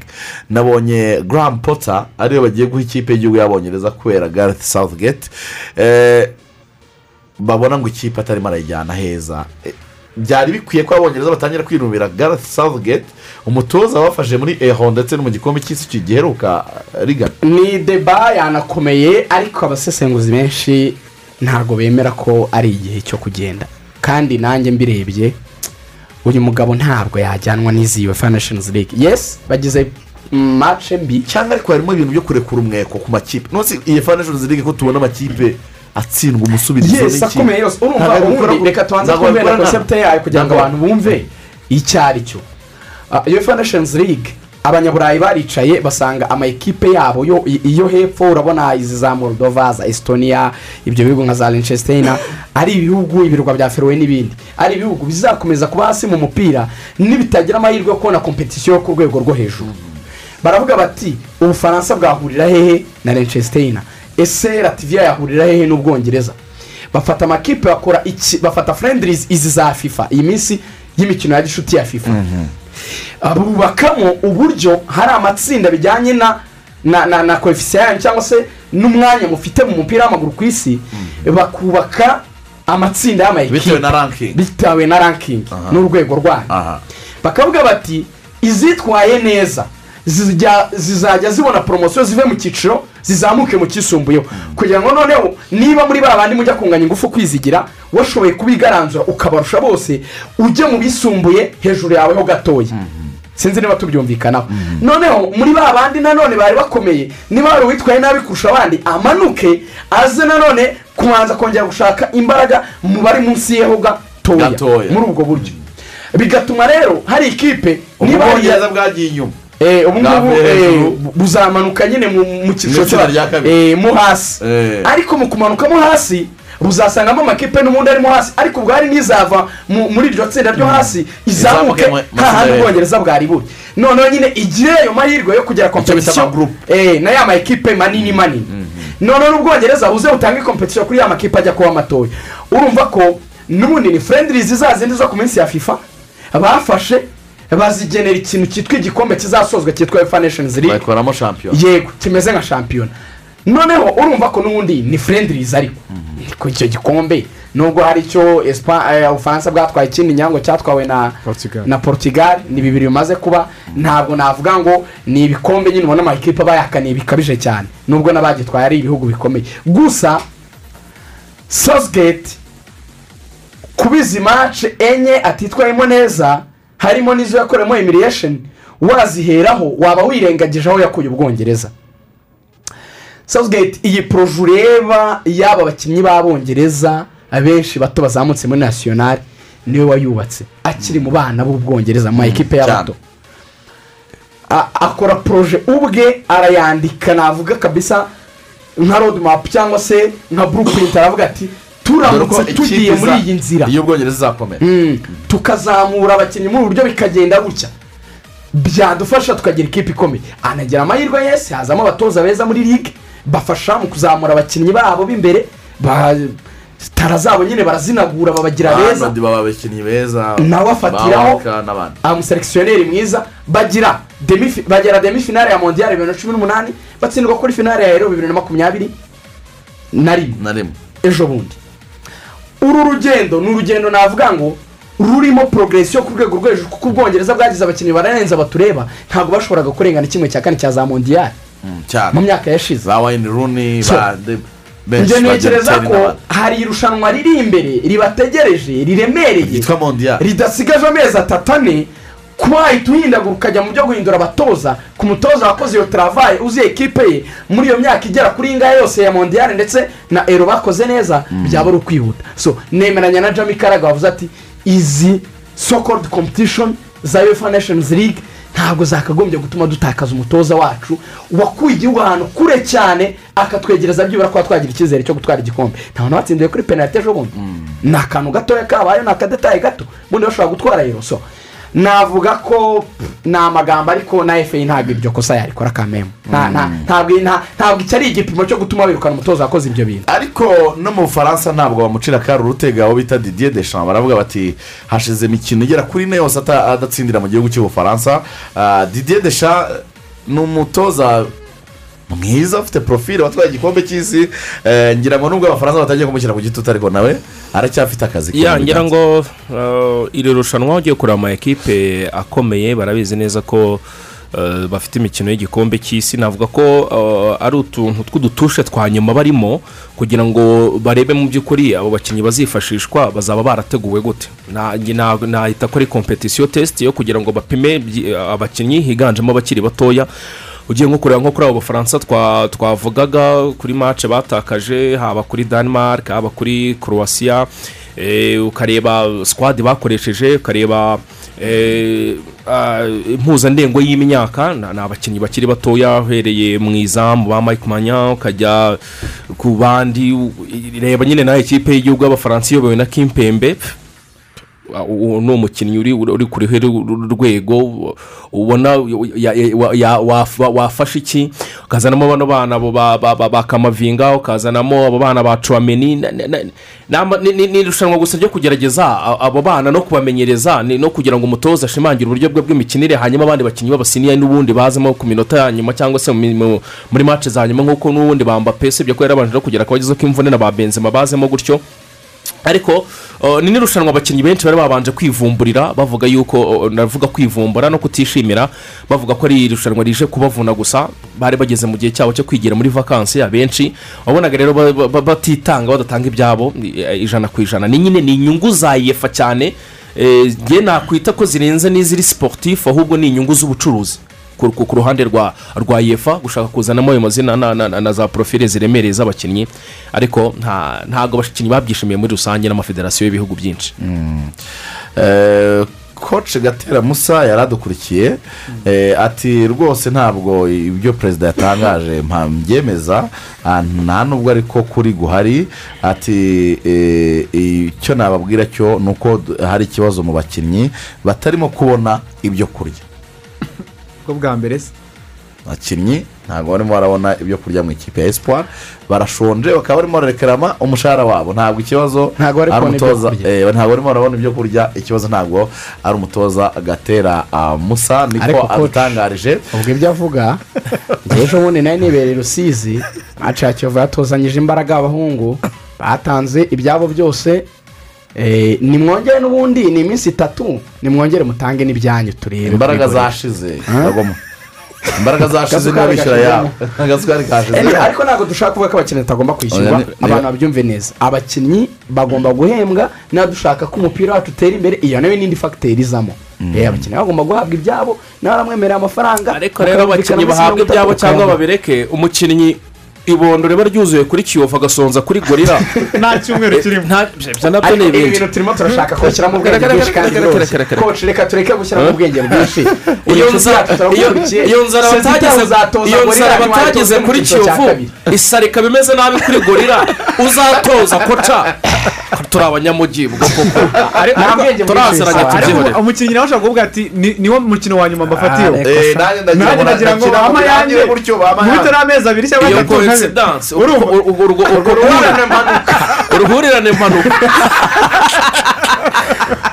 Nabonye graham potter ariyo bagiye guha ikipe y'igihugu y'abongereza kubera gareth southgate. Eh, babona ngo ikipe atarimo arayijyana heza. Eh, byari bikwiye ko abongereza batangira kwinubira gareth southgate umutoza wabafashe muri eho ndetse no mu gikombe cy'isi giheruka eh, rigana ni deba yanakomeye ariko abasesenguzi benshi ntabwo bemera ko ari igihe cyo kugenda. Kandi nanjye mbirebye uyu mugabo ntabwo yajyanwa n'izi UEFA Nations League. Yes bagize mace mbi. Cyangwa ariko harimo ibintu byo kurekura umweko ku makipe. Nonse iyi fa nations league ko tubona amakipe atsindwa umusubirizo yes akomeye yose. Urumva ubundi reka tubanze nka- konsepte yayo kugira ngo abantu bumve icyo ari cyo. Ah, UEFA Nations League abanyaburayi baricaye basanga ama ekipe yabo yo iyo hepfo urabona izi za moldova za estonia ibyo bihugu nka za liechtenstein ari ibihugu ibirwa bya ferowe n'ibindi. Ari ibihugu bizakomeza kuba hasi mu mupira nibitagira amahirwe yo kubona kompetisiyo yo ku rwego rwo hejuru. Baravuga bati ubufaransa bwahurira hehe na liechtenstein? Ese lativiya yahurira hehe n'ubwongereza? Bafata amakipe bakora iki bafata furendirizi izi za fifa iyi minsi y'imikino ya gishuti ya fifa. Bubakamo uburyo hari amatsinda bijyanye na na na na koefisiye yanyu cyangwa se n'umwanya mufite mu mupira w'amaguru ku isi bakubaka amatsinda y'amayikipe Bitewe na ranking. bitewe na ranking. N'urwego rwayo. Bakavuga bati izitwaye neza zizajya zibona poromosiyo zive mu cyiciro zizamuke mu kisumbuyeho kugira ngo noneho niba muri ba bandi mujya kunganya ingufu kwizigira washoboye kubigaranzura ukabarusha bose ujye mu bisumbuye hejuru yaweho gatoya. Sinzi niba tubyumvikanaho. Noneho muri ba bandi nanone bari bakomeye niba hari uwitwaye nabi kurusha abandi amanuke aze nanone kubanza kongera gushaka imbaraga mu bari munsi yeho gatoya Gatoya. muri ubwo buryo. Bigatuma rero hari ikipe niba hari ubwongereza bwagiye inyuma. Ubu ngubu eh, buzamanuka nyine mu cyiciro cyo- eh, mo hasi. Ariko mu kumanukamo hasi buzasangamo amakipe n'ubundi arimo hasi. Ariko ubwo hari n'izava mu- muri iryo tsinda ryo hasi izamuke. Izamuke mu- mu nta handi ubwongereza bwari buri. Noneho nyine igire ayo mahirwe yo kugera kompetisiyo eh, na ya makipe manini manini. Noneho n'ubwongereza buze butange kompetisiyo kuri ya makipe ajya kuba matoya. Urumva ko n'ubundi ni furendirizi za zindi zo ku minsi ya fifa bafashe bazigenera ikintu cyitwa igikombe kizasozwa cyitwa efa neshenizi ligue bayikoramo shampiyona. Yego kimeze nka shampiyona. Noneho urumva ko n'ubundi ni furendirizi ariko. Ko icyo gikombe nubwo hari icyo eh, ubufaransa bwatwaye ikindi nyango cyatwawe na Portugal. na portugal ni bibiri bimaze kuba. Ntabwo navuga ngo ni ibikombe nyine ubona amakipe aba yakaniye bikabije cyane. Nubwo n'abagitwaye ari ibihugu bikomeye. Gusa sosgate kuba izi mace enye atitwayemo neza harimo n'izo yakoreyemo emiriyesheni waziheraho waba wirengagije aho yakuye ubwongereza. Sosgate iyi poroje ureba yaba abakinnyi b'abongereza abenshi bato bazamutse muri nasiyonari ni we wayubatse akiri mu bana b'ubwongereza mu ma ekipe y'abato akora poroje ubwe arayandika navuga kabisa nka road map cyangwa se nka blueprint aravuga ati turamutse tugiye muri iyi nzira. iyo ubwongereza izakomera Mm, tukazamura abakinnyi muri ubu buryo bikagenda gutya. Byadufasha tukagira ikipe ikomeye. Anagira amahirwe yese hazamo abatoza beza muri ligue bafasha mu kuzamura abakinnyi babo b'imbere. Ba- tara zabo nyine barazinagura babagira beza. nawe afatiraho amuselekisiyoneri mwiza. Bagira bagera demi finale ya mondiyari bibiri na cumi n'umunani batsindwa kuri finale ya ero bibiri na makumyabiri na rimwe. Ejo bundi. Uru rugendo ni urugendo navuga ngo rurimo porogiresiyo ku rwego rwo hejuru kuko ubwongereza bwagize abakinnyi bararenze batureba ntabwo bashoboraga kurengana kimwe cya kane cya za mondiyari cyane. Mu myaka yashize. Ba wayini runi ba njye ntekereza ko hari irushanwa riri imbere ribategereje riremereye. Ridasigaje amezi atatu ane kuba wahita uhindagura ukajya mu byo guhindura abatoza ku mutoza wakoze iyo taravaye uzi ekipe ye. Muri iyo myaka igera kuri ngaya yose ya mondiyari ndetse na ero bakoze neza byaba ari ukwihuta. So nemeranya na jami karaga wavuze ati izi so called competition za uefa nations league ntabwo zakagombye gutuma dutakaza umutoza wacu wakuye igihugu ahantu kure cyane akatwegereza byibura kuba twagira icyizere cyo gutwara igikombe. Ntabwo watsindiye kuri penalite ejo bundi. Ni akantu gatoya kabaye ni akadetaye gato. Ubundi bashobora gutwara yero so navuga ko ni amagambo ariko na efe ntabwo iryo kosa yarikora kamemu nta- ntabwo nta- ntabwo iki ari igipimo cyo gutuma wirukana umutoza wakoze ibyo bintu. Ariko no mu bufaransa ntabwo bamucira akari urutega aho bita didier deschamps. Baravuga bati hashize imikino igera kuri ine yose ata- adatsindira mu gihugu cy'ubufaransa. Ah, didier deschamps ni umutoza mwiza ufite porofile watwaye igikombe cy'isi Eh, ngira ngo nubwo abafaransa batangiye kumushyira ku gitutu ariko nawe aracyafite akazi mu ngira ngo uh, iri rushanwa ugiye kureba ama ekipe akomeye barabizi neza ko uh, bafite imikino y'igikombe cy'isi. Navuga ko ari utuntu tw'udutushe twa nyuma barimo kugira ngo barebe mu by'ukuri abo bakinnyi bazifashishwa bazaba barateguwe gute. Nahita ko ari kompetisiyo tesiti yo kugira ngo bapime abakinnyi higanjemo abakiri batoya ugiye nko kureba nko kuri abo bafaransa twa- twavugaga kuri mace batakaje haba kuri denmark haba kuri croatia eh, ukareba sikwadi bakoresheje ukareba eh, ah, impuzandengo y'imyaka ni abakinnyi bakiri batoya uhereye mu izamu ba mike manya ukajya ku bandi reba nyine nawe ikipe y'igihugu y'abafaransa iyobowe na kimpembe ni umukinnyi uri ku rwego ubona wafashe iki? Ukazanamo bano bana ba- kamavinga ukazanamo abo bana ba na- ni irushanwa gusa ryo kugerageza abo bana no kubamenyereza no kugira ngo umutoza ashimangire uburyo bwe bw'imikinire hanyuma abandi bakinnyi b'abasiniya n'ubundi bazemo ku minota ya nyuma cyangwa se muri mace za nyuma nk'uko n'ubundi bamba pese ibyo ko yarabanje no kugera ku bagezeho k'imvune na ba benzema bazemo gutyo. Ariko ni n'irushanwa abakinnyi benshi bari babanje kwivumburira bavuga yuko navuga kwivumbura no kutishimira bavuga ko ari irushanwa rije kubavuna gusa bari bageze mu gihe cyabo cyo kwigira muri vakansi abenshi wabonaga rero ba- ba- ba- batitanga badatanga ibyabo ijana ku ijana. Ni nyine ni inyungu za yefa cyane eh, nge nakwita ko zirenze n'iziri siporutifu ahubwo ni inyungu z'ubucuruzi. Ku ruhande rwa rwa yefa gushaka kuzanamo ayo mazina na, za porofile ziremereye z'abakinnyi. Ariko nta ntabwo abakinnyi babyishimiye muri rusange n'amafederasiyo y'ibihugu byinshi. Koci gatera musa yaradukurikiye eh, ati rwose ntabwo ibyo perezida yatangaje mbyemeza. Ah, nta nubwo ariko kuri guhari ati eh, icyo nababwira cyo ni uko hari ikibazo mu bakinnyi batarimo kubona ibyo kurya. Bwo bwa mbere. Se abakinnyi ntabwo barimo barabona ibyo kurya mu ikipe ya esipuwari barashonje bakaba barimo bararekerama umushahara wabo. Ntabwo ikibazo Ntabwo eh, ntabwo barimo barabona ibyo kurya. Ikibazo ntabwo ari umutoza gatera ah, musa niko abitangarije ubwo ibyo avuga ejo bundi na yo nibereye rusizi maci kiyovu yatozanyije imbaraga abahungu. Batanze ibyabo byose nimwongere n'ubundi ni iminsi itatu nimwongere mutange n'ibyanyu turebe imbaraga zashize kagoma imbaraga zashize niba bishyura yabo. Agasukari kashize Eh, ariko ntabwo dushaka kuvuga ko abakinnyi batagomba kwishyurwa. Abantu babyumve neza. Abakinnyi bagomba guhembwa niba dushaka ko umupira wacu utera imbere. Iyo na yo n'indi fagiteri izamo. Eh, abakinnyi bagomba guhabwa ibyabo nawe aramwemerera amafaranga ariko rero abakinnyi bahabwa ibyabo cyangwa babireke umukinnyi ibondo riba ryuzuye kuri kiyovu agasonza kuri gorira nta cyumweru kirimo. ibyo na byo ni ibi ibindi bintu turimo turashaka kubishyiramo ubwenge bwinshi kandi biroroshye koci reka tureke gushyiramo ubwenge bwinshi. Iyo nzara batageze iyo nzara batageze kuri kiyovu isari ikaba imeze nabi kuri gorira uzatoza koca turi abanyamujyi ubwo koko. Turaziranye tubyihorere umukinnyi nawe ashobora kuvuga ati "Ni- niwo mukino wa nyuma mbafatiyeho Ah, Eh, nanjye ndagira ngo birangire gutyo, yanjye. n'amezi abiri cyangwa atatu. Mpanuka uruhurirane mpanuka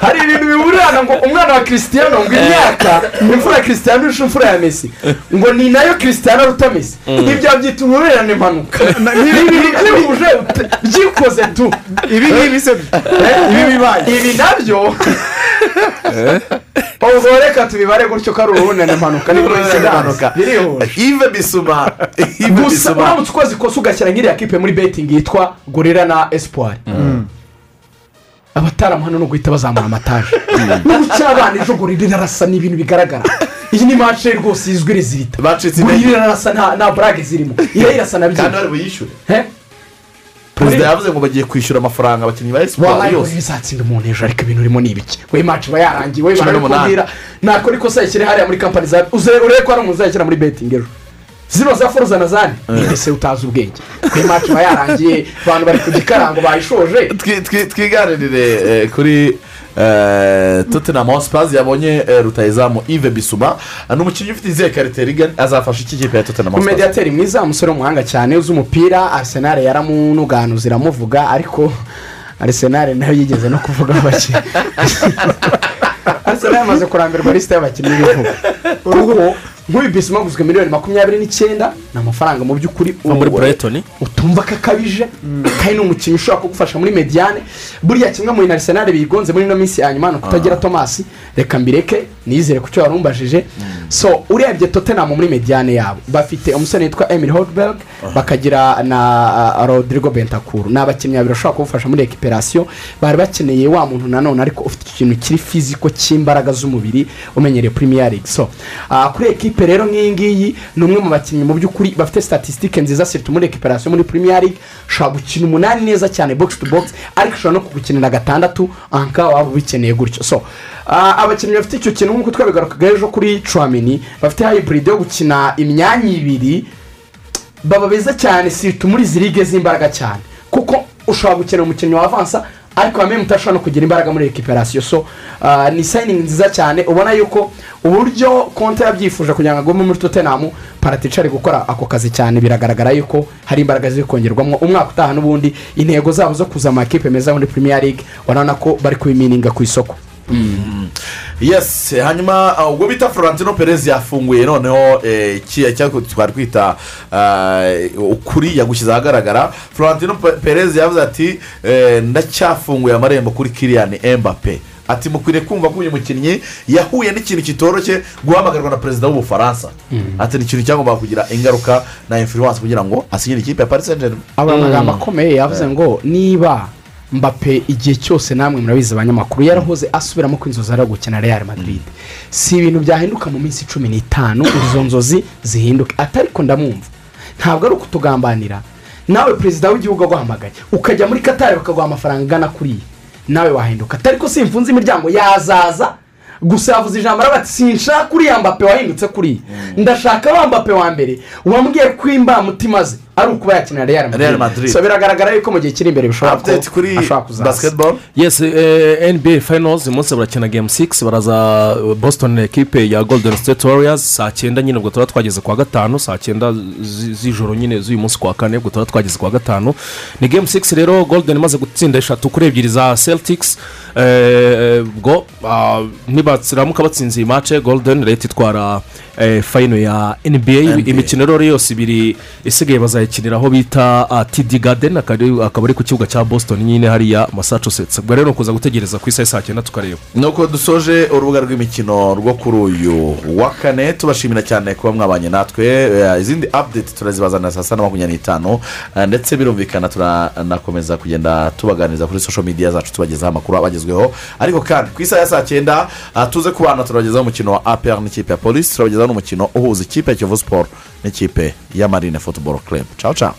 hari ibintu bihurirana ngo umwana wa christian ngo imyaka imfura ya christian irusha imfura ya messi ngo ni na yo christian aruta messi ibyo byita uruhurirane impanuka ntibihuje byikoze tu ibi ngibi se ibi bibaye ibi na byo ubwo reka tubibare gutyo ko ari uruhurirane impanuka ni coincidence birihuje ive bisuma gusa uramutse ukoze ikosa ugashyira nk'iriya kipe muri betingi yitwa gorira na esipuwari abataramuhano ni uguhita bazamura amataje. N'ubucya abana ejo gorira irarasa ni ibintu bigaragara. Iyi ni mace rwose izwi rezilita gorira irarasa nta burage zirimo. Irayirasa na kandi byinshi. bari buyishyure? Perezida yavuze ngo bagiye kwishyura amafaranga abakinnyi ba esipuwari yose. Gorira izatsinda umuntu ejo ariko ibintu urimo ni ibiki we mace iba yarangiye we Cumi n'umunani. barakubwira nakora ikosa yishyire hariya muri kampani za urebe ko hari umuntu uzayishyira muri betingi ejo. Zino za foruza na zani mbese utazi ubwenge. We mace iba yarangiye abantu bari ku gikarango bayishoje. Twi- twi- twiganirire eh, kuri eh, tottenham hotspurs yabonye eh, rutayizamu ive bisuma umukinnyi ufite izihe karite rigani azafasha iki kipe ya tottenham hotspurs umediyateri mwiza umusore w'umuhanga cyane uzi umupira arisenal yaramunuganuza iramuvuga ariko arisenal na yo yigeze no kuvuga abakinnyi arisenal yamaze kurambirwa lisite y'abakinnyi b'ibihugu. Nk'uyu bisima aguzwe miliyoni makumyabiri n'icyenda. Ni amafaranga mu by'ukuri utumva ko akabije kandi ni umukinnyi ushobora kugufasha muri mediyane buriya kimwe mu bintu arisenal bigonze muri ino minsi ya nyuma ni ukutagira tomasi reka mbireke nizere ku cyo wari umbajije. So urebye tottenham muri mediyane yabo. Bafite umusore witwa emil hodberg bakagira na uh, rodrigo bentakuru ni abakinnyi babiri bashobora kugufasha muri ekiperasiyo bari bakeneye wa muntu nanone ariko ufite ikintu kiri fiziko cy'imbaraga z'umubiri umenyereye premier league. So kuri ekipe rero nk'iyi ngiyi ni umwe mu bakinnyi mu by'ukuri bafite statisitike nziza sirtu muri ekiperasiyo muri premier league. Ushobora gukina umunani neza cyane box to box ariko ushobora no kugukinira gatandatu aha waba ubikeneye gutyo. So uh, abakinnyi bafite icyo kintu nk'uko twabigarukaga ejo kuri cuamini bafite hayiburide yo gukina imyanya ibiri baba beza cyane sirtu muri izi ligue z'imbaraga cyane. Kuko ushobora gukenera umukinnyi wa avansa ariko hamwe mutashobora no kugira imbaraga muri rekiperasiyo so ah, ni sayiningi nziza cyane ubona yuko uburyo konti yabyifuje kugira ngo agume muri tottenham paratica ari gukora ako kazi cyane. Biragaragara yuko hari imbaraga ziri kongerwamo umwaka utaha n'ubundi. Intego zabo zo kuza mu makipe meza muri premier league urabona ko bari kubimininga ku isoko. Yes hanyuma uh, ubwo bita florentino perez yafunguye noneho eh, twari twita uh, ukuri yagushyize ahagaragara. Florentino Pe- perez yavuze ati eh, ndacyafunguye amarembo kuri kiriyani embape ati mukwiriye kumva ko uyu mukinnyi yahuye n'ikintu kitoroshye guhamagarwa na perezida w'ubufaransa ati ni ikintu cyagombaga kugira ingaruka na influence kugira ngo asinyire ikipe ya paris saint germain aba amagambo akomeye yavuze ngo niba mbappe igihe cyose namwe murabizi abanyamakuru yarahoze asubiramo ko inzozi ari gukina real madrid. Si ibintu byahinduka mu minsi cumi n'itanu izo nzozi zihinduke. Atari ko ndamwumva. Ntabwo ari ukutugambanira. Nawe perezida w'igihugu aguhamagaye. Ukajya muri katari bakaguha amafaranga angana kuriya nawe wahinduka. Atari ko simfunze imiryango yazaza. Gusa yavuze ijambo ati sinshaka uriya mbappe wahindutse kuriya ndashaka wa mbappe wa mbere. Wambwiye ko imbamutima ze. Ari ukuba yakina real Real madrid. Madrid. so biragaragara yuko mu gihe kiri imbere bishobora kuri ashobora kuzaza. basketball. Yes eh, nba finals uyu munsi barakina game six baraza boston ekipe ya golden state warriors. Saa cyenda nyine ubwo tuba twageze kwa gatanu saa cyenda zi- z'ijoro nyine z'uyu munsi kwa kane ubwo tuba twageze kwa gatanu. Ni game six rero golden imaze gutsinda eshatu kuri ebyiri za celtics. Eh, ubwo ah, nibaramuka batsinze iyi mace golden leta itwara eh, fayino ya nba imikino rero yose ibiri isigaye bazayikinira aho bita ah, td garden. Akaba ari ku kibuga cya boston nyine hariya massachusetts. Ubwo rero ni ukuza gutegereza ku isaha saa cyenda tukareba. Nuko dusoje urubuga rw'imikino rwo kuri uyu wa kane tubashimira cyane kuba mwabanye natwe. Eh, izindi update turazibazanira saa sita na makumyabiri n'itanu Eh, ndetse birumvikana turanakomeza kugenda tubaganiriza kuri social media zacu tubagezaho amakuru abagezweho. Ariko kandi ku isaha ya saa cyenda ah, tuze kubana turabagezaho umukino wa apr n'ikipe ya polisi turabagezaho n'umukino uhuza ikipe ya kiyovu siporo n'ikipe ya marine football club. Ciao.